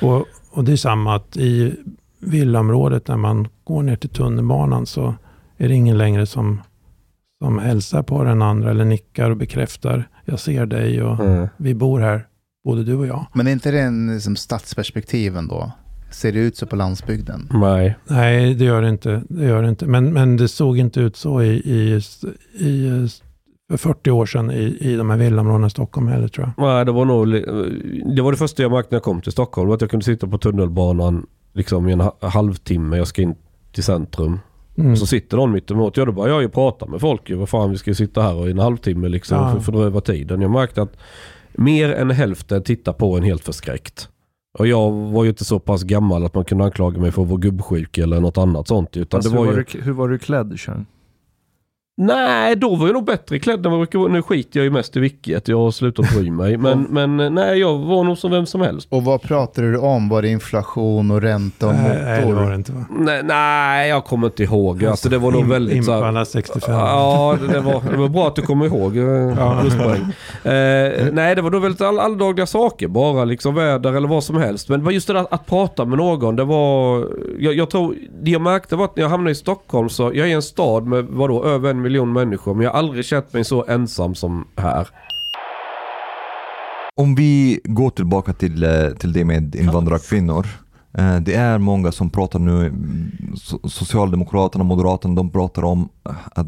Och, och det är samma att i villaområdet när man går ner till tunnelbanan så är det ingen längre som, som hälsar på den andra eller nickar och bekräftar, jag ser dig och mm. vi bor här, både du och jag. Men är inte det en liksom, stadsperspektiv ändå? Ser det ut så på landsbygden? Nej. Nej, det gör det inte. Det gör det inte. Men, men det såg inte ut så i, i, i för 40 år sedan i, i de här villaområdena i Stockholm heller tror jag. Nej, det var nog, det var det första jag märkte när jag kom till Stockholm. Att jag kunde sitta på tunnelbanan liksom i en halvtimme. Jag ska in till centrum. Mm. Och så sitter någon mitt emot. Ja, då börjar jag ju prata med folk. Vad fan, vi ska sitta här och i en halvtimme liksom ja. för att fördröva tiden. Jag märkte att mer än hälften tittar på en helt förskräckt. Och jag var ju inte så pass gammal att man kunde anklaga mig för att vara gubbsjuk eller något annat sånt. Utan alltså, det var hur, ju... var du, hur var du klädd, Chang? Nej, då var jag nog bättre klädd än vad jag brukar Nu skiter jag ju mest i vilket. Jag har slutat bry mig. Men, men nej, jag var nog som vem som helst. Och vad pratade du om? Var det inflation och ränta och Nej, nej, det motor? var det inte va? Nej, nej jag kommer inte ihåg. Alltså, det var nog Im- väldigt så här, Impala 65. Ja, det, det, var, det var bra att du kommer ihåg. Ja. Pluspoäng. Eh, nej, det var då väldigt all, alldagliga saker. Bara liksom väder eller vad som helst. Men just det där att, att prata med någon. Det var... Jag, jag tror... Det jag märkte var att när jag hamnade i Stockholm så... Jag är i en stad med vadå, över en miljon människor. Men jag har aldrig känt mig så ensam som här. Om vi går tillbaka till, eh, till det med invandrarkvinnor. Eh, det är många som pratar nu, Socialdemokraterna och Socialdemokraterna, Moderaterna, de pratar om att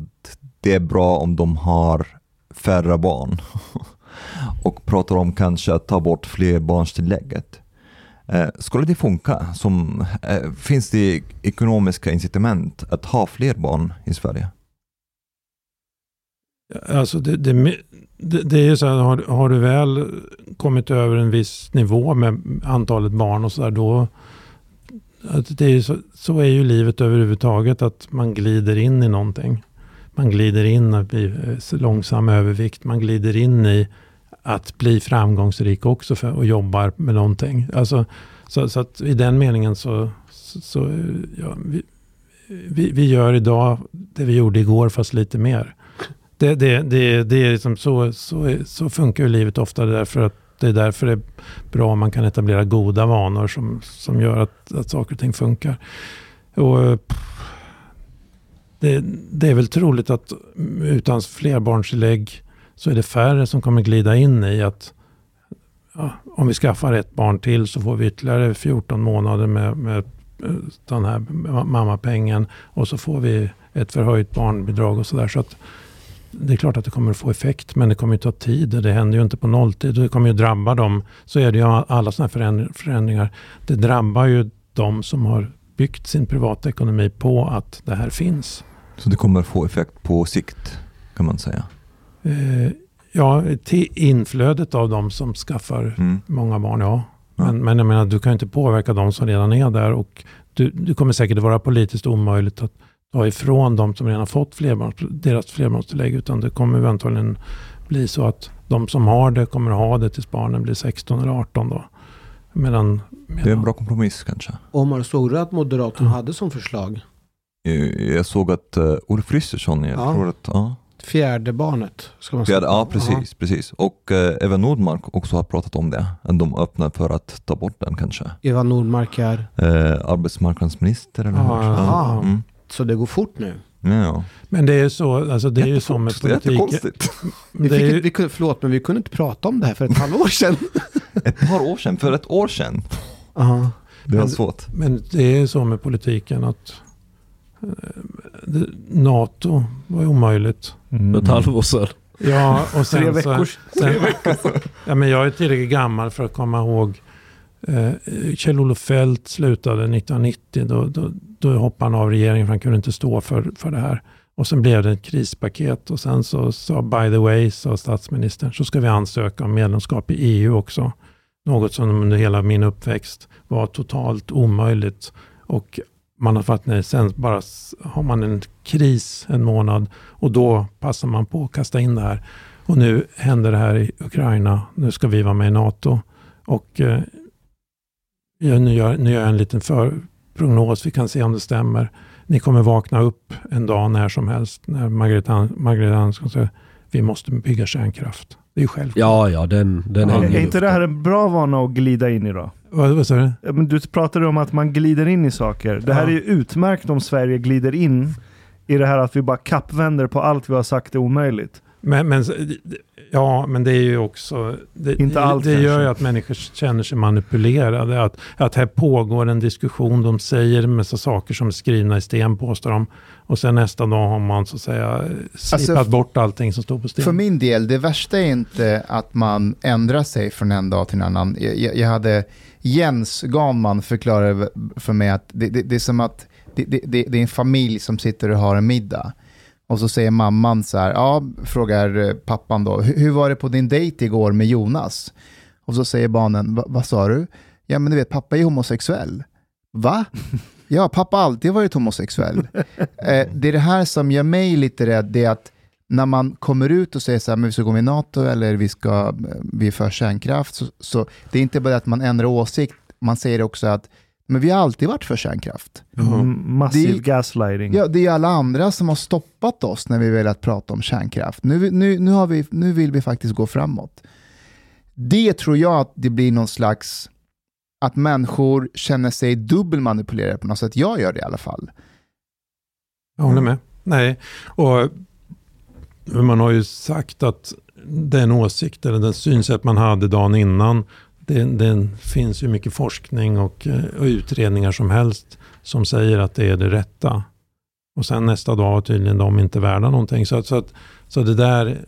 det är bra om de har färre barn. Och pratar om kanske att ta bort flerbarnstillägget. Eh, skulle det funka? Som, finns det ekonomiska incitament att ha fler barn i Sverige? Alltså det, det, det, det är ju så här, har, har du väl kommit över en viss nivå med antalet barn och så där, då... Att det är ju så, så är ju livet överhuvudtaget, att man glider in i någonting. Man glider in att bli långsam övervikt, man glider in i att bli framgångsrik också för, och jobbar med någonting. Alltså, så, så att i den meningen så, så, så ja, vi, vi, vi gör idag det vi gjorde igår fast lite mer. Det, det, det, det är liksom så, så, så funkar ju livet ofta därför att det är därför det är bra om man kan etablera goda vanor som, som gör att, att saker och ting funkar. Och, det, det är väl troligt att utan flerbarnstillägg så är det färre som kommer glida in i att ja, om vi skaffar ett barn till så får vi ytterligare 14 månader med, med den här mammapengen och så får vi ett förhöjt barnbidrag och sådär. Så att det är klart att det kommer att få effekt, men det kommer att ta tid. Det händer ju inte på nolltid. Det kommer ju drabba dem. Så är det ju alla sådana här förändringar. Det drabbar ju de som har byggt sin privatekonomi på att det här finns. Så det kommer få effekt på sikt kan man säga? Eh, ja, till inflödet av de som skaffar Mm. många barn, ja. Ja. Men, men jag menar, du kan ju inte påverka de som redan är där. Och du, det kommer säkert vara politiskt omöjligt att ta ifrån de som redan har fått flerbarns, deras flerbarnstillägg. Utan det kommer eventuellt bli så att de som har det kommer att ha det tills barnen blir 16 eller 18 då. Medan, medan Det är en bra kompromiss kanske. Omar, såg du att Moderaterna hade som förslag? Eh, Jag såg att uh, Ulf Kristersson, jag Ja. tror att, ja, Fjärde barnet. Ska man säga. ja precis, precis. Och uh, Eva Nordmark också har pratat om det. Att de öppnar för att ta bort den kanske. Eva Nordmark är... Uh, arbetsmarknadsminister eller Ja, hur? ja. Mm. Så det går fort nu. Ja. Men det är så, alltså det är ju så med Det är politiken. jättekonstigt. Vi Det är ju- vi kunde, förlåt, men vi kunde inte prata om det här för ett halvår sedan. Ett par år sedan, för ett år sedan. Aha. Det var Men- svårt. Men det är så med politiken att eh, det, NATO var ju omöjligt. Mm. För ett halvår sedan. Ja, och sen Tre så, veckor. sen, ja, men jag är tillräckligt gammal för att komma ihåg eh, Kjell-Olof Feldt slutade 1990. Då, då, då hoppade han av regeringen för han kunde inte stå för, för det här. Och sen blev det ett krispaket och sen så sa by the way, sa statsministern, så ska vi ansöka om medlemskap i EU också. Något som under hela min uppväxt var totalt omöjligt. Och man har fattat nej, sen bara har man en kris en månad och då passar man på att kasta in det här. Och nu händer det här i Ukraina. Nu ska vi vara med i NATO. Och eh, nu, gör, nu gör jag en liten för, prognos. Vi kan se om det stämmer. Ni kommer vakna upp en dag när som helst när Margareta An- Margareta Andersson säger vi måste bygga kärnkraft. Det är ju självklart. Ja, ja, den, den Ja, hänger Är inte det här en bra vana att glida in i då? Vad, vad sa du? Men du pratade om att man glider in i saker. Det här Ja. är ju utmärkt om Sverige glider in i det här att vi bara kappvänder på allt vi har sagt är omöjligt. Men, men, ja, men det är ju också... Det, Inte allt det gör ju att människor känner sig manipulerade. Att, att här pågår en diskussion, de säger en massa saker som är skrivna i sten, påstår de. Och sen nästa dag har man så att säga slipat Alltså, bort allting som står på sten. För min del, det värsta är inte att man ändrar sig från en dag till en annan. Jag, jag hade Jens Ganman förklara för mig att det, det, det är som att det, det det är en familj som sitter och har en middag. Och så säger mamman så här, ja, frågar eh, pappan då, "Hur- var det på din dejt igår med Jonas? Och så säger barnen, "Va- vad sa du? Ja men du vet, pappa är homosexuell. Va? Ja, pappa har alltid varit homosexuell. eh, det är det här som gör mig lite rädd, det är att när man kommer ut och säger så här, men vi ska gå med i NATO eller vi, ska, vi är för kärnkraft, så, så det är inte bara att man ändrar åsikt, man säger också att men vi har alltid varit för kärnkraft. Mm, massiv Det- gaslighting. Ja, det är alla andra som har stoppat oss när vi velat prata om kärnkraft. Nu, nu, nu, har vi, nu vill vi faktiskt gå framåt. Det tror jag att det blir någon slags, att människor känner sig dubbelmanipulerade på något sätt. Jag gör det i alla fall. Jag håller med. Nej, och man har ju sagt att den åsikt eller den synsätt man hade dagen innan, det, det finns ju mycket forskning och, och utredningar som helst som säger att det är det rätta. Och sen nästa dag är tydligen de inte värda någonting. Så, så, att, så det där,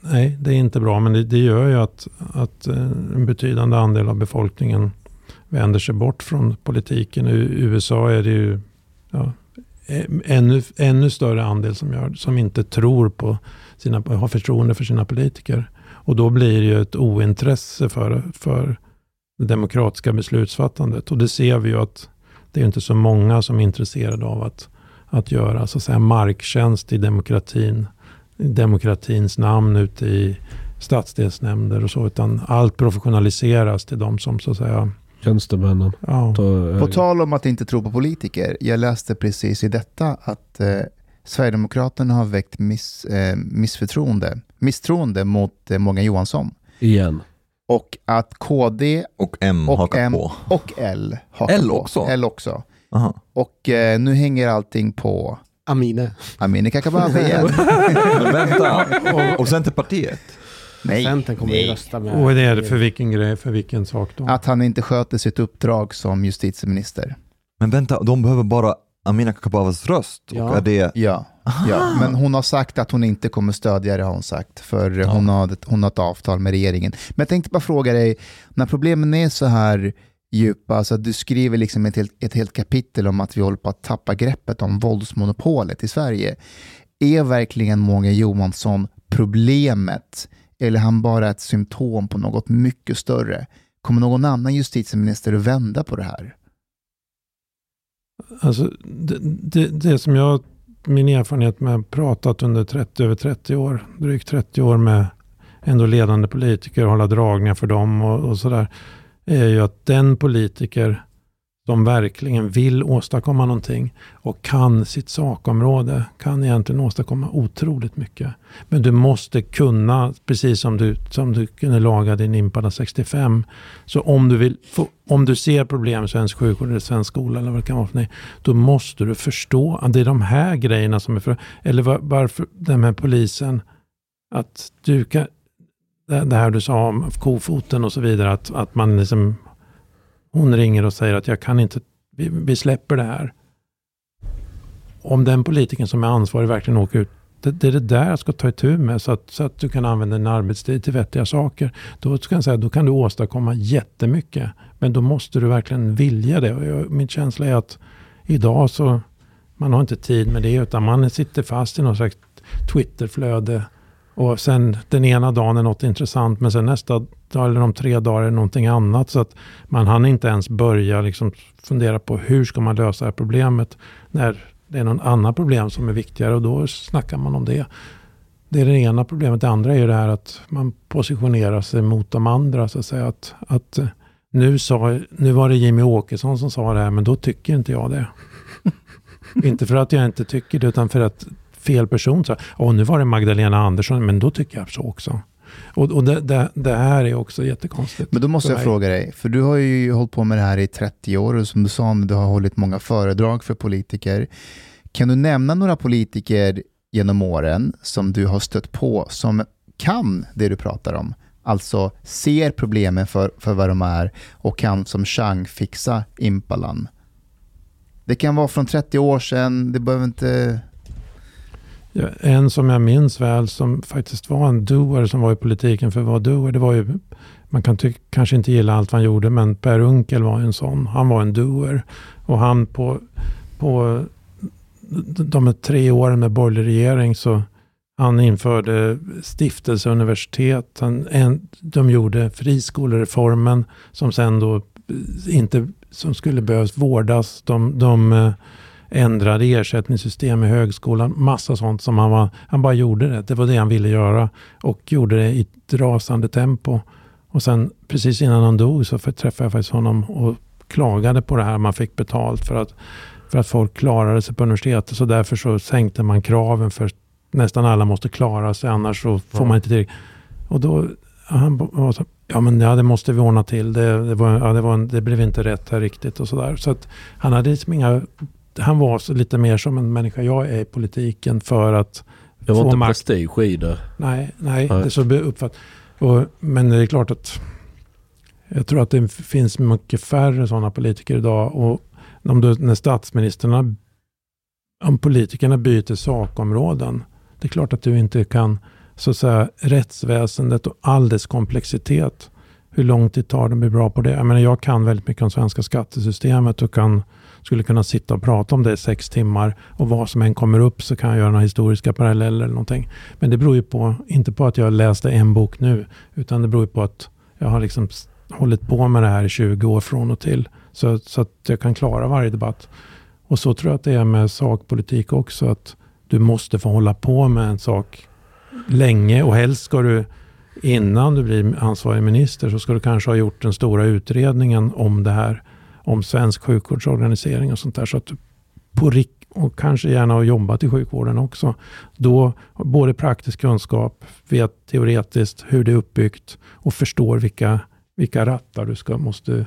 nej det är inte bra. Men det, det gör ju att, att eh, en betydande andel av befolkningen vänder sig bort från politiken. I USA är det ju ja, eh, ännu, ännu större andel som, gör, som inte tror på sina, har förtroende för sina politiker. Och då blir det ju ett ointresse för, för det demokratiska beslutsfattandet. Och det ser vi ju att det är inte så många som är intresserade av att, att göra så att säga, marktjänst i demokratin, i demokratins namn ute i stadsdelsnämnder och så, utan allt professionaliseras till de som så att säga, Tjänstemännen. ja, tar, På eh, tal om att inte tro på politiker, jag läste precis i detta att eh, Sverigedemokraterna har väckt miss, eh, missförtroende, misstroende mot eh, Morgan Johansson. igen. Och att KD Och M Och hakar M. på. och L hakar L på. också? L också. Aha. Och eh, nu hänger allting på Amine. Amineh Kakabaveh igen. Men vänta, och Centerpartiet? Nej, Centern kommer nej. rösta med... och vad är det för vilken grej, för vilken sak då? Att han inte sköter sitt uppdrag som justitieminister. Men vänta, de behöver bara Amina Kakabavehs röst? Ja. Och är det... Ja, ja, men hon har sagt att hon inte kommer stödja det har hon sagt, för hon, har hon har ett avtal med regeringen. Men jag tänkte bara fråga dig, när problemen är så här djupa, alltså att du skriver liksom ett helt, ett helt kapitel om att vi håller på att tappa greppet om våldsmonopolet i Sverige. Är verkligen Morgan Johansson problemet, eller är han bara ett symptom på något mycket större? Kommer någon annan justitieminister att vända på det här? Alltså, det, det, det som jag, min erfarenhet med att pratat under 30, över 30 år, drygt 30 år med ändå ledande politiker och hålla dragningar för dem och, och sådär, är ju att den politiker som verkligen vill åstadkomma någonting och kan sitt sakområde, kan egentligen åstadkomma otroligt mycket. Men du måste kunna, precis som du, som du kunde laga din Impala 65, så om du, vill få, om du ser problem i svensk sjukvård eller svensk skola eller vad det kan vara för dig, då måste du förstå att det är de här grejerna som är för, eller var, varför den här polisen, att du kan, det det här du sa om kofoten och så vidare, att, att man liksom, hon ringer och säger att jag kan inte, vi, vi släpper det här. Om den politiken som är ansvarig verkligen åker ut, det, det är det där jag ska ta itu med så att, så att du kan använda din arbetstid till vettiga saker. Då, ska jag säga, då kan du åstadkomma jättemycket. Men då måste du verkligen vilja det. Och jag, min känsla är att idag så, man har inte tid med det utan man sitter fast i något slags Twitterflöde. Och sen den ena dagen är något intressant men sen nästa dag eller om tre dagar är någonting annat. Så att man hann inte ens börja liksom fundera på hur ska man lösa det här problemet när det är någon annan problem som är viktigare och då snackar man om det. Det är det ena problemet. Det andra är ju det här att man positionerar sig mot de andra. Så att säga. Att, att eh, nu, sa, nu var det Jimmy Åkesson som sa det här men då tycker inte jag det. inte för att jag inte tycker det utan för att fel person sa Åh, nu var det Magdalena Andersson men då tycker jag så också. Och, och det, det, det här är också jättekonstigt. Men då måste jag fråga dig, för du har ju hållit på med det här i 30 år och som du sa, du har hållit många föredrag för politiker. Kan du nämna några politiker genom åren som du har stött på som kan det du pratar om? Alltså ser problemen för, för vad de är och kan som Chang fixa Impalan. Det kan vara från 30 år sedan, det behöver inte... En som jag minns väl som faktiskt var en doer som var i politiken för att vara doer. Det var ju, man kan ty- kanske inte gilla allt han gjorde men Per Unckel var en sån. Han var en doer. Och han på, på de tre åren med borgerlig regering så han införde stiftelseuniversitet. Han, en, de gjorde friskolereformen som sen då inte som skulle behövas vårdas. De, de eh, ändrade ersättningssystem i högskolan. Massa sånt som han var. Han bara gjorde det. Det var det han ville göra. Och gjorde det i ett rasande tempo. Och sen precis innan han dog så träffade jag faktiskt honom och klagade på det här. Man fick betalt för att, för att folk klarade sig på universitetet. Så därför så sänkte man kraven för nästan alla måste klara sig annars så får man inte till. Och då han var så, ja men ja, det måste vi ordna till. Det, det, var, ja, det, var, det blev inte rätt här riktigt och sådär. Så att han hade liksom inga, han var lite mer som en människa jag är i politiken för att Det var inte makt. prestige i det. Nej, nej, nej. det så uppfatt. Och, men det är klart att jag tror att det finns mycket färre sådana politiker idag. Och om du, när statsministerna, om politikerna byter sakområden, det är klart att du inte kan så att säga, rättsväsendet och all dess komplexitet. Hur lång tid tar det att bli bra på det? Jag, menar, jag kan väldigt mycket om svenska skattesystemet och kan, skulle kunna sitta och prata om det i sex timmar. Och vad som än kommer upp så kan jag göra några historiska paralleller eller någonting. Men det beror ju på, inte på att jag läste en bok nu, utan det beror på att jag har liksom hållit på med det här i 20 år från och till. Så, så att jag kan klara varje debatt. Och så tror jag att det är med sakpolitik också. Att du måste få hålla på med en sak länge och helst ska du innan du blir ansvarig minister så ska du kanske ha gjort den stora utredningen om det här. Om svensk sjukvårdsorganisering och sånt där. Så att på och kanske gärna ha jobbat i sjukvården också. Då både praktisk kunskap, vet teoretiskt hur det är uppbyggt och förstår vilka, vilka rattar du ska, måste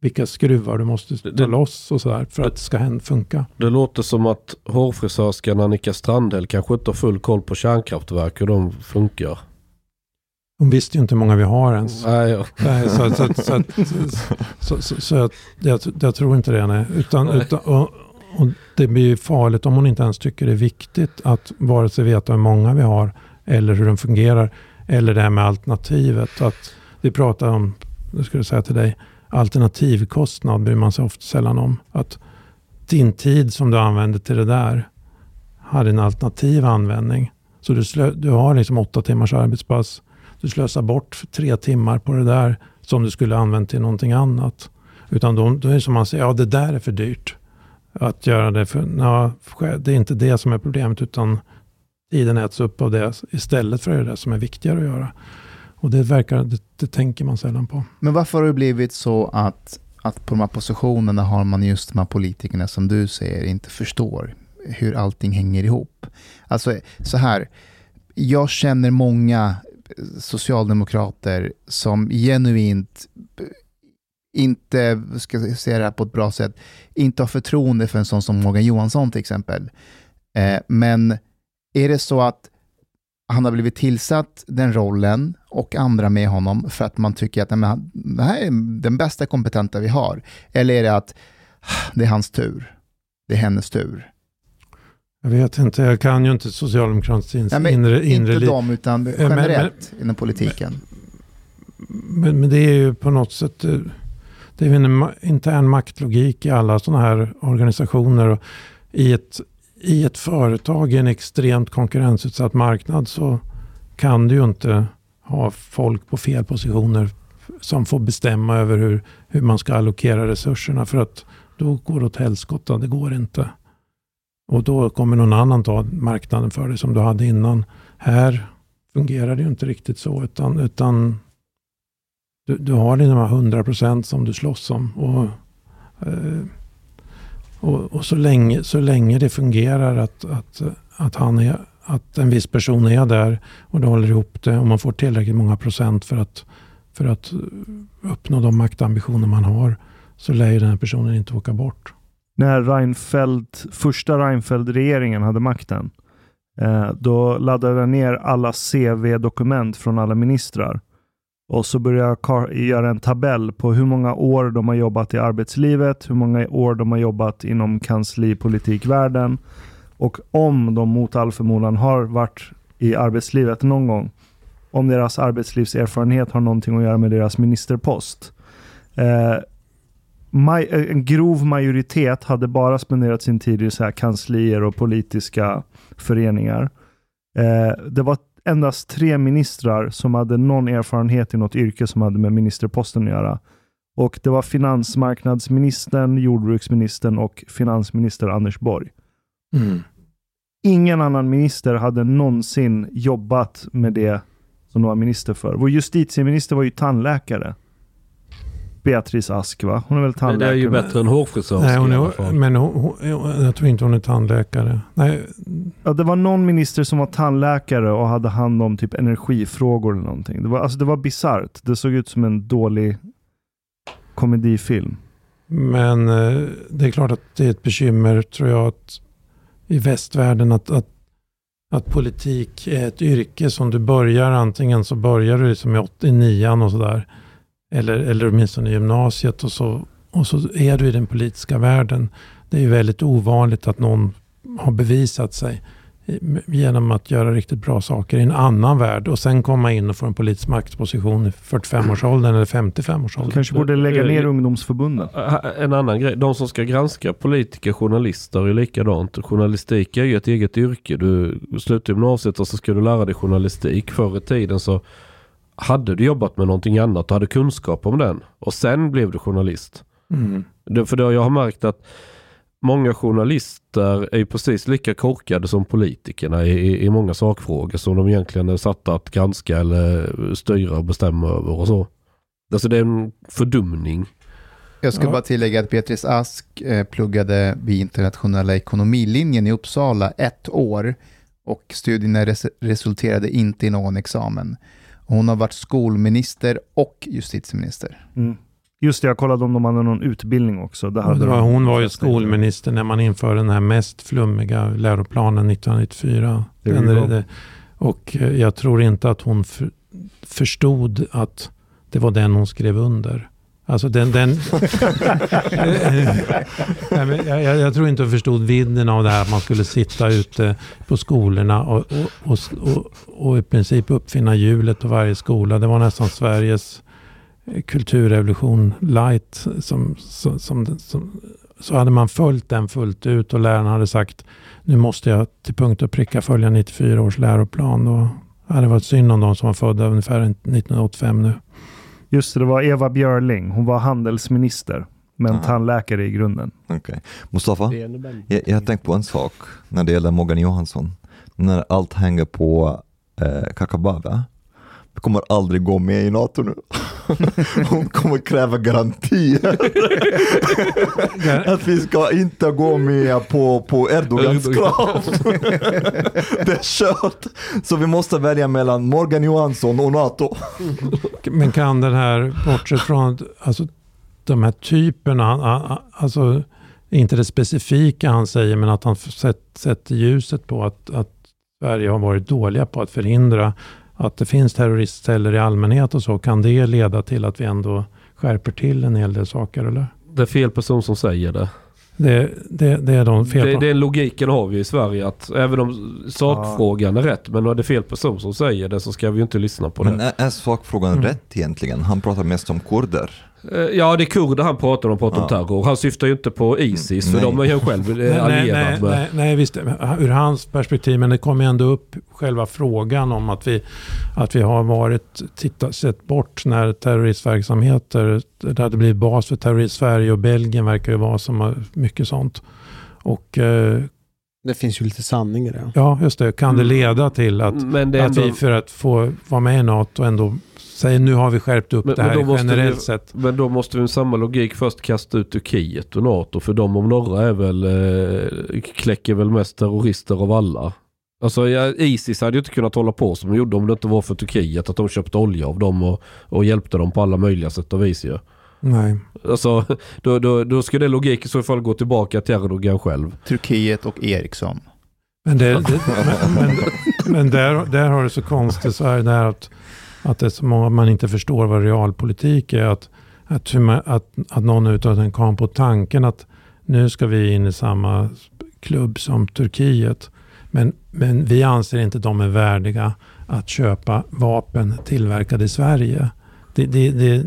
vilka skruvar du måste ta det, loss och sådär för att det ska funka. Det låter som att hårfrisörskan Annika Strandhäll kanske inte har full koll på kärnkraftverk hur de funkar. Hon visste ju inte hur många vi har ens. Nej, ja. nej så, så, så, så, så, jag, jag, jag, tror inte det. Nej. Utan, utan, och, och det blir ju farligt om hon inte ens tycker det är viktigt att vare sig veta hur många vi har eller hur de fungerar. Eller det här med alternativet. Att vi pratar om, nu skulle jag säga till dig, alternativkostnad bryr man sig ofta sällan om. Att din tid som du använder till det där hade en alternativ användning. Så du, slö, du har liksom åtta timmars arbetspass. Du slösar bort tre timmar på det där som du skulle använt till någonting annat. Utan då, då är det som man säger, ja det där är för dyrt. Att göra det för, na, det är inte det som är problemet utan tiden äts upp av det istället för det där som är viktigare att göra. Och det verkar, det, det, tänker man sällan på. Men varför har det blivit så att, att på de här positionerna har man just de här politikerna som du säger inte förstår hur allting hänger ihop? Alltså så här, jag känner många socialdemokrater som genuint inte, ska jag säga det här på ett bra sätt, inte har förtroende för en sån som Morgan Johansson till exempel. Eh, men är det så att han har blivit tillsatt den rollen och andra med honom för att man tycker att nej, det här är den bästa kompetenta vi har? Eller är det att ah, det är hans tur, det är hennes tur? Jag vet inte, jag kan ju inte socialdemokratins inre, inre Inte liv. dem, utan generellt men, inom politiken. Men, men, det är ju på något sätt eh, det är en intern maktlogik i alla sådana här organisationer. Och I ett i ett företag i en extremt konkurrensutsatt marknad så kan du ju inte ha folk på fel positioner som får bestämma över hur, hur man ska allokera resurserna för att då går det åt helskotta. Det går inte. Och då kommer någon annan ta marknaden för dig som du hade innan. Här fungerar det ju inte riktigt så utan, utan du, du har dina 100 procent som du slåss om. Och, eh, och, och, så, länge, så länge det fungerar att, att, att, han är, att en viss person är där och det håller ihop det och man får tillräckligt många procent för att, för att uppnå de maktambitioner man har så lär ju den här personen inte åka bort. När Reinfeldt, första Reinfeldt-regeringen hade makten, eh, då laddade jag ner alla CV-dokument från alla ministrar och så började jag göra en tabell på hur många år de har jobbat i arbetslivet, hur många år de har jobbat inom kanslipolitikvärlden och om de mot all förmodan har varit i arbetslivet någon gång, om deras arbetslivserfarenhet har någonting att göra med deras ministerpost. Eh, en grov majoritet hade bara spenderat sin tid i så här kanslier och politiska föreningar. Eh, det var endast tre ministrar som hade någon erfarenhet i något yrke som hade med ministerposten att göra. Och det var finansmarknadsministern, jordbruksministern och finansminister Anders Borg. Mm. Ingen annan minister hade någonsin jobbat med det som de var minister för. Vår justitieminister var ju tandläkare. Beatrice Ask va? Hon är väl tandläkare? Det är ju bättre än hårfrisörska Nej, hon i är, men hon, hon, jag tror inte hon är tandläkare. Nej, Ja, det var någon minister som var tandläkare och hade hand om typ energifrågor eller någonting. Det var, alltså, det var bisarrt. Det såg ut som en dålig komedifilm. men eh, det är klart att det är ett bekymmer tror jag att i västvärlden att, att, att politik är ett yrke som du börjar antingen så börjar du liksom i 89 och sådär. Eller, eller åtminstone i gymnasiet och så, och så är du i den politiska världen. Det är ju väldigt ovanligt att någon har bevisat sig genom att göra riktigt bra saker i en annan värld och sen komma in och få en politisk maktposition i 45-årsåldern eller 55-årsåldern. Kanske borde lägga ner Eh, ungdomsförbunden. Ä- En annan grej, de som ska granska politiker, journalister är likadant. Journalistik är ju ett eget yrke. Du slutar gymnasiet och så ska du lära dig journalistik. Förr i tiden så hade du jobbat med någonting annat och hade kunskap om den. Och sen blev du journalist. Mm. Det, för då jag har märkt att många journalister är ju precis lika korkade som politikerna i, i, i många sakfrågor som de egentligen är satta att granska eller styra och bestämma över och så. Alltså det är en fördumning. Jag ska Ja. bara tillägga att Beatrice Ask eh, pluggade vid internationella ekonomilinjen i Uppsala ett år och studierna res resulterade inte i någon examen. Hon har varit skolminister och justitieminister. Mm. Just det, jag kollade om de hade någon utbildning också. Det hade var, hon var ju skolminister när man införde den här mest flummiga läroplanen 1994. There Den och eh, jag tror inte att hon för, förstod att det var den hon skrev under. Alltså den... den jag, jag, jag tror inte hon förstod vidden av det här att man skulle sitta ute på skolorna och, och, och, och, och i princip uppfinna hjulet på varje skola. Det var nästan Sveriges eh, kulturrevolution light. Som, som, som, som, så hade man följt den fullt ut och lärarna hade sagt nu måste jag till punkt och pricka följa 94 års läroplan. Då hade det varit synd om de som var födda ungefär 1985 nu. Just det, det var Eva Björling. Hon var handelsminister, men Aha. tandläkare i grunden. Okej. Mustafa, jag har tänkt på en sak när det gäller Morgan Johansson. När allt hänger på eh, Kakabaveh. Vi kommer aldrig gå med i NATO nu. Hon kommer kräva garantier. att vi ska inte gå med på, på Erdogans krav. det är kört. Så vi måste välja mellan Morgan Johansson och NATO. Men kan den här, bortsett från alltså, de här typerna, alltså inte det specifika han säger, men att han sett- sätter ljuset på att, att Sverige har varit dåliga på att förhindra att det finns terroristceller i allmänhet och så. Kan det leda till att vi ändå skärper till en hel del saker? Eller? Det är fel person som säger det. Det, det, det är de fel Det, på. den logiken har vi i Sverige att även om sakfrågan är rätt men är det fel person som säger det så ska vi ju inte lyssna på Men det. är, är sakfrågan Mm. rätt egentligen? Han pratar mest om kurder. Eh, Ja det är kurder han pratar om, pratar om Ja. terror. Han syftar ju inte på Isis för Nej. de är ju själv eh, Nej, nej, med. nej, nej, visst. Ur hans perspektiv, men det kommer ändå upp själva frågan om att vi, att vi har varit, titta, sett bort när terroristverksamheter, det hade blivit bas för terrorist Sverige och Belgien verkar ju vara som mycket sånt. Och eh, Det finns ju lite sanning i det. ja, just det, kan det Mm. leda till att, är att ändå, vi för att få vara med i NATO ändå säger nu har vi skärpt upp Men- det här generellt vi- sett. men då måste vi med samma logik först kasta ut Turkiet och NATO för de om några är väl, eh, kläcker väl mest terrorister av alla. Alltså ja, Isis hade ju inte kunnat hålla på som de gjorde om det inte var för Turkiet. Att de köpte olja av dem och, och hjälpte dem på alla möjliga sätt och vis ju. Nej. Alltså, då, då, då ska det logik i så fall gå tillbaka till Erdogan själv. Turkiet och Ericsson. Men, det, det, men, men, men där, där har det så konstigt så här där att, att det är så många man inte förstår vad realpolitik är. Att, att, att, att någon utav den kom på tanken att nu ska vi in i samma klubb som Turkiet. Men, men vi anser inte de är värdiga att köpa vapen tillverkade i Sverige. Det, det, det,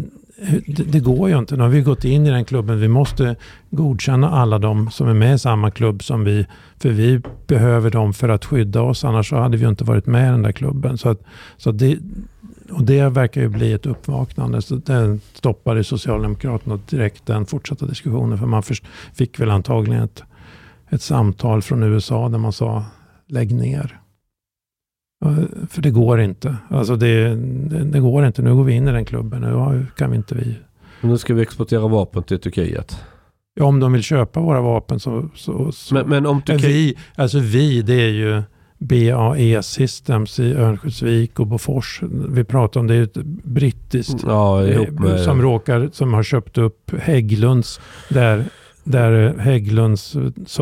det, det går ju inte. Nu har vi gått in i den klubben. Vi måste godkänna alla de som är med i samma klubb som vi. För vi behöver dem för att skydda oss. Annars så hade vi inte varit med i den där klubben. Så, att, så att det, och det verkar ju bli ett uppvaknande. Så den stoppade Socialdemokraterna direkt den fortsatta diskussionen. För man fick väl antagligen ett, ett samtal från USA där man sa lägg ner. För det går inte. Alltså det, det, det, går inte. Nu går vi in i den klubben. Nu kan vi inte vi. nu ska vi exportera vapen till Turkiet. Ja, om de vill köpa våra vapen så... så, så. Men, men, om Turkiet... Vi, alltså vi, det är ju BAE Systems i Örnsköldsvik och Bofors. Vi pratar om det är ett brittiskt ja, eh, med... som råkar, som har köpt upp Hägglunds, där, där Hägglunds,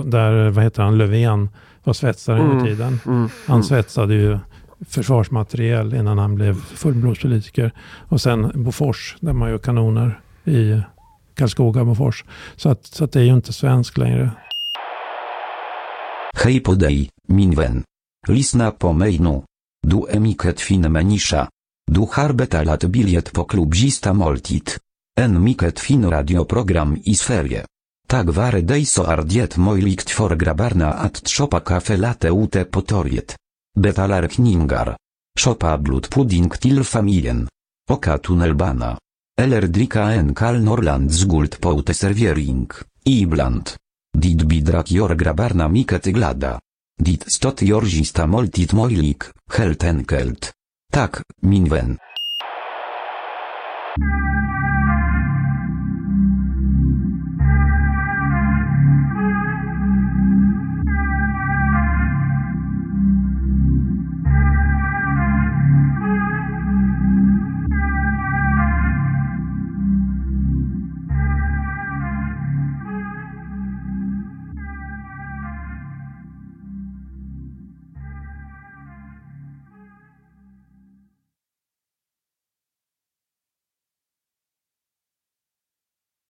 där vad heter han, Löfven var svetsare mm. en tiden. Mm. Han mm. svetsade ju försvarsmateriel innan han blev fullblodspolitiker. Och sen Bofors, där man gör kanoner i Karlskoga, Bofors. Så, att, så att det är ju inte svensk längre. Hej på dig, min vän. Lyssna på mig nu. Du är mycket fin människa. Du har betalat biljett på klubbista måltid. En mycket fin radioprogram i Sverige. Tak vare dig så är det möjligt för grabbarna att köpa kaffe latte ute på torget. Betalar kningar. Köpa blodpudding till familjen. Oka tunnelbana. Eller dricka en kall Norrlands guld på uteservering, ibland. Dit bidrak jor grabbarna mycket glada. Dit stot jorzista moltit mojlik, helt enkelt. Tak, min vän.